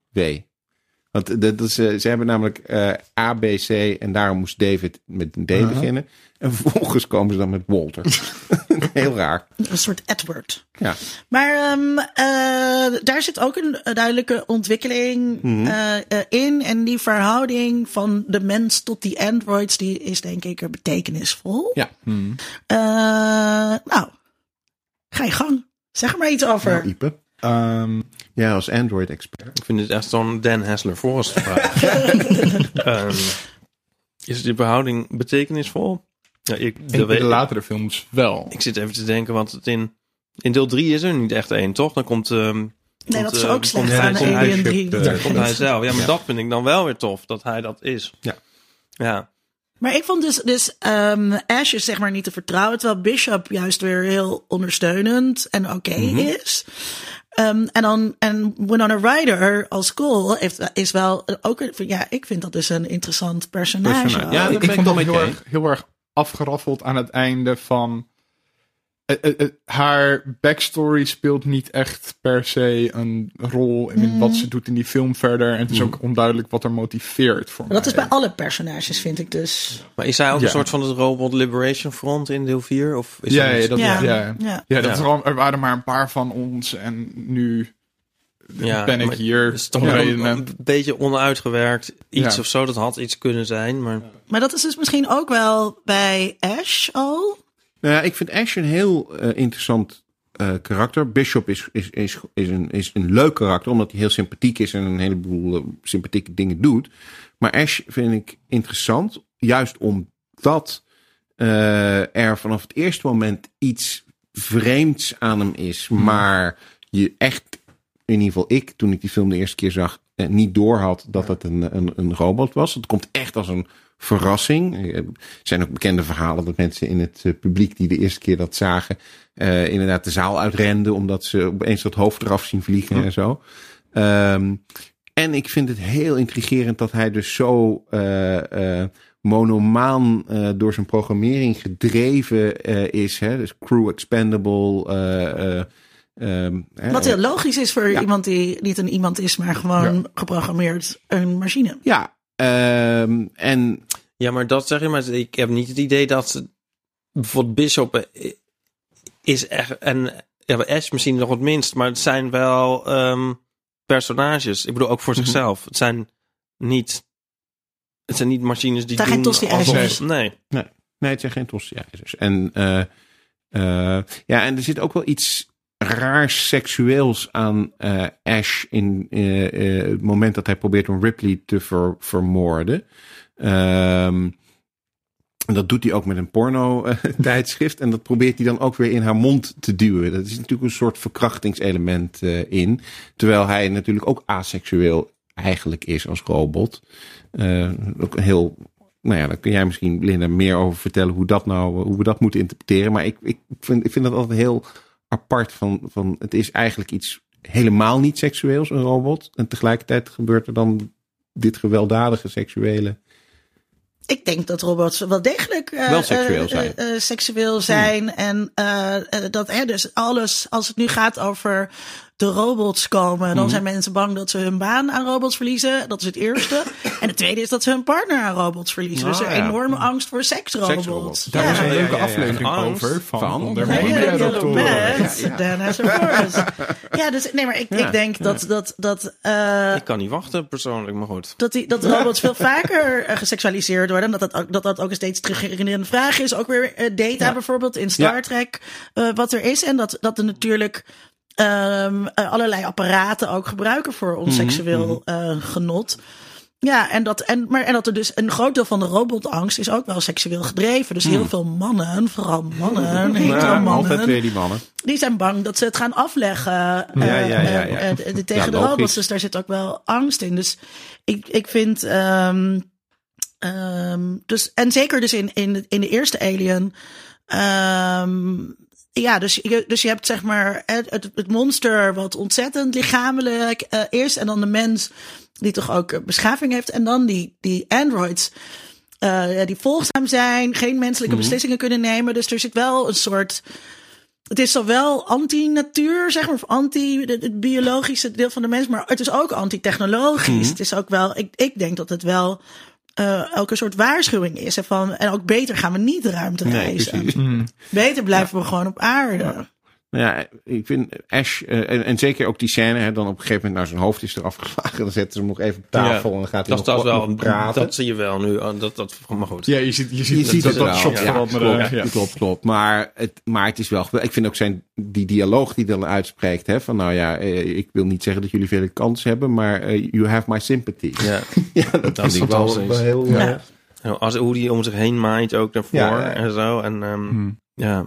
W. Want dat is, ze hebben namelijk eh, A, B, C en daarom moest David met een D beginnen. En vervolgens komen ze dan met Walter. Heel raar. Een soort Edward. Ja. Maar ehm, eh, daar zit ook een duidelijke ontwikkeling Mhm. eh, eh, in. En die verhouding van de mens tot die androids, die is denk ik betekenisvol. Ja. Eh, nou, ga je gang. Zeg er maar iets over. Nou, Ipe. Ehm, Ja, als Android-expert. Ik vind dit echt zo'n Dan Hessler Forrest vraag. Ehm, is die behouding betekenisvol? Ja, ik, in, dat in weet- de latere films wel. ik zit even te denken, want het in, in deel 3 is er niet echt één, toch? Dan komt, ehm nee, komt, dat is eh, ook komt slecht hij- aan komt hij- Alien 3. daar komt hij zelf. Ja, maar dat vind ik dan wel weer tof, dat hij dat is. Ja. Ja. Maar ik vond dus, dus ehm, Ash is zeg maar niet te vertrouwen, terwijl Bishop juist weer heel ondersteunend en oké Mhm. is. Ehm, en dan en Winona Ryder als Cole heeft, is wel ook ja ik vind dat dus een interessant personage. Ja, ik vond dat heel erg, heel erg afgeraffeld aan het einde van. eh, eh, eh, haar backstory speelt niet echt per se een rol in Mhm. wat ze doet in die film verder. En het is ook onduidelijk wat er motiveert voor Maar dat is bij alle personages vind ik dus. Maar is hij ook Ja. een soort van het Robot Liberation Front in deel 4? Of is Ja, ja, dat, Ja. ja. Ja, dat Ja. is gewoon, er waren maar een paar van ons en nu Ja, ben ik hier. Is toch een, beetje onuitgewerkt iets Ja. of zo. Dat had iets kunnen zijn, maar... Maar dat is dus misschien ook wel bij Ash al. Nou ja, ik vind Ash een heel eh, interessant eh, karakter. Bishop is, is, is, is, een, is een leuk karakter, omdat hij heel sympathiek is en een heleboel eh, sympathieke dingen doet. Maar Ash vind ik interessant, juist omdat eh, er vanaf het eerste moment iets vreemds aan hem is, maar je echt, in ieder geval ik, toen ik die film de eerste keer zag, eh, niet doorhad dat het een, een, een robot was. Het komt echt als een verrassing. Er zijn ook bekende verhalen dat mensen in het eh, publiek die de eerste keer dat zagen, eh, inderdaad de zaal uitrenden omdat ze opeens dat hoofd eraf zien vliegen en zo. Ehm, en ik vind het heel intrigerend dat hij dus zo eh, eh, monomaan eh, door zijn programmering gedreven eh, is. Hè? Dus crew expendable. Eh, eh, ehm, Wat heel logisch is voor Ja. iemand die niet een iemand is, maar gewoon geprogrammeerd een machine. Ja, ehm, en Ja, maar dat zeg je, maar ik heb niet het idee dat... Bijvoorbeeld Bishop eh, is echt... En ja, Ash misschien nog wat minst, maar het zijn wel ehm, personages. Ik bedoel, ook voor Mhm. zichzelf. Het zijn niet... Het zijn niet machines die Het zijn doen geen tosti-ijzers. alsof- Nee. Nee, het zijn geen tosti-ijzers. En, eh, eh, ja, en er zit ook wel iets raars seksueels aan eh, Ash in eh, eh, het moment dat hij probeert om Ripley te ver- vermoorden. Ehm, en dat doet hij ook met een porno-tijdschrift. en dat probeert hij dan ook weer in haar mond te duwen. Dat is natuurlijk een soort verkrachtingselement in. Terwijl hij natuurlijk ook aseksueel eigenlijk is als robot. Ook een heel nou ja, daar kun jij misschien, Linda, meer over vertellen hoe, dat nou, hoe we dat moeten interpreteren. Maar ik, ik, vind, ik vind dat altijd heel apart. Van, van, het is eigenlijk iets helemaal niet seksueels, een robot. En tegelijkertijd gebeurt er dan dit gewelddadige seksuele. Ik denk dat robots wel degelijk eh, Wel seksueel eh, zijn. eh, seksueel zijn. En eh, eh, dat hè, dus alles, als het nu gaat over de robots komen, dan Mhm. zijn mensen bang dat ze hun baan aan robots verliezen. Dat is het eerste. en het tweede is dat ze hun partner aan robots verliezen. dus Ah, er is ja. enorme angst voor seksrobots. Seksrobots. Daar is Ja. een ja, leuke ja, ja. aflevering over van, van- onder Ja, ja, dus nee, maar ik, Ja, ik denk dat, dat, dat, eh, Ik kan niet wachten persoonlijk, maar goed. dat, die, dat robots veel vaker eh, geseksualiseerd worden. Dat dat, ook, dat dat ook een steeds terugkerende vraag is. Ook weer eh, data Ja. bijvoorbeeld in Star Ja. Trek. eh, wat er is. En dat, dat er natuurlijk ehm, eh, allerlei apparaten ook gebruiken voor ons Mhm, seksueel eh, genot. Ja, en dat, en, maar, en dat er dus een groot deel van de robotangst is ook wel seksueel gedreven. Dus heel veel mannen, vooral mannen, Nou, mannen, altijd weer die mannen. die zijn bang dat ze het gaan afleggen Ja, ja, ja, ja. eh, de- tegen Ja, de robots. Dus daar zit ook wel angst in. Dus ik, ik vind. ehm, ehm, dus, en zeker dus in, in, de- in de eerste Alien. Ja, dus je, dus je hebt zeg maar het, het, het monster wat ontzettend lichamelijk eh, is. En dan de mens die toch ook eh, beschaving heeft. En dan die, die androids eh, die volgzaam zijn. Geen menselijke beslissingen kunnen nemen. Dus er zit wel een soort... Het is zowel anti-natuur, zeg maar, of anti het, biologische deel van de mens, maar het is ook anti-technologisch. Het is ook wel, ik, ik denk dat het wel eh ook een soort waarschuwing is. En, van, en ook beter gaan we niet ruimte Nee, reizen. precies. beter blijven we gewoon op aarde. Nou ja, ik vind Ash, eh, en, en zeker ook die scène, hè, dan op een gegeven moment, nou zijn hoofd is eraf geslagen, dan zetten ze hem nog even op tafel en dan gaat hij Dat, nog, wel, nog praten. dat zie je wel nu. Oh, Dat, dat, maar goed. Ja, je ziet, je ziet, je ziet dat, het dat shot ja, klopt, Ja. klopt, klopt. Maar het, maar het is wel geweldig. Ik vind ook zijn, die dialoog die dan uitspreekt, hè, van nou ja, eh, ik wil niet zeggen dat jullie veel kans hebben, maar eh, you have my sympathy. Ja. Ja, dat, Dat is wel, wel heel... Ja. Nou, Als, hoe die om zich heen maait ook daarvoor Ja, ja. en zo. En ehm, Hmm. ja.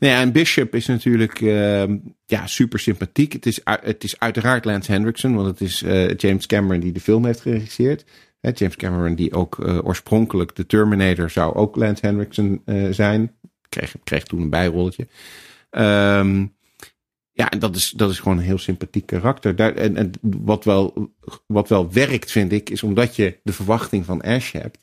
Nou ja, en Bishop is natuurlijk ehm, ja, super sympathiek. Het is, het is uiteraard Lance Hendrickson, want het is eh, James Cameron die de film heeft geregisseerd. James Cameron, die ook eh, oorspronkelijk de Terminator zou ook Lance Henriksen eh, zijn. Kreeg, kreeg toen een bijrolletje. Ehm, ja, en dat is, dat is gewoon een heel sympathiek karakter. En, en wat, wel, wat wel werkt, vind ik, is omdat je de verwachting van Ash hebt,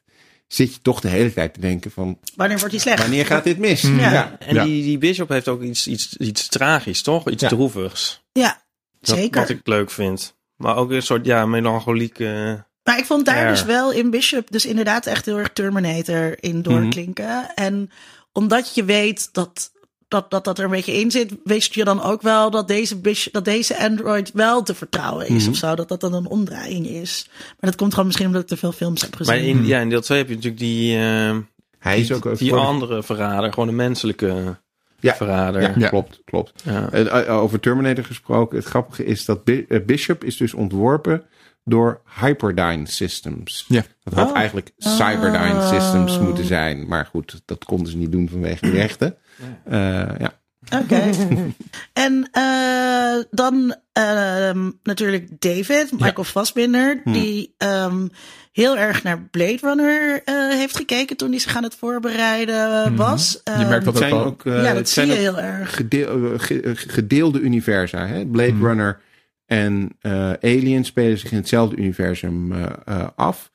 zit je toch de hele tijd te denken van, Wanneer wordt hij slecht? wanneer gaat dit mis? Ja. En Ja. die, die Bishop heeft ook iets, iets, iets tragisch, toch? Iets Ja. droevigs. Ja, Dat- zeker. Wat ik leuk vind. Maar ook een soort, ja, melancholieke... Maar ik vond daar dus wel in Bishop dus inderdaad echt heel erg Terminator in doorklinken. En omdat je weet dat dat, dat dat er een beetje in zit, wist je dan ook wel dat deze, dat deze Android wel te vertrouwen is of zo. Dat dat dan een omdraaiing is. Maar dat komt gewoon misschien omdat ik te veel films heb gezien. Maar in, ja, in deel 2 heb je natuurlijk die, eh, Hij is ook een die andere verrader. Gewoon een menselijke Ja. verrader. Ja, Ja. klopt, klopt. Ja. Eh, eh, over Terminator gesproken, het grappige is dat Bi- Bishop is dus ontworpen door Hyperdyne Systems. Ja. Dat had Oh. eigenlijk Cyberdyne Oh. Systems moeten zijn. Maar goed, dat konden ze niet doen vanwege de rechten. Eh, ja. Oké. en eh, dan ehm, natuurlijk David, Michael Fassbinder, Hm. die ehm, heel erg naar Blade Runner eh, heeft gekeken toen hij zich aan het voorbereiden was. Je merkt Ehm, dat Het ook zijn ook, eh, ja, het dat zie zijn je ook heel erg. gedeel- ge- gedeelde universa. Hè? Blade Hmm. Runner en eh, Alien spelen zich in hetzelfde universum af.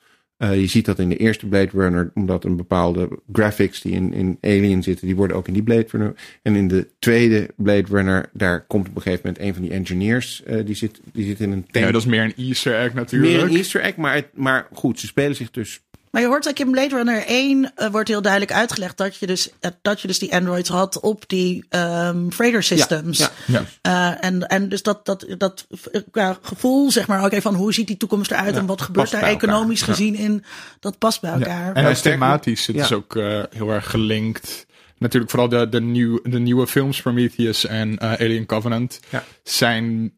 Eh, je ziet dat in de eerste Blade Runner, omdat een bepaalde graphics die in, in Alien zitten, die worden ook in die Blade Runner. En in de tweede Blade Runner, daar komt op een gegeven moment een van die engineers, eh, die, zit, die zit in een tank. Ja, dat is meer een Easter egg natuurlijk. meer een easter egg, maar, het- maar goed, ze spelen zich dus Maar je hoort ook in Blade Runner 1 eh, wordt heel duidelijk uitgelegd dat je dus, eh, dat je dus die androids had op die ehm freighter systems. ja. Ja. Eh, en, en dus dat, dat, dat ja, gevoel, zeg maar, oké, van hoe ziet die toekomst eruit Ja, en wat gebeurt daar economisch Ja. gezien in, dat past bij Ja. elkaar. En sterker- thematisch het ja. is ook eh, heel erg gelinkt. Natuurlijk vooral de, de, nieuw, de nieuwe films Prometheus en Alien Covenant Ja. zijn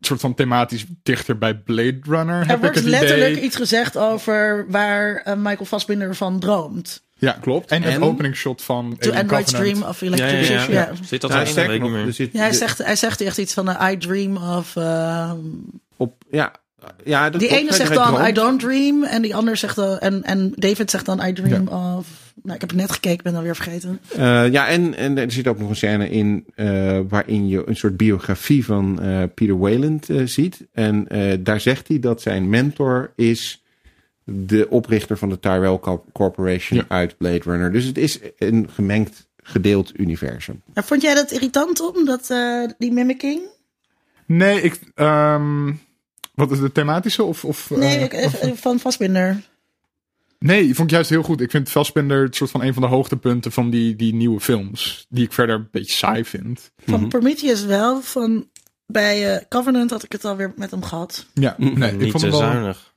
soort van thematisch dichter bij Blade Runner. Er heb ik wordt het letterlijk idee. iets gezegd over waar eh, Michael Fassbinder van droomt. Ja, klopt. En, het En- openingsshot van To Covenant. Dream of Ja, Electric ja, ja. Fish, ja. Zit dat Nou, nog, hij de- zegt, hij zegt echt iets van eh, I dream of... eh, op, ja, ja, dat die ene hij zegt dan droomt. I don't dream en die ander zegt dan... En, en David zegt dan I dream of... Nou, ik heb het net gekeken, ben alweer vergeten. Eh, ja, en, en er zit ook nog een scène in eh, waarin je een soort biografie van eh, Peter Wayland eh, ziet. En eh, daar zegt hij dat zijn mentor is de oprichter van de Tyrell Co- Corporation Ja. uit Blade Runner. Dus het is een gemengd, gedeeld universum. Maar vond jij dat irritant om, dat, eh, die mimicking? Nee, ik... ehm, wat is de thematische? Of, of, Nee, ik, van Vastbinder. Nee, ik vond het juist heel goed. Ik vind Fassbinder het soort van een van de hoogtepunten van die, die nieuwe films. Die ik verder een beetje saai vind. Van Mhm. Prometheus wel. Van, bij eh, Covenant had ik het alweer met hem gehad. Ja, nee, ik Niet vond te hem wel... zuinig.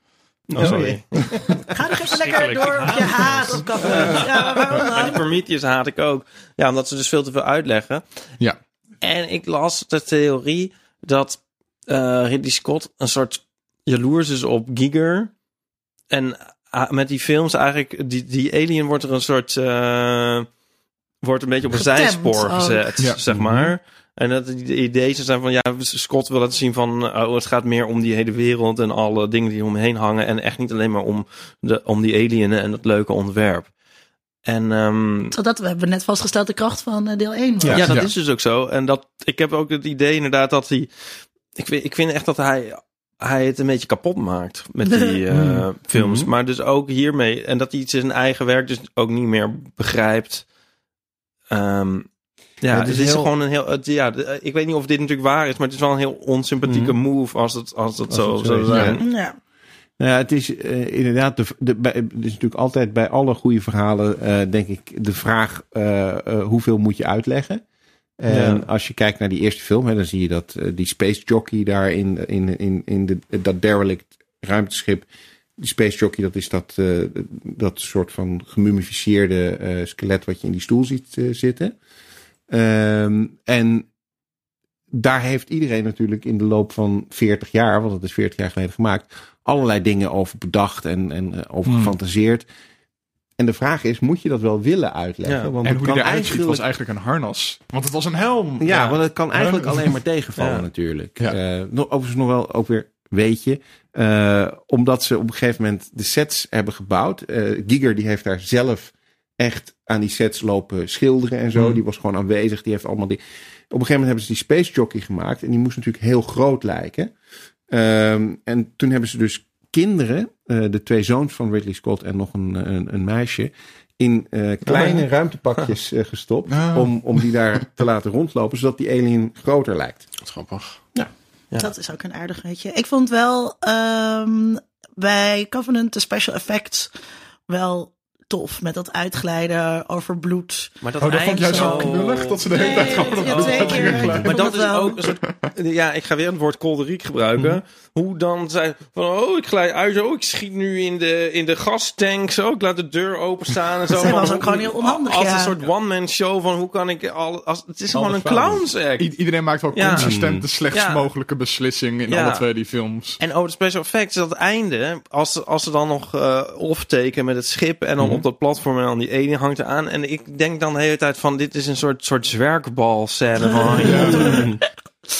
Oh, sorry. Ga nog even lekker door op je haat op Covenant. Ja, maar die? Prometheus haat ik ook. Ja, omdat ze dus veel te veel uitleggen. Ja. En ik las de theorie dat eh Ridley Scott een soort jaloers is op Giger. En met die films eigenlijk, die, die alien wordt er een soort, eh, wordt een beetje op een Getemd zijspoor ook. gezet, Ja. zeg maar. En dat de idee zou zijn van, ja, Scott wil laten zien van, oh, het gaat meer om die hele wereld en alle dingen die omheen hangen. En echt niet alleen maar om, de, om die alien en het leuke ontwerp. En ehm, Zodat we hebben net vastgesteld de kracht van eh, deel 1. ja, dat Ja. is dus ook zo. En dat, ik heb ook het idee inderdaad dat hij... Ik ik vind echt dat hij, hij het een beetje kapot maakt met die eh, films. Mhm. Maar dus ook hiermee. En dat hij zijn eigen werk dus ook niet meer begrijpt. Ehm, ja, het het is is, heel- gewoon een heel... Het, ja, ik weet niet of dit natuurlijk waar is, maar het is wel een heel onsympathieke move als het, als het Als zo het zou zijn. Ja. Nou ja, het is eh, inderdaad, de, de, bij, het is natuurlijk altijd bij alle goede verhalen, eh, denk ik, de vraag eh, eh, hoeveel moet je uitleggen. En Ja. als je kijkt naar die eerste film, hè, dan zie je dat eh, die space jockey daar in, in, in, in de, dat derelict ruimteschip, die space jockey, dat is dat, eh, dat soort van gemummificeerde eh, skelet wat je in die stoel ziet zitten. Ehm, en daar heeft iedereen natuurlijk in de loop van 40 jaar, want het is 40 jaar geleden gemaakt, allerlei dingen over bedacht en, en over Hmm. gefantaseerd. En de vraag is, moet je dat wel willen uitleggen? Ja. Want En het hoe die kan eruit eigenlijk- was eigenlijk een harnas. Want het was een helm. ja, want het kan eigenlijk alleen maar tegenvallen Ja. natuurlijk. Ja. Eh, nog, overigens nog wel ook weer weet je. Eh, omdat ze op een gegeven moment de sets hebben gebouwd. Eh Giger die heeft daar zelf echt aan die sets lopen schilderen en zo. Die was gewoon aanwezig. Die heeft allemaal die. Op een gegeven moment hebben ze die Space Jockey gemaakt. En die moest natuurlijk heel groot lijken. Ehm, en toen hebben ze dus kinderen, eh, de twee zoons van Ridley Scott en nog een, een, een meisje, in eh, kleine ruimtepakjes eh, gestopt. Om, om die daar te laten rondlopen, zodat die alien groter lijkt. Wat grappig. Ja. Dat is ook een aardig weetje. Ik vond wel ehm, bij Covenant de special effects wel tof. Met dat uitglijden over bloed. Maar dat Oh, dat vond ik juist zo knullig dat ze de hele Nee, tijd gewoon op ja, inglijden. Maar dat is wel- ook een soort. Ja, ik ga weer het woord kolderiek gebruiken. Hoe dan zijn van. Oh, ik glij uit. Oh, ik schiet nu in de, in de gastank. Zo, ik laat de deur openstaan. En zo. Van, was hoe- ook gewoon heel onhandig, Als ja. een soort one-man show van hoe kan ik. Al, als, het is gewoon een clowns act. I- iedereen maakt wel Ja. consistent de slechtst Ja. mogelijke beslissing in Ja. alle twee die films. En over de special effects, dat einde, als, als ze dan nog eh off-taken met het schip en dan Mhm. Op dat platform en dan die alien hangt eraan. En ik denk dan de hele tijd van, dit is een soort, soort zwerkbal scène van.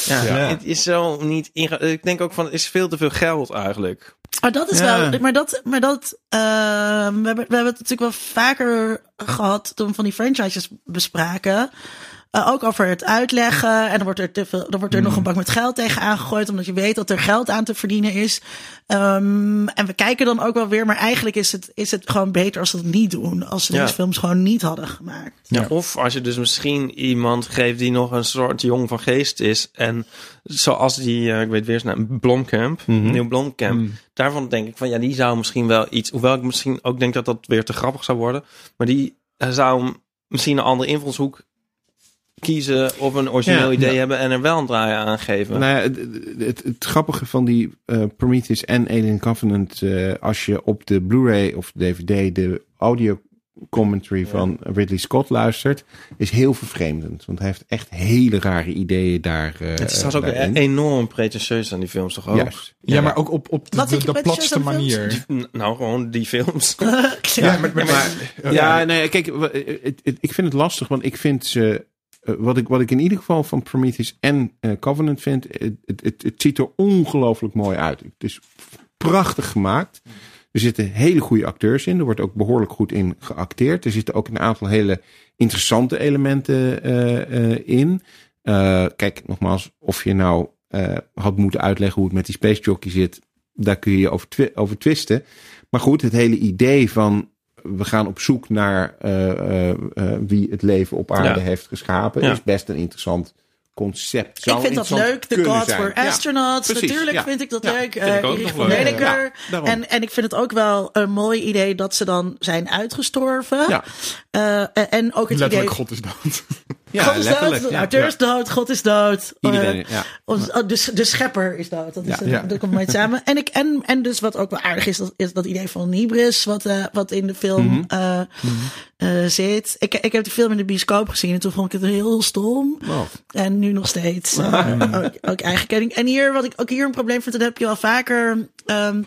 Ja, Ja. het is zo niet inge- Ik denk ook van, het is veel te veel geld eigenlijk. Maar dat is Ja. wel. Maar dat. Maar dat ehm, we, hebben, we hebben het natuurlijk wel vaker gehad toen we van die franchises bespraken. Eh, ook over het uitleggen. En dan wordt er, te veel, dan wordt er nog een bak met geld tegen aangegooid. Omdat je weet dat er geld aan te verdienen is. Ehm, en we kijken dan ook wel weer. Maar eigenlijk is het, is het gewoon beter als ze het niet doen. Als ze Ja. deze films gewoon niet hadden gemaakt. Ja. Of als je dus misschien iemand geeft die nog een soort jong van geest is. En zoals die, eh, ik weet weer zijn naam, Blomkamp, Mhm. Nieuw Blomkamp. Mm. Daarvan denk ik van ja, die zou misschien wel iets. Hoewel ik misschien ook denk dat dat weer te grappig zou worden. Maar die eh, zou misschien een andere invalshoek kiezen of een origineel Ja. idee Ja. hebben en er wel een draai aan geven. Nou ja, het, het, het grappige van die eh, Prometheus en Alien Covenant, eh, als je op de Blu-ray of DVD de audio commentary van Ridley Scott luistert, is heel vervreemdend. Want hij heeft echt hele rare ideeën daar. eh, het is trouwens ook daarin. enorm pretentieus aan die films toch ook? Juist. Ja, maar ook op, op de, platste manier. Nou, gewoon die films. Ja, maar, maar, Maar, ja, nee, kijk, ik vind het lastig, want ik vind ze. Eh, wat, ik, wat ik in ieder geval van Prometheus en eh, Covenant vind, het, het, ziet er ongelooflijk mooi uit. Het is prachtig gemaakt. Er zitten hele goede acteurs in. Er wordt ook behoorlijk goed in geacteerd. Er zitten ook een aantal hele interessante elementen eh, eh, in. Eh, kijk, nogmaals, of je nou eh, had moeten uitleggen hoe het met die Space Jockey zit, daar kun je over, over twisten. Maar goed, het hele idee van we gaan op zoek naar eh, eh, eh, wie het leven op aarde Ja. heeft geschapen, Ja. is best een interessant concept. Zou ik vind dat leuk. The zijn. were Ja, astronauts. Natuurlijk ja. vind ik dat Ja, leuk. vind ik Erich en, en ik vind het ook wel een mooi idee dat ze dan zijn uitgestorven. Ja. Eh, en- en ook het Letterlijk, idee... God is dood. Ja, God is dood, de auteur is dood, God is dood. Iedereen, of- oh, dus de schepper is dood. Dat, is, Ja. Dat komt mooi samen. En, ik, en, en dus wat ook wel aardig is, dat, is dat idee van Nibris, wat, eh, wat in de film Mhm. eh, eh, zit. Ik, ik heb de film in de bioscoop gezien en toen vond ik het heel stom. Oh. En nu nog steeds. ook, ook eigen kenning. En hier, wat ik ook hier een probleem vind, dat heb je al vaker ehm,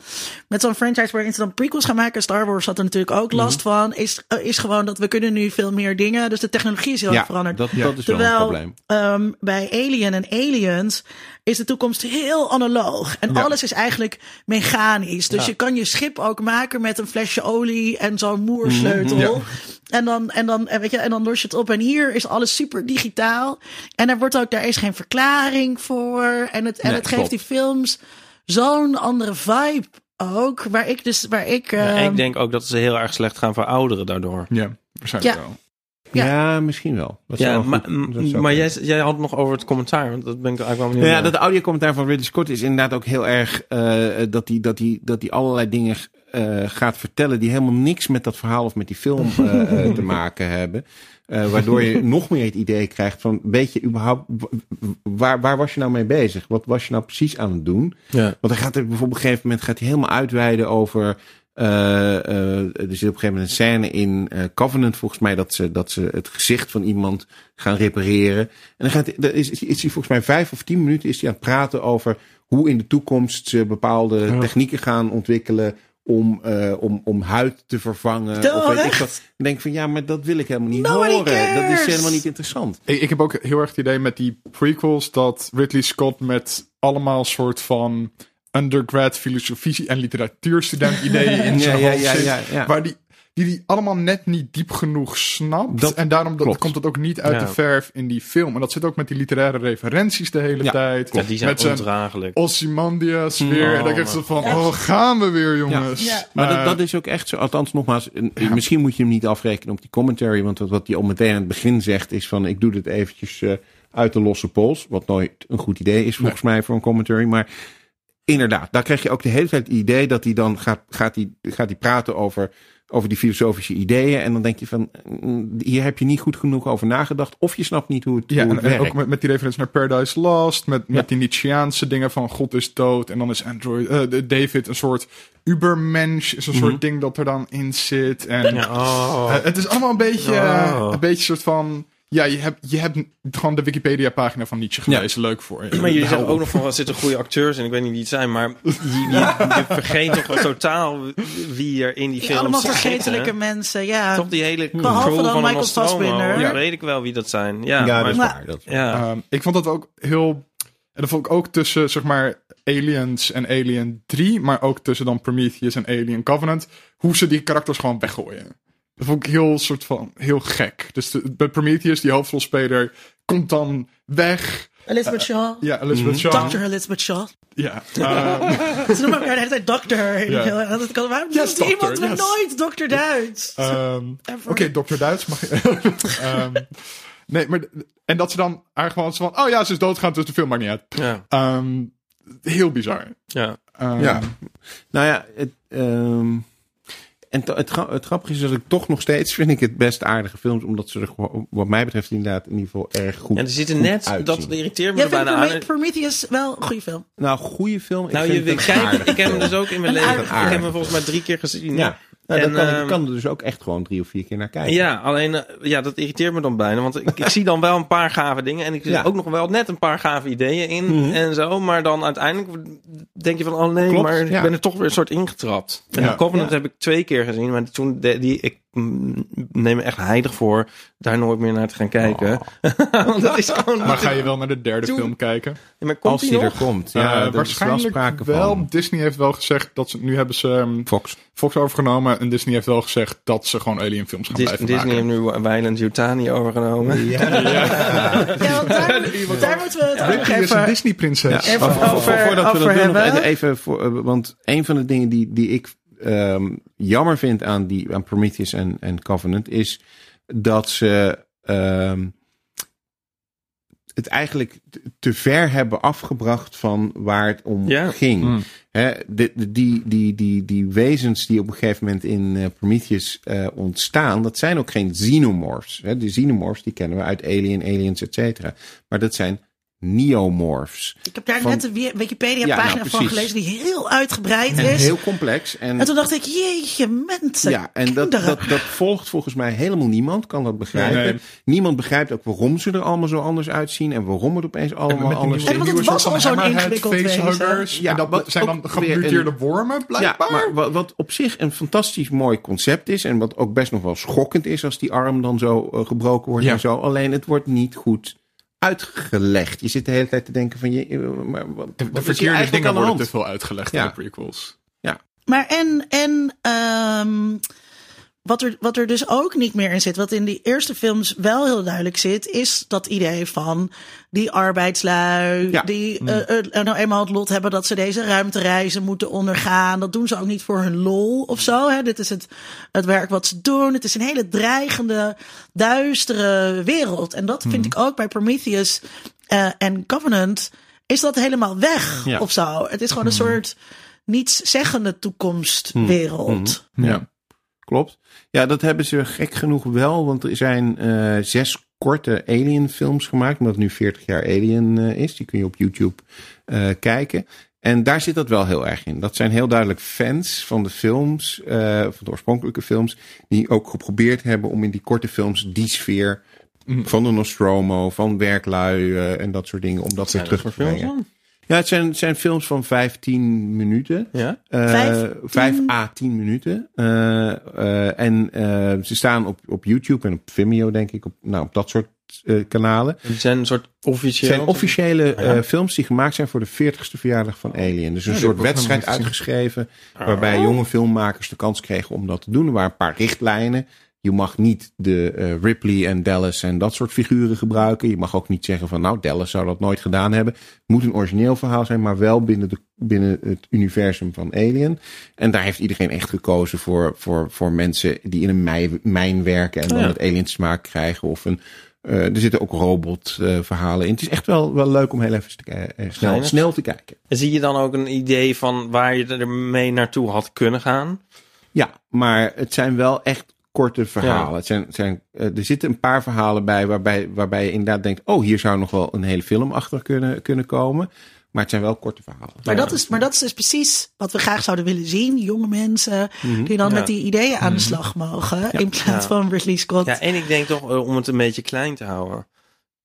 met zo'n franchise waarin ze dan prequels gaan maken. Star Wars had er natuurlijk ook Mhm. last van. Is, is gewoon dat we kunnen nu veel meer dingen. Dus de technologie is heel erg Ja, veranderd. dat, dat is wel een Terwijl probleem. ehm, bij Alien en Aliens is de toekomst heel analoog. En alles is eigenlijk mechanisch. Dus Ja. je kan je schip ook maken met een flesje olie en zo'n moersleutel. Mhm, ja. En dan, en dan, en weet je, en dan los je het op. En hier is alles super digitaal. En er wordt ook, daar is geen verklaring voor. En het, en Nee, het geeft klopt. die films zo'n andere vibe ook. Waar ik dus, waar ik. Ja, ehm, ik denk ook dat ze heel erg slecht gaan verouderen daardoor. Ja, waarschijnlijk Ja. wel. Ja. Ja, misschien wel. Dat Ja, wel maar, goed- dat zou maar kunnen. jij, jij had het nog over het commentaar. Want dat ben ik eigenlijk wel benieuwd Nou ja, naar. dat audiocommentaar van Ridley Scott is inderdaad ook heel erg eh, dat hij dat die, dat die allerlei dingen eh, gaat vertellen die helemaal niks met dat verhaal of met die film eh, te maken hebben. Eh, waardoor je nog meer het idee krijgt van, weet je überhaupt, waar, waar was je nou mee bezig? Wat was je nou precies aan het doen? Ja. Want hij gaat er bijvoorbeeld op een gegeven moment gaat hij helemaal uitweiden over. Eh, eh, er zit op een gegeven moment een scène in eh, Covenant, volgens mij, dat ze, dat ze het gezicht van iemand gaan repareren. En dan gaat, dan is, is hij volgens mij vijf of tien minuten is hij aan het praten over hoe in de toekomst ze bepaalde technieken gaan ontwikkelen om, eh, om, om huid te vervangen. Of weet ik echt? wat. Dan denk ik van ja, maar dat wil ik helemaal niet Nobody horen. Dat is helemaal niet interessant. Ik, ik heb ook heel erg het idee met die prequels dat Ridley Scott met allemaal soort van undergrad filosofie en literatuurstudent ideeën in Ja, zijn ja, hoofd ja, zit, ja, ja. waar die die die allemaal net niet diep genoeg snapt. Dat en daarom dat, komt het ook niet uit Ja. de verf in die film. En dat zit ook met die literaire referenties de hele Ja, tijd. Ja, die zijn met zijn ondraaglijk. Ozymandias weer. Oh, en dan je zo van, oh, gaan we weer, jongens. Ja. Maar dat, dat is ook echt zo. Althans, nogmaals, een- misschien moet je hem niet afrekenen op die commentary. Want wat- wat hij al meteen aan het begin zegt is van... ik doe dit eventjes eh, uit de losse pols. Wat nooit een goed idee is volgens mij voor een commentary. Maar inderdaad, daar krijg je ook de hele tijd het idee... dat hij dan gaat, gaat, hij, gaat hij praten over, over die filosofische ideeën. En dan denk je van, mm, hier heb je niet goed genoeg over nagedacht. Of je snapt niet hoe het, Ja, hoe en, het en werkt. ook met, met die referentie naar Paradise Lost, met, met Ja. die Nietzscheaanse dingen van God is dood en dan is Android, eh, de- David een soort ubermensch, is een Mhm. soort ding dat er dan in zit. En Ja, oh. eh, het is allemaal een beetje, eh, Oh. een beetje soort van, ja, je hebt, je hebt gewoon de Wikipedia-pagina van Nietzsche Ja. gelezen, leuk voor je. Maar zegt op. ook nog van, er zitten goede acteurs in. Ik weet niet wie het zijn, maar je, je, je vergeet toch totaal wie er in die Die film allemaal zitten. vergetelijke mensen, ja. Toch die hele Behalve crew dan van Michael. Fassbinder. Ja, Ja. weet ik wel wie dat zijn. Ja, ja, maar, dat is maar- waar. Dat is waar. ja. Ehm, ik vond dat ook heel. En dat vond ik ook tussen, zeg maar, Aliens en Alien 3, maar ook tussen dan Prometheus en Alien Covenant, hoe ze die karakters gewoon weggooien. Dat vond ik heel soort van heel gek. Dus de, bij Prometheus, die hoofdrolspeler, komt dan weg. Elizabeth Shaw. Ja, Elizabeth Shaw. Dr. Elizabeth Shaw. Ja. ehm, Ze noemen elkaar de hele tijd dokter. Ja. Ja. Dat kan, waarom Yes, noemt iemand dokter, me yes. nooit dokter Duits? ehm. Oké, Dr. Duits mag je. Ehm, nee, maar. En dat ze dan eigenlijk gewoon zo van. Oh ja, ze is doodgaan, dus de film maakt niet uit. Ja, Ehm, heel bizar. ja. Ja. Nou ja, het, ehm, en het, gra- het grappige is dat ik toch nog steeds vind ik het best aardige films, omdat ze er wat mij betreft inderdaad in ieder geval erg goed. En er zitten net, uitzien. dat irriteert me er vindt bijna aan. Promet- Prometheus wel een goede film? Nou, goede film. Ik Nou, je aardige ik heb hem dus ook in mijn Een leven. Ik heb hem volgens mij drie keer gezien. Ja, nou, En, dan kan, ehm, ik kan er dus ook echt gewoon drie of vier keer naar kijken. Ja, alleen eh, ja, dat irriteert me dan bijna. Want ik, ik zie dan wel een paar gave dingen. En ik zie Ja. ook nog wel net een paar gave ideeën in Mhm. en zo. Maar dan uiteindelijk denk je van, oh nee, Klopt, maar ik ben er toch weer een soort ingetrapt. En Ja. Covenant Ja. heb ik twee keer gezien. Maar toen, de, die, ik neem me echt heilig voor daar nooit meer naar te gaan kijken. Want dat is gewoon... Maar ga je wel naar de derde film kijken? Ja, maar komt Als die die er komt. Ja, Ja, wel waarschijnlijk wel. Disney heeft wel gezegd dat ze... Nu hebben ze ehm, Fox. Fox overgenomen. En Disney heeft wel gezegd dat ze gewoon Alien films gaan Dis- blijven Disney heeft nu Weiland Yutani overgenomen. Ja. Ja, want daar, daar moeten we het is een. Even Maar voor- voor- over- voordat we dat over doen, nog even voor, eh, want een van de dingen die, die ik ehm, jammer vind aan, die, aan Prometheus en, en Covenant is dat ze ehm, het eigenlijk te ver hebben afgebracht van waar het om ging. Mm. De, de- die, die, die, die wezens die op een gegeven moment in eh, Prometheus eh, ontstaan, dat zijn ook geen xenomorphs. De xenomorphs die kennen we uit Alien, Aliens, et cetera. Maar dat zijn neomorphs. Ik heb daar van- net Wi- Wikipedia-pagina Ja, nou, van gelezen die heel uitgebreid En is. heel complex. En, En toen dacht ik, jeetje, mensen, ja, en dat, kinderen. dat, dat volgt volgens mij helemaal niemand, kan dat begrijpen. Nee. Niemand begrijpt ook waarom ze er allemaal zo anders uitzien en waarom het opeens En allemaal anders nieuwe, En want is. het was soort al van zo'n ingewikkeld wezen. Ja, en dat wat zijn dan gemuteerde een- wormen, Ja, blijkbaar. maar wat, wat op zich een fantastisch mooi concept is. En wat ook best nog wel schokkend is als die arm dan zo eh, gebroken wordt Ja. en zo. Alleen het wordt niet goed uitgelegd. Je zit de hele tijd te denken van je, eh, maar wat, de verkeerde dingen worden te veel uitgelegd Ja. in de prequels. Maar en, en ehm, wat, er, wat er dus ook niet meer in zit, wat in die eerste films wel heel duidelijk zit, is dat idee van die arbeidslui, Ja. die eh, eh, nou eenmaal het lot hebben dat ze deze ruimtereizen moeten ondergaan. Dat doen ze ook niet voor hun lol of zo. Hè. Dit is het, het werk wat ze doen. Het is een hele dreigende, duistere wereld. En dat vind ik ook bij Prometheus eh, en Covenant. Is dat helemaal weg Ja. of zo? Het is gewoon een soort nietszeggende toekomstwereld. Ja. Klopt. Ja, dat hebben ze gek genoeg wel. Want er zijn eh, zes korte Alien films gemaakt. Omdat het nu 40 jaar Alien eh, is. Die kun je op YouTube eh, kijken. En daar zit dat wel heel erg in. Dat zijn heel duidelijk fans van de films. van de oorspronkelijke films. Die ook geprobeerd hebben om in die korte films die sfeer... Van de Nostromo, van werklui en dat soort dingen. Om dat weer terug te brengen. Ja, het zijn, het zijn films van 15 minuten. Ja? Eh, Vijf, vijf tien? à 10 minuten. Eh, eh, en eh, ze staan op, op YouTube en op Vimeo, denk ik. Op, nou, op dat soort eh, kanalen. Die zijn een soort Het officieel. zijn officiële eh, Ja. films die gemaakt zijn voor de 40ste verjaardag van Alien. Dus een soort wedstrijd uitgeschreven. Waarbij jonge filmmakers de kans kregen om dat te doen. Er waren een paar richtlijnen. Je mag niet de eh, Ripley en Dallas en dat soort figuren gebruiken. Je mag ook niet zeggen van nou, Dallas zou dat nooit gedaan hebben. Het moet een origineel verhaal zijn, maar wel binnen, de, binnen het universum van Alien. En daar heeft iedereen echt gekozen voor, voor, voor mensen die in een mij- mijn werken en dan Ja. aliens te maken krijgen. Of een, eh, er zitten ook robotverhalen in. Het is echt wel, wel leuk om heel even te, eh, snel, snel te kijken. En zie je dan ook een idee van waar je ermee naartoe had kunnen gaan? Ja, maar het zijn wel echt korte verhalen. Ja. Het zijn, het zijn, eh, er zitten een paar verhalen bij waarbij, waarbij je inderdaad denkt... oh, hier zou nog wel een hele film achter kunnen, kunnen komen. Maar het zijn wel korte verhalen. Maar, dat is, maar dat is dus precies wat we graag zouden willen zien. Jonge mensen die dan Ja. met die ideeën aan de slag mogen. In plaats Ja. van Ridley Scott. Ja, en ik denk toch eh, om het een beetje klein te houden.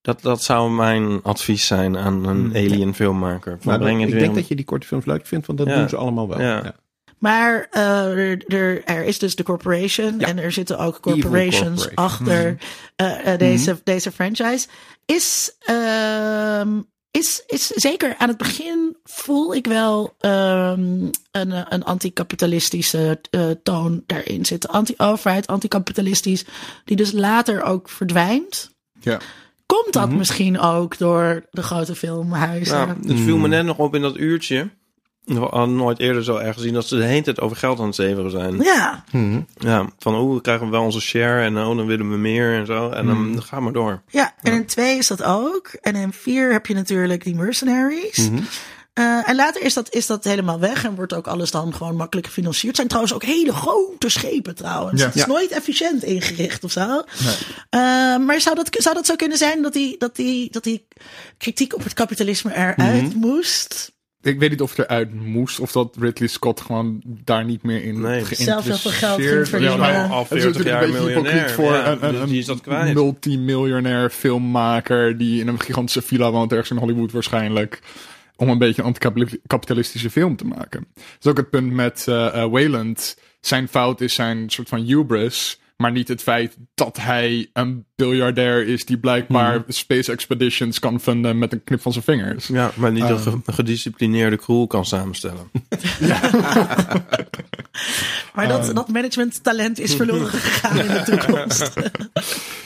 Dat, dat zou mijn advies zijn aan een alien filmmaker. Van Maar breng het ik weer denk dat je die korte films leuk vindt, want dat Ja. doen ze allemaal wel. Ja. Ja. Maar eh, er, er, er is dus de corporation. Ja. En er zitten ook corporations corporation. achter eh, eh, deze, deze franchise. Is, ehm, is, is zeker aan het begin voel ik wel ehm, een, een anticapitalistische eh, toon daarin zitten. Anti-overheid, anticapitalistisch. Die dus later ook verdwijnt. Ja. Komt dat misschien ook door de grote filmhuizen? Nou, het viel me net nog op in dat uurtje. We hadden nooit eerder zo erg gezien dat ze de hele tijd over geld aan het zeveren zijn. ja, Ja, van oh, we krijgen wel onze share en oh, dan willen we meer en zo. En dan dan gaan we door. Ja, en in twee is dat ook. En in vier heb je natuurlijk die mercenaries. Eh, en later is dat, is dat helemaal weg en wordt ook alles dan gewoon makkelijk gefinancierd. Het zijn trouwens ook hele grote schepen trouwens. Ja. Het is Ja. nooit efficiënt ingericht of zo. Eh, maar zou dat, zou dat zo kunnen zijn dat die, dat, die, dat die kritiek op het kapitalisme eruit moest? Ik weet niet of het eruit moest of dat Ridley Scott gewoon daar niet meer in Nee. Zelf heel veel geld ging geïnteresseerd- verdienen. maar Al het is 40 natuurlijk jaar een beetje miljonair. hypocriet voor Ja, een, een, dus een die is dat kwijt. multimiljonair filmmaker die in een gigantische villa woont ergens in Hollywood waarschijnlijk. Om een beetje een anticapitalistische film te maken. Dat is ook het punt met eh, Wayland. Zijn fout is zijn soort van hubris. Maar niet het feit dat hij een biljardair is die blijkbaar Mhm. space expeditions kan funden met een knip van zijn vingers. Ja, maar niet een, ge- een gedisciplineerde crew kan samenstellen. Maar dat, dat managementtalent is verloren gegaan in de toekomst.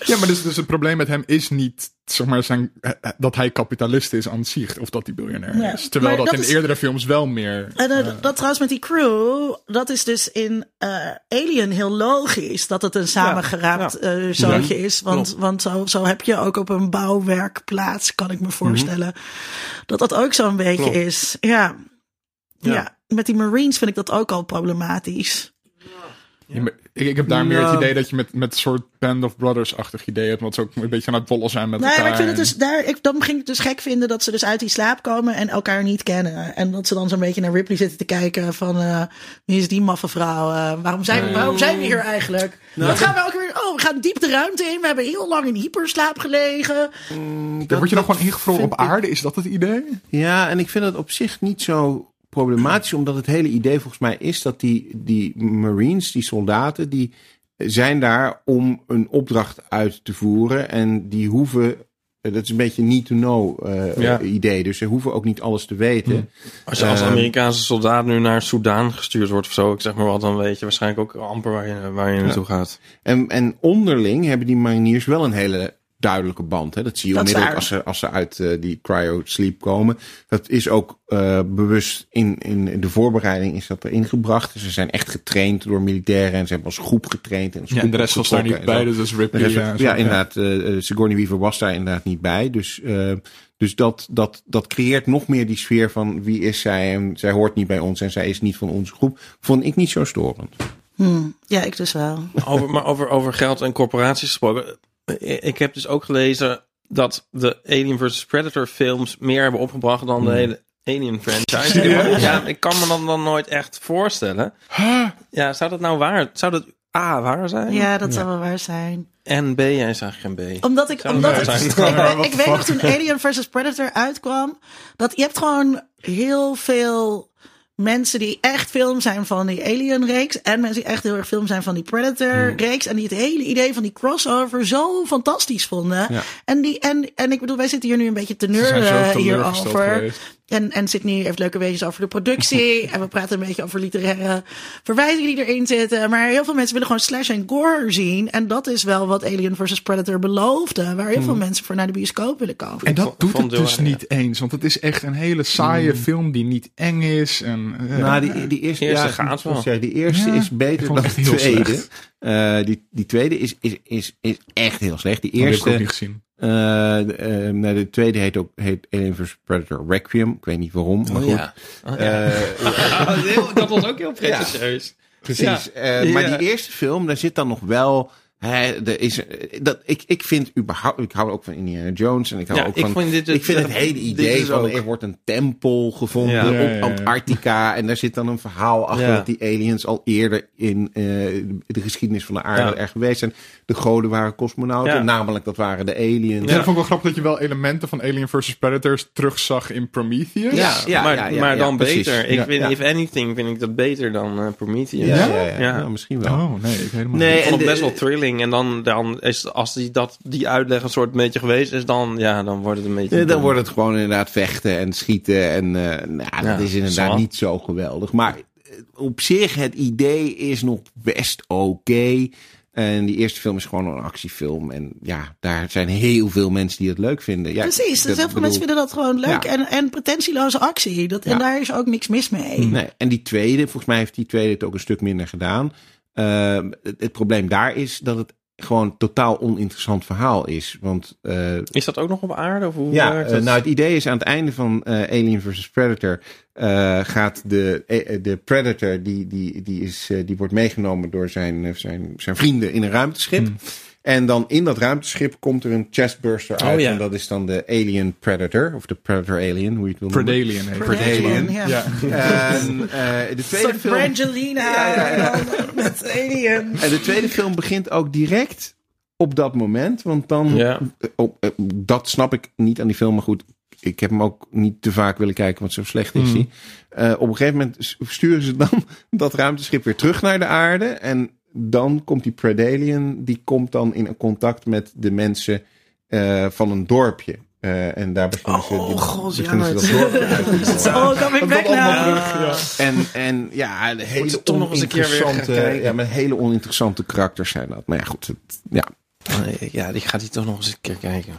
Ja, maar dus, dus het probleem met hem is niet zeg maar, zijn, eh, eh, dat hij kapitalist is aan zich. Of dat hij biljonair Ja, is. Terwijl dat, dat in is- eerdere films wel meer... En eh, dat trouwens met die crew, dat is dus in eh, Alien heel logisch dat het een samengeraapt eh, zootje is. Want, Klopt. want zo, zo heb je ook op een bouwwerkplaats, kan ik me voorstellen, dat dat ook zo'n beetje Klopt. is. Ja. Ja. Ja. met die Marines vind ik dat ook al problematisch. Ja, ik, ik heb daar meer het Nou. idee dat je met, met een soort Band of Brothers-achtig idee hebt. Want ze ook een beetje aan het bollen zijn met Nee, elkaar. maar ik vind het dus daar. Ik, dan ging ik het dus gek vinden dat ze dus uit die slaap komen en elkaar niet kennen. En dat ze dan zo'n beetje naar Ripley zitten te kijken van eh, wie is die maffe vrouw? Eh, waarom, zijn, waarom zijn we hier eigenlijk? Wat gaan we ook weer? Oh, we gaan diep de ruimte in. We hebben heel lang in hyperslaap gelegen. Ja, Word je dan gewoon ingevroren op aarde? Is dat het idee? Ja, en ik vind het op zich niet zo problematisch, omdat het hele idee volgens mij is dat die, die Marines, die soldaten, die zijn daar om een opdracht uit te voeren en die hoeven. eh, Dat is een beetje need to know eh, Ja. idee. Dus ze hoeven ook niet alles te weten. Als je als Ehm. Amerikaanse soldaat nu naar Soudaan gestuurd wordt of zo, ik zeg maar wat, dan weet je waarschijnlijk ook amper waar je, waar je naartoe gaat. En, en onderling hebben die mariniers wel een hele duidelijke band. Hè? Dat zie je Dat onmiddellijk als ze, als ze uit eh, die cryo-sleep komen. Dat is ook eh, bewust in, in de voorbereiding is dat erin gebracht. Dus ze zijn echt getraind door militairen en ze hebben als groep getraind. En als Ja, en de rest was daar niet bij. Dus dat is De Ripley. rest ja, inderdaad. eh, Sigourney Weaver was daar inderdaad niet bij. Dus, eh, dus dat, dat, dat creëert nog meer die sfeer van wie is zij en zij hoort niet bij ons en zij is niet van onze groep. Vond ik niet zo storend. Hmm, ja, ik dus wel. Over, maar over, over geld en corporaties gesproken. Eh, Ik heb dus ook gelezen dat de Alien vs Predator films meer hebben opgebracht dan de hele Alien franchise. Serieus? Ja, ik kan me dan, dan nooit echt voorstellen. Ja, zou dat nou waar? Zou dat A waar zijn? Ja, dat zou wel waar zijn. En B, jij zegt geen B. Omdat ik, Zou omdat dat ik, ik, weet- ik nog toen Alien vs Predator uitkwam, dat je hebt gewoon heel veel mensen die echt film zijn van die Alien-reeks. En mensen die echt heel erg film zijn van die Predator-reeks. En die het hele idee van die crossover zo fantastisch vonden. Ja. En, die, en, en ik bedoel, wij zitten hier nu een beetje te neuren hierover. En, en Sydney heeft leuke weetjes over de productie. en we praten een beetje over literaire verwijzingen die erin zitten. Maar heel veel mensen willen gewoon slash en gore zien. En dat is wel wat Alien vs. Predator beloofde. Waar heel veel mensen voor naar de bioscoop willen komen. En dat doet het dus ja. niet eens. Want het is echt een hele saaie film die niet eng is. En, eh, Nou, die, die eerste, Eerste ja, gaat wel. zeggen, die eerste Ja, is beter dan de tweede. Eh, die, die tweede is, is, is, is echt heel slecht. Die die heb ik ook eerste, niet gezien. Eh, de, eh, tweede heet ook heet Alien vs. Predator Requiem. Ik weet niet waarom, maar Oh, goed. ja. Oh, ja. Eh, dat was ook heel pretentieus. Precies. Ja. Eh, maar die eerste film, daar zit dan nog wel. Hè, er is, eh, dat, ik, ik vind überhaupt. Ik hou ook van Indiana Jones. En ik hou Ja, ook ik van. vond dit- ik vind het dit- hele idee is van. ook- Er wordt een tempel gevonden Ja. op Ja, ja, ja. Antarctica. En daar zit dan een verhaal achter Ja. dat die aliens al eerder in eh, de geschiedenis van de aarde Ja. er geweest zijn. De goden waren cosmonauten. Ja. Namelijk, dat waren de aliens. Ja, dat vond ik wel grappig dat je wel elementen van Alien vs. Predators terugzag in Prometheus. Ja, ja, maar, ja, ja, maar ja, dan beter. Ik Ja, vind, ja. if anything, vind ik dat beter dan eh, Prometheus. Ja, Ja? ja, ja, Ja. Nou, misschien wel. Oh, nee, ik helemaal Nee, Ik niet. vond en het best wel thrilling. En dan, dan is, als die, dat, die uitleg een soort beetje geweest is, dan, ja, dan wordt het een beetje... Ja, dan wordt het gewoon inderdaad vechten en schieten. En eh, nou, Ja, dat is inderdaad niet zo geweldig. Maar eh, op zich, het idee is nog best oké. En die eerste film is gewoon een actiefilm. En ja, daar zijn heel veel mensen die het leuk vinden. Ja, Precies, dus dat heel veel bedoel- mensen vinden dat gewoon leuk Ja. en, en pretentieloze actie. Dat, En daar is ook niks mis mee. Nee, en die tweede, volgens mij heeft die tweede het ook een stuk minder gedaan. Eh, het, het probleem daar is dat het gewoon totaal oninteressant verhaal is. Want eh, Is dat ook nog op aarde? Of hoe Ja, werkt eh, het? nou het idee is aan het einde van eh, Alien vs Predator eh, gaat de, de Predator die, die, die, is, die wordt meegenomen door zijn, zijn, zijn vrienden in een ruimteschip. En dan in dat ruimteschip komt er een chestburster uit. Oh, ja. En dat is dan de Alien Predator. Of de Predator Alien, hoe je het wil noemen. Predalien. Predalien. Ja. Ja. En eh, de tweede film... Brangelina Ja, ja, ja. met Alien. En de tweede film begint ook direct op dat moment. Want dan, Ja. eh, dat snap ik niet aan die film, maar goed. Ik heb hem ook niet te vaak willen kijken, want zo slecht is hij. Eh, op een gegeven moment sturen ze dan dat ruimteschip weer terug naar de aarde. En dan komt die Predalien, die komt dan in contact met de mensen eh, van een dorpje. Eh, en daar beginnen ze, Oh, die, god, ja, beginnen ze dat dorpje uit. Oh, kom ik back now. En, en ja, hele een keer weer gaan oninteressante-. Ja, met hele oninteressante karakters zijn dat. Maar ja, goed. Het, ja. Nee, ja, die gaat hij toch nog eens een keer kijken.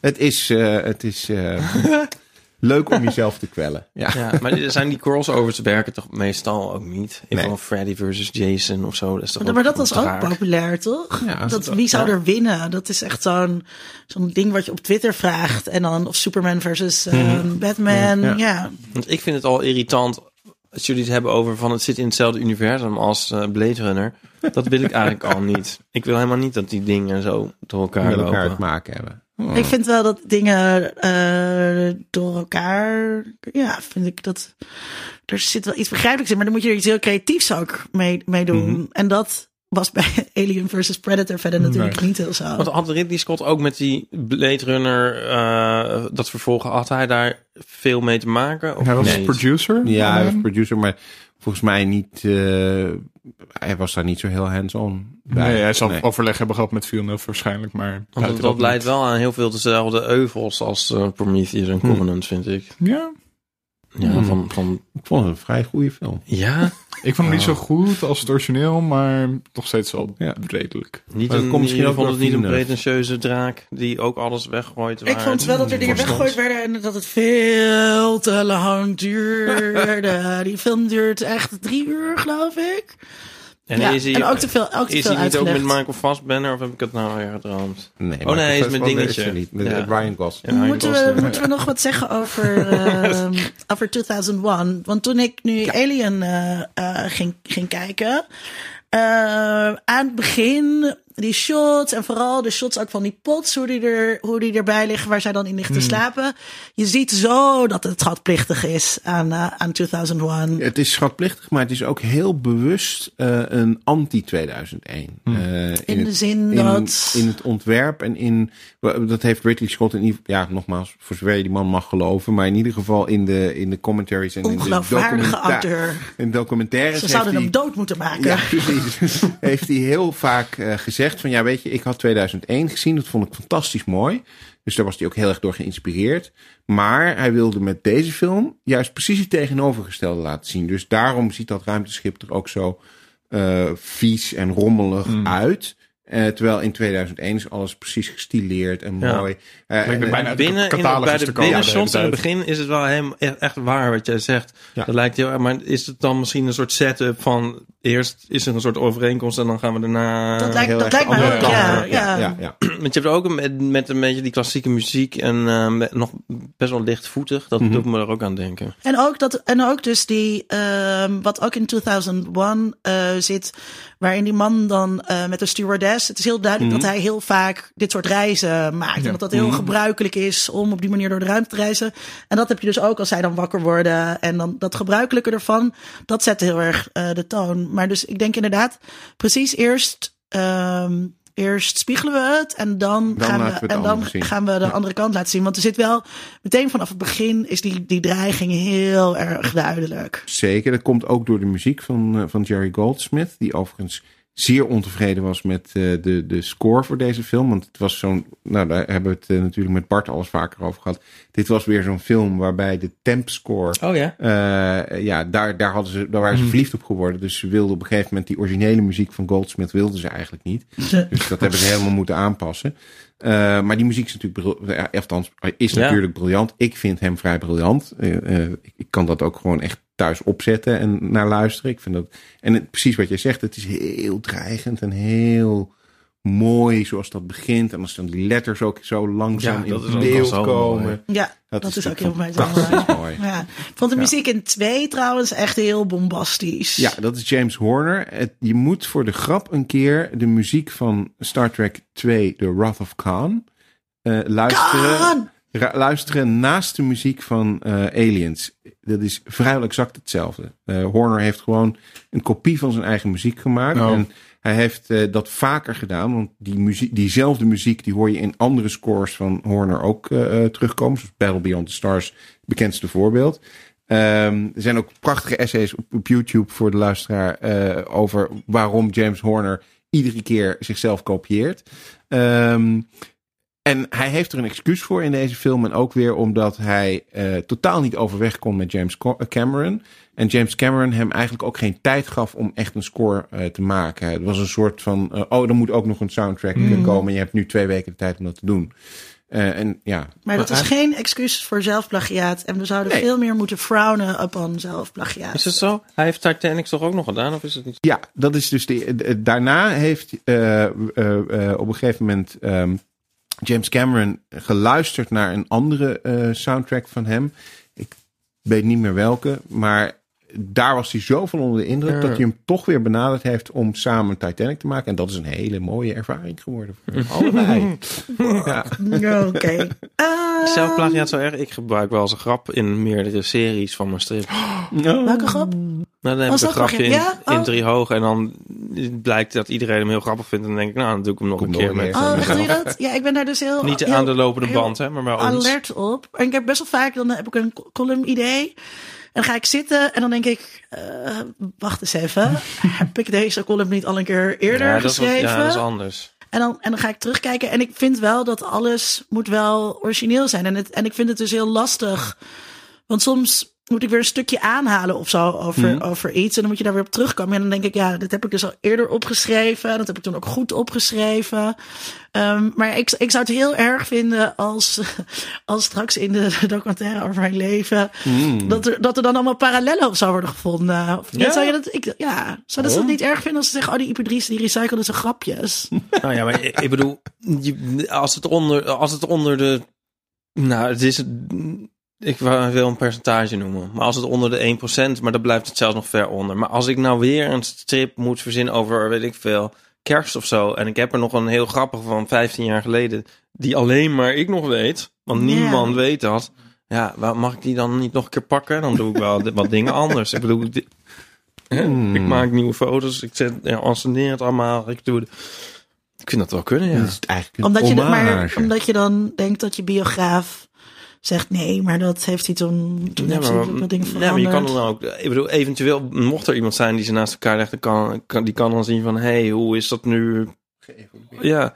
Het is, eh, het is leuk om jezelf te kwellen. Ja. Ja, maar er zijn die crossovers werken toch meestal ook niet? Nee. van Freddy versus Jason of zo. Dat is toch Maar dat ook was ook populair, toch? Ja, dat, wie zou er winnen? Dat is echt zo'n zo'n ding wat je op Twitter vraagt. En dan of Superman versus eh, Batman. Ja. Ja. Want ik vind het al irritant als jullie het hebben over van het zit in hetzelfde universum als eh, Blade Runner. Dat wil ik eigenlijk al niet. Ik wil helemaal niet dat die dingen zo door elkaar Met elkaar lopen. te maken hebben. Ik vind wel dat dingen eh, door elkaar. Ja, vind ik dat. Er zit wel iets begrijpelijks in, maar dan moet je er iets heel creatiefs ook mee, mee doen. Mhm. En dat was bij Alien versus Predator verder natuurlijk Nee. niet heel zo. Want had Ridley Scott ook met die Blade Runner, eh, dat vervolgen, had hij daar veel mee te maken? Of Hij was producer. Ja, hij was producer, maar volgens mij niet. eh, hij was daar niet zo heel hands-on. bij. Nee, hij zal Nee. overleg hebben gehad met Villeneuve waarschijnlijk, maar... Want dat, leidt wel aan heel veel dezelfde euvels als eh, Prometheus en Covenant, vind ik. Ja, Ja, Hmm. van, van, Ik vond het een vrij goede film. ja ik vond hem niet Oh. zo goed als het origineel, maar nog steeds wel Ja. redelijk. niet een, komt misschien ook vond het niet een pretentieuze draak die ook alles weggooit. Ik vond wel dat er dingen weggegooid werden en dat het veel te lang duurde. Die film duurt echt drie uur, geloof ik. En, ja, is hij, en ook te veel, ook te is veel hij niet ook met. Michael Fassbender of heb ik het nou weer gedroomd? Nee, Oh, nee, hij is met dingetje. er niet. Met Ja. Ryan Gosling. Moeten, we, Gosling. moeten we nog wat zeggen over, ehm, over 2001? Want toen ik nu Alien eh, eh, ging, ging kijken, eh, aan het begin die shots en vooral de shots ook van die pots, hoe die, er, hoe die erbij liggen, waar zij dan in liggen te slapen. Je ziet zo dat het schatplichtig is aan, eh, aan 2001. Het is schatplichtig, maar het is ook heel bewust eh, een anti-2001. Eh, In de zin in, dat- In het ontwerp en in... Dat heeft Ridley Scott in ieder Ja, nogmaals, voor zover je die man mag geloven. Maar in ieder geval in de, in de commentaries en in de documenta- auteur. In documentaires Ze zouden hem dood moeten maken. Ja, precies. heeft hij heel vaak eh, van ja, weet je, ik had 2001 gezien, dat vond ik fantastisch mooi. Dus daar was hij ook heel erg door geïnspireerd. Maar hij wilde met deze film juist precies het tegenovergestelde laten zien. Dus daarom ziet dat ruimteschip er ook zo eh, vies en rommelig uit. Eh, terwijl in 2001 is alles precies gestileerd en Ja. mooi. Eh, me en- bijna binnen, in, bij de binnenshots de in het begin is het wel helemaal echt, echt waar wat jij zegt. Ja. Dat lijkt heel erg, maar is het dan misschien een soort setup van eerst is er een soort overeenkomst en dan gaan we daarna. Dat lijkt, heel dat lijkt mij andere ook, ja. ja. ja, ja. Want je hebt ook met, met een beetje die klassieke muziek en eh, met nog best wel lichtvoetig. Dat Mhm. doet me er ook aan denken. En ook, dat, en ook dus die, ehm, wat ook in 2001 eh, zit, waarin die man dan eh, met de stewardess, het is heel duidelijk Mhm. dat hij heel vaak dit soort reizen maakt. En dat dat heel gebruikelijk is om op die manier door de ruimte te reizen. En dat heb je dus ook als zij dan wakker worden. En dan dat gebruikelijke ervan, dat zet heel erg eh, de toon. Maar dus ik denk inderdaad, precies eerst... ehm, Eerst spiegelen we het en dan, Dan gaan, we, en dan gaan we de andere kant laten zien. Want er zit wel meteen vanaf het begin is die, die dreiging heel erg duidelijk. Zeker, dat komt ook door de muziek van, eh, van Jerry Goldsmith, die overigens zeer ontevreden was met eh, de, de score voor deze film. Want het was zo'n, nou daar hebben we het eh, natuurlijk met Bart alles vaker over gehad. Dit was weer zo'n film waarbij de temp score, Oh ja. eh, ja, daar, daar, hadden ze, daar waren ze verliefd op geworden. Dus ze wilden op een gegeven moment die originele muziek van Goldsmith wilden ze eigenlijk niet. Dus dat hebben ze helemaal moeten aanpassen. Maar die muziek is natuurlijk, althans, is Ja. natuurlijk briljant. Ik vind hem vrij briljant. Ik, ik kan dat ook gewoon echt thuis opzetten en naar luisteren. Ik vind dat, en het, precies wat jij zegt, het is heel dreigend en heel mooi zoals dat begint. En als dan die letters ook zo langzaam Ja, dat is in ook beeld komen. mooi. Ja, dat, is, ook heel mooi. mooi. Ja. Ik vond de muziek in twee trouwens echt heel bombastisch. Ja, dat is James Horner. Het, je moet voor de grap een keer de muziek van Star Trek 2, The Wrath of Khan, eh, luisteren. Khan! Luisteren naast de muziek van eh, Aliens. Dat is vrijwel exact hetzelfde. Eh, Horner heeft gewoon een kopie van zijn eigen muziek gemaakt. Oh. En hij heeft eh, dat vaker gedaan. Want die muziek, diezelfde muziek die hoor je in andere scores van Horner ook terugkomen. Zoals Battle Beyond the Stars, bekendste voorbeeld. Ehm, er zijn ook prachtige essays op, op YouTube voor de luisteraar over waarom James Horner iedere keer zichzelf kopieert. Ehm, en hij heeft er een excuus voor in deze film. En ook weer omdat hij eh, totaal niet overweg kon met James Co- Cameron. En James Cameron hem eigenlijk ook geen tijd gaf om echt een score eh, te maken. Het was een soort van, eh, oh, er moet ook nog een soundtrack eh, komen. En je hebt nu twee weken de tijd om dat te doen. Eh, en ja, Maar dat is geen excuus voor zelfplagiaat. En we zouden Nee. veel meer moeten frownen op een zelfplagiaat. Is het zo? Hij heeft Titanic toch ook nog gedaan, of is het niet? Ja, dat is dus de, de- daarna heeft eh, eh, eh, op een gegeven moment ehm, James Cameron geluisterd naar een andere eh, soundtrack van hem. Ik weet niet meer welke, maar daar was hij zo van onder de indruk Ja. dat hij hem toch weer benaderd heeft om samen Titanic te maken. En dat is een hele mooie ervaring geworden voor allebei. ja. Oké. Ehm, Zelfplagiaat zo erg. Ik gebruik wel eens een grap in meerdere series van mijn strip. Welke grap? Nou, dan heb ik een grapje in, Oh. drie hoog. En dan blijkt dat iedereen hem heel grappig vindt. En dan denk ik, nou, dan doe ik hem nog een keer keer. Oh, doe je dat? Ja, ik ben daar dus heel... Niet heel- aan de lopende heel band, hè, maar bij ons. alert op. En ik heb best wel vaak, dan heb ik een column idee. En dan ga ik zitten en dan denk ik, eh, wacht eens even. heb ik deze column niet al een keer eerder ja, dat is, wat- geschreven? ja, dat is anders. En dan, en dan ga ik terugkijken. En ik vind wel dat alles moet wel origineel zijn. En, het, en ik vind het dus heel lastig. Want soms moet ik weer een stukje aanhalen of zo over, over iets. En dan moet je daar weer op terugkomen. En dan denk ik, ja, dit heb ik dus al eerder opgeschreven. Dat heb ik toen ook goed opgeschreven. Ehm, maar ik, ik zou het heel erg vinden als, als straks in de documentaire over mijn leven... Dat, er, dat er dan allemaal parallellen op zou worden gevonden. Of, Ja? Zou je dat, ik, ja, zou dat, dat niet erg vinden als ze zeggen... oh, die IP3's die recyclen zijn grapjes. Nou ja, maar ik, ik bedoel, als het onder, als het onder de, nou, het is, ik wou- wil een percentage noemen, maar als het onder de 1%, maar dan blijft het zelfs nog ver onder. Maar als ik nou weer een strip moet verzinnen over, weet ik veel, kerst of zo. En ik heb er nog een heel grappig van 15 jaar geleden, die alleen maar ik nog weet. Want niemand weet dat. Ja, waar- mag ik die dan niet nog een keer pakken? Dan doe ik wel wat dingen anders. Ik bedoel, Hmm. ik maak nieuwe foto's. Ik zet, ja, anceneer het allemaal. Ik doe het. Ik vind dat wel kunnen, ja. Dat is eigenlijk een Omdat je, dat maar, omdat je dan denkt dat je biograaf zegt nee, maar dat heeft hij toen, toen Ja, heeft hij maar, dingen ja, maar je kan dan ook, ik bedoel, eventueel mocht er iemand zijn die ze naast elkaar legt, kan, kan, die kan dan zien van, hé, hey, hoe is dat nu? Ja,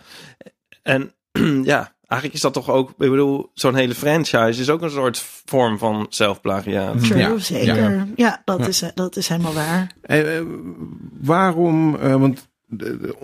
en ja, eigenlijk is dat toch ook, ik bedoel, zo'n hele franchise is ook een soort vorm van zelfplagiaat. True, Ja, zeker. Ja, dat, Ja. Is, dat is helemaal waar. Eh, eh, waarom, eh, want de- de-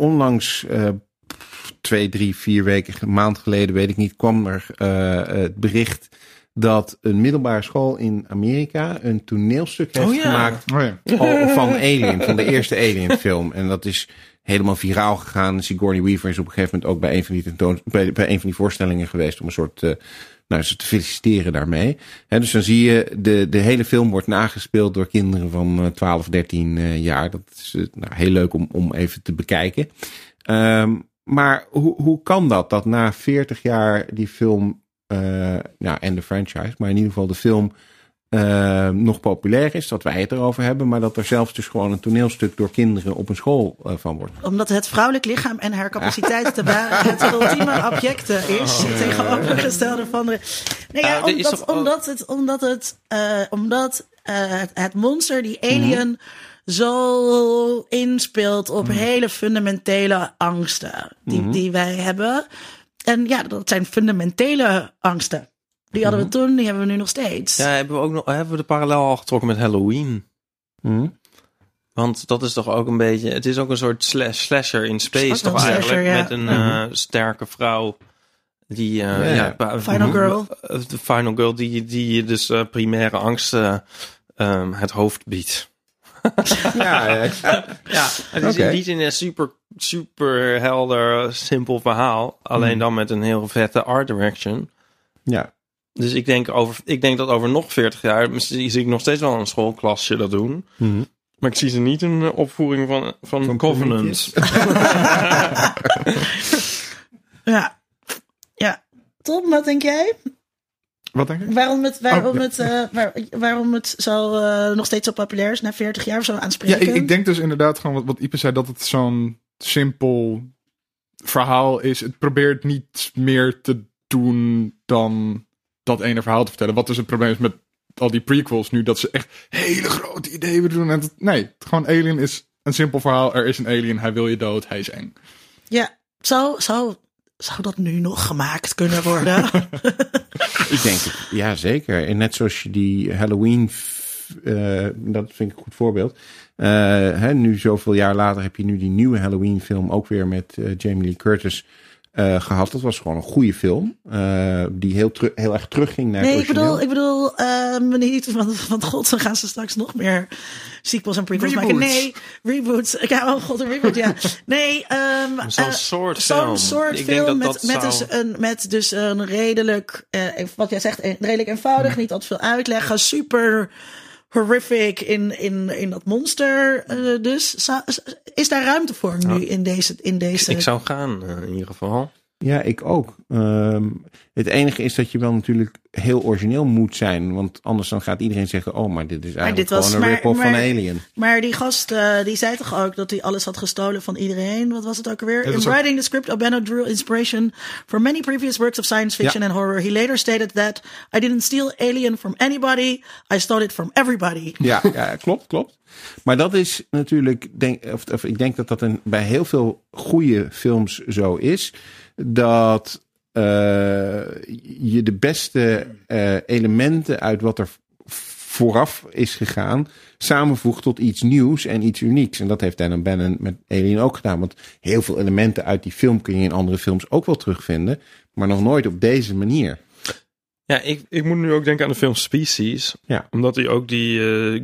twee, drie, vier weken, een maand geleden, weet ik niet, kwam er eh, het bericht dat een middelbare school in Amerika een toneelstuk heeft Oh ja. gemaakt Oh ja. van Alien, van de eerste Alien film. En dat is helemaal viraal gegaan. Sigourney Weaver is op een gegeven moment ook bij een van die, tentoon, bij, bij een van die voorstellingen geweest om een soort, eh, nou, ze te feliciteren daarmee. Hè, dus dan zie je, de, de hele film wordt nagespeeld door kinderen van eh, 12, 13 eh, jaar. Dat is nou, heel leuk om, om even te bekijken. Ehm, maar hoe, hoe kan dat, dat na 40 jaar die film, eh, nou, en de franchise, maar in ieder geval de film eh, nog populair is, dat wij het erover hebben, maar dat er zelfs dus gewoon een toneelstuk door kinderen op een school eh, van wordt. Omdat het vrouwelijk lichaam en haar capaciteit te baren het ultieme objecte is. tegenovergestelde van de. Nee, ja, Oh, omdat, omdat het. Omdat het. eh, omdat eh, het, het monster, die alien. Zo inspeelt op hele fundamentele angsten die, die wij hebben. En ja, dat zijn fundamentele angsten. Die hadden we toen, die hebben we nu nog steeds. Ja, hebben we ook nog, hebben we de parallel al getrokken met Halloween? Hm? Want dat is toch ook een beetje, het is ook een soort slash, slasher in space toch eigenlijk, slasher, ja. met een eh, sterke vrouw. Die, eh, Ja, ja, ja. ba- Final girl. eh, De final girl die, die je dus eh, primaire angsten ehm, het hoofd biedt. Ja, ja, Ja, het is Oké. in die zin een super, super helder, simpel verhaal. Alleen dan met een heel vette art direction. ja. Dus ik denk, over, ik denk dat over nog 40 jaar misschien zie ik nog steeds wel een schoolklasje dat doen. Mhm. Maar ik zie ze niet een eh, opvoering van, van, Van Covenant. Ja. ja. Tom, wat denk jij? Wat denk ik? Waarom het, waarom Oh, ja. het, eh, waar- waarom het zo, eh, nog steeds zo populair is na 40 jaar of zo Ja, aanspreken? ik, ik denk dus inderdaad gewoon wat, wat Ipe zei, dat het zo'n simpel verhaal is. Het probeert niet meer te doen dan dat ene verhaal te vertellen. Wat dus het probleem is met al die prequels nu, dat ze echt hele grote ideeën willen doen. En nee, gewoon Alien is een simpel verhaal. Er is een alien, hij wil je dood, hij is eng. Ja, zou, zou, zou dat nu nog gemaakt kunnen worden? Ik denk het, ja zeker. En net zoals je die Halloween, eh, dat vind ik een goed voorbeeld. Eh, hè, nu zoveel jaar later heb je nu die nieuwe Halloween film ook weer met eh, Jamie Lee Curtis eh, gehad. Dat was gewoon een goede film. eh, die heel, heel erg terugging naar nee, het ik bedoel, ik bedoel ehm, niet van, van god, dan gaan ze straks nog meer sequels en prequels maken. Nee, reboots. Ja, oh god, een reboot, ja. Nee, ehm Zo'n soort Zo'n film. soort Ik denk film dat met, dat met, zou- dus een, met dus een redelijk, eh, wat jij zegt, een- redelijk eenvoudig, niet al te veel uitleggen, super horrific in, in, in dat monster. eh, dus is daar ruimte voor nu in deze, in deze Ik zou gaan, eh, in ieder geval. Ja, ik ook. Ehm, het enige is dat je wel natuurlijk heel origineel moet zijn. Want anders dan gaat iedereen zeggen... oh, maar dit is eigenlijk dit gewoon een rip-off van Alien. Maar die gast, eh, die zei toch ook dat hij alles had gestolen van iedereen? Wat was het ook alweer? dat In ook- writing the script, O'Bannon drew inspiration from many previous works of science fiction Ja. and horror. He later stated that I didn't steal Alien from anybody. I stole it from everybody. Ja, ja, klopt, klopt. Maar dat is natuurlijk, denk, of, of ik denk dat dat een, bij heel veel goede films zo is. Dat eh, je de beste eh, elementen uit wat er vooraf is gegaan, samenvoegt tot iets nieuws en iets unieks. En dat heeft Dan Bannon met Alien ook gedaan. Want heel veel elementen uit die film kun je in andere films ook wel terugvinden. Maar nog nooit op deze manier. Ja, ik, ik moet nu ook denken aan de film Species. Ja. Omdat hij ook die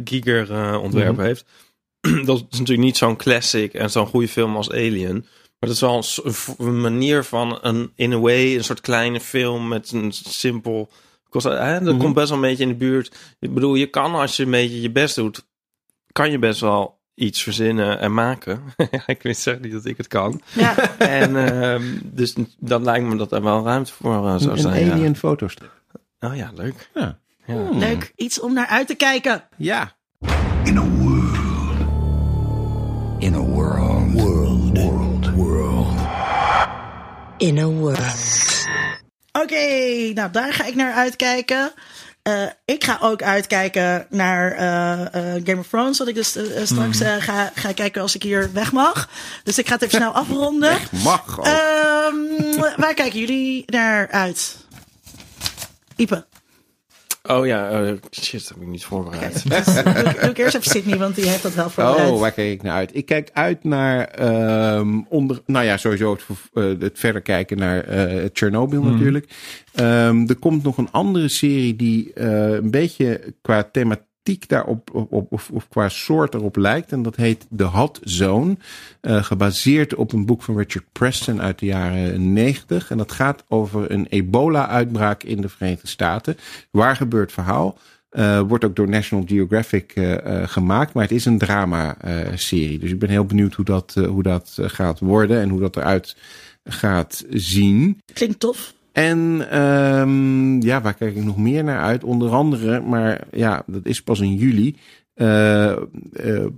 Giger eh, ontwerp heeft. dat is natuurlijk niet zo'n classic en zo'n goede film als Alien. Maar dat is wel een, een een manier van een, in a way, een soort kleine film met een simpel... kost- Hè, dat komt best wel een beetje in de buurt. Ik bedoel, je kan als je een beetje je best doet, kan je best wel iets verzinnen en maken. ik weet zeggen niet dat ik het kan. Ja, En ehm, dus dan lijkt me dat er wel ruimte voor eh, zou Een zijn. ja. alien fotostrip. Oh ja, leuk. Ja. Ja. leuk. Iets om naar uit te kijken. Ja. In a world. In a world. In a world. Oké, nou daar ga ik naar uitkijken. Eh, ik ga ook uitkijken naar eh, eh, Game of Thrones, wat ik dus straks eh, ga, ga kijken als ik hier weg mag. Dus ik ga het even snel afronden. Mag ook. Ehm, waar kijken jullie naar uit? Ipe. Oh ja, eh, shit, dat heb ik niet voorbereid. Dus, doe, ik- doe ik eerst even Sydney, want die heeft dat wel voorbereid. Oh, waar kijk ik naar uit? Ik kijk uit naar, ehm, onder, nou ja, sowieso het, eh, het verder kijken naar eh Chernobyl natuurlijk. Ehm, er komt nog een andere serie die eh, een beetje qua daarop, op, op, of, qua soort erop lijkt. En dat heet The Hot Zone. eh, gebaseerd op een boek van Richard Preston uit de jaren 90. En dat gaat over een ebola-uitbraak in de Verenigde Staten. Waar gebeurt verhaal? Eh, wordt ook door National Geographic eh, gemaakt. Maar het is een drama-serie. dus ik ben heel benieuwd hoe dat, hoe dat gaat worden. En hoe dat eruit gaat zien. Klinkt tof. En ehm, ja, waar kijk ik nog meer naar uit? Onder andere, maar ja, dat is pas in juli. Eh, eh,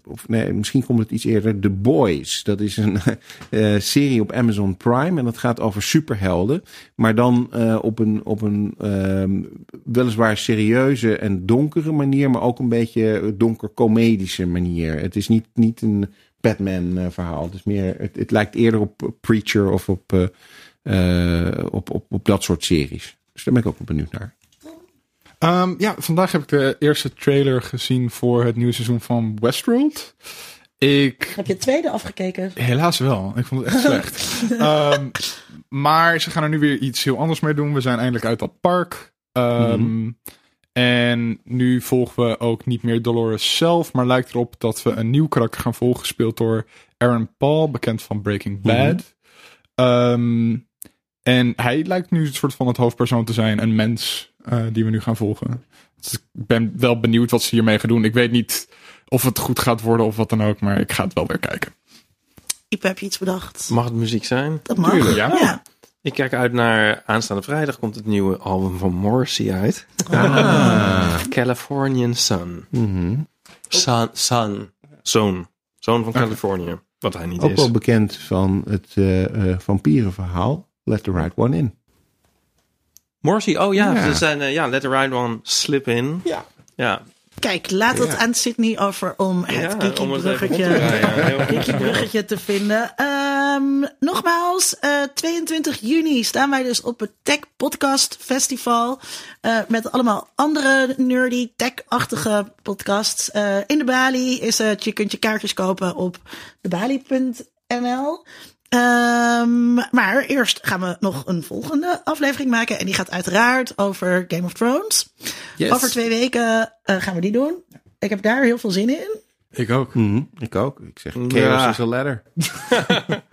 of nee, misschien komt het iets eerder. The Boys. Dat is een eh, serie op Amazon Prime. En dat gaat over superhelden. Maar dan op een, op een ehm, weliswaar serieuze en donkere manier. Maar ook een beetje donker-comedische manier. Het is niet, niet een Batman eh, verhaal. Het, is meer, het, het lijkt eerder op Preacher of op, op, op, op dat soort series. Dus daar ben ik ook wel benieuwd naar. Ehm, ja, vandaag heb ik de eerste trailer gezien voor het nieuwe seizoen van Westworld. Ik Heb je het tweede afgekeken? Helaas wel. Ik vond het echt slecht. Ehm, maar ze gaan er nu weer iets heel anders mee doen. We zijn eindelijk uit dat park. Ehm, En nu volgen we ook niet meer Dolores zelf. Maar lijkt erop dat we een nieuw karakter gaan volgen. Gespeeld door Aaron Paul, bekend van Breaking Bad. Ehm, en hij lijkt nu een soort van het hoofdpersoon te zijn. Een mens eh, die we nu gaan volgen. Dus ik ben wel benieuwd wat ze hiermee gaan doen. Ik weet niet of het goed gaat worden of wat dan ook. Maar ik ga het wel weer kijken. Ipe, heb je iets bedacht? Mag het muziek zijn? Dat mag. Tuurlijk, ja. ja. Ik kijk uit naar aanstaande vrijdag komt het nieuwe album van Morrissey uit. Californian Sun. Mhm. Sun, Sun. Zoon. Zoon van Californië. Wat hij niet Ook is. wel bekend van het eh, eh, vampierenverhaal. Let the right one in. Morrissey, oh ja, Ja. ze zijn, eh, ja, Let the Right One Slip In. Ja. Ja, Kijk, laat het Ja. aan Sydney over om het ja Kiki om het even bruggetje, rond te. Kiki bruggetje vinden. Ehm, nogmaals, eh, 22 juni staan wij dus op het Tech Podcast Festival. eh, met allemaal andere nerdy, tech-achtige podcasts. Eh, in de Bali is het, je kunt je kaartjes kopen op debali.nl. Ehm, maar eerst gaan we nog een volgende aflevering maken. En die gaat uiteraard over Game of Thrones. Yes. Over twee weken eh, gaan we die doen. Ik heb daar heel veel zin in. Ik ook. Mhm, Ik ook. Ik zeg, chaos Ja. is a ladder.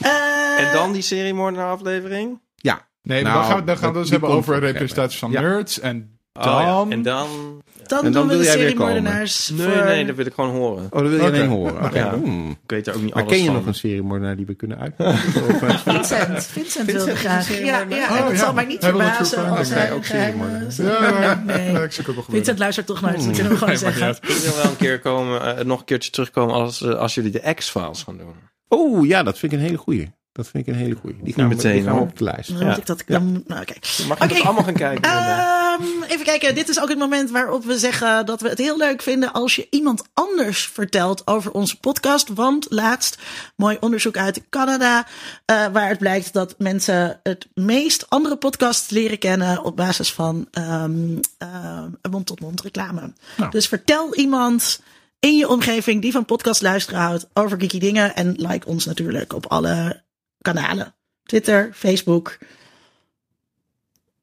Eh, En dan die serie moordenaar aflevering? Ja. Nee, Nou, dan gaan we, dan gaan we dus hebben over nog representaties van Ja. nerds. En Oh, dan... ja. En dan... dan, en dan doen we wil de jij weer serie komen. moordenaars Nee, voor... nee, dat wil ik gewoon horen. Oh, dat wil je alleen horen. Ja. Hmm. Ik weet er ook niet Maar alles ken je van. nog een serie moordenaar die we kunnen uitnodigen? Of, eh, Vincent. Vincent wilde graag. Ja, moordenaar. ja, Oh, en het ja. zal mij niet verbazen als hij ook serie geheime... moordenaar. Ja, Nee. ja, ik zoek ook wel Vincent luistert toch nooit, dat kunnen we gewoon zeggen. Ik wil wel een keer komen, eh, nog een keertje terugkomen als, eh, als jullie de X-Files gaan doen. Oh ja, dat vind ik een hele goeie. Dat vind ik een hele goeie. Die gaan, we, meteen, gaan we op de lijst. Dan moet ik dat... Dan, nou, oké. Mag je het allemaal gaan kijken? Ehm, even kijken, dit is ook het moment waarop we zeggen dat we het heel leuk vinden als je iemand anders vertelt over onze podcast. Want laatst, mooi onderzoek uit Canada, eh, waar het blijkt dat mensen het meest andere podcasts leren kennen op basis van ehm ehm, mond-tot-mond reclame. Dus vertel iemand in je omgeving die van podcast luisteren houdt over geeky dingen. En like ons natuurlijk op alle kanalen. Twitter, Facebook.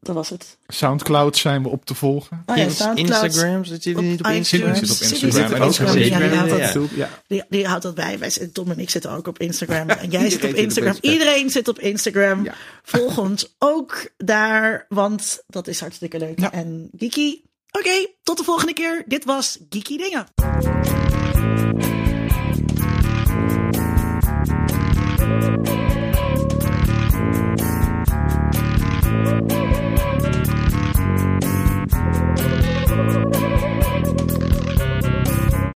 Dat was het. Soundcloud zijn we op te volgen. Oh ja. Instagram? Zitten jullie niet op. Instagram? Zit op Zit Instagram. op En ook Instagram. op Ja, die houdt Ja. dat, Ja. die, die houdt dat bij. Wij, zitten- Tom en ik zitten ook op Instagram. En jij zit op zit op Instagram. Iedereen zit op Instagram. Ja. Volg ons ook daar, want dat is hartstikke leuk. Ja. En geeky. Oké, tot de volgende keer. Dit was Geeky Dingen.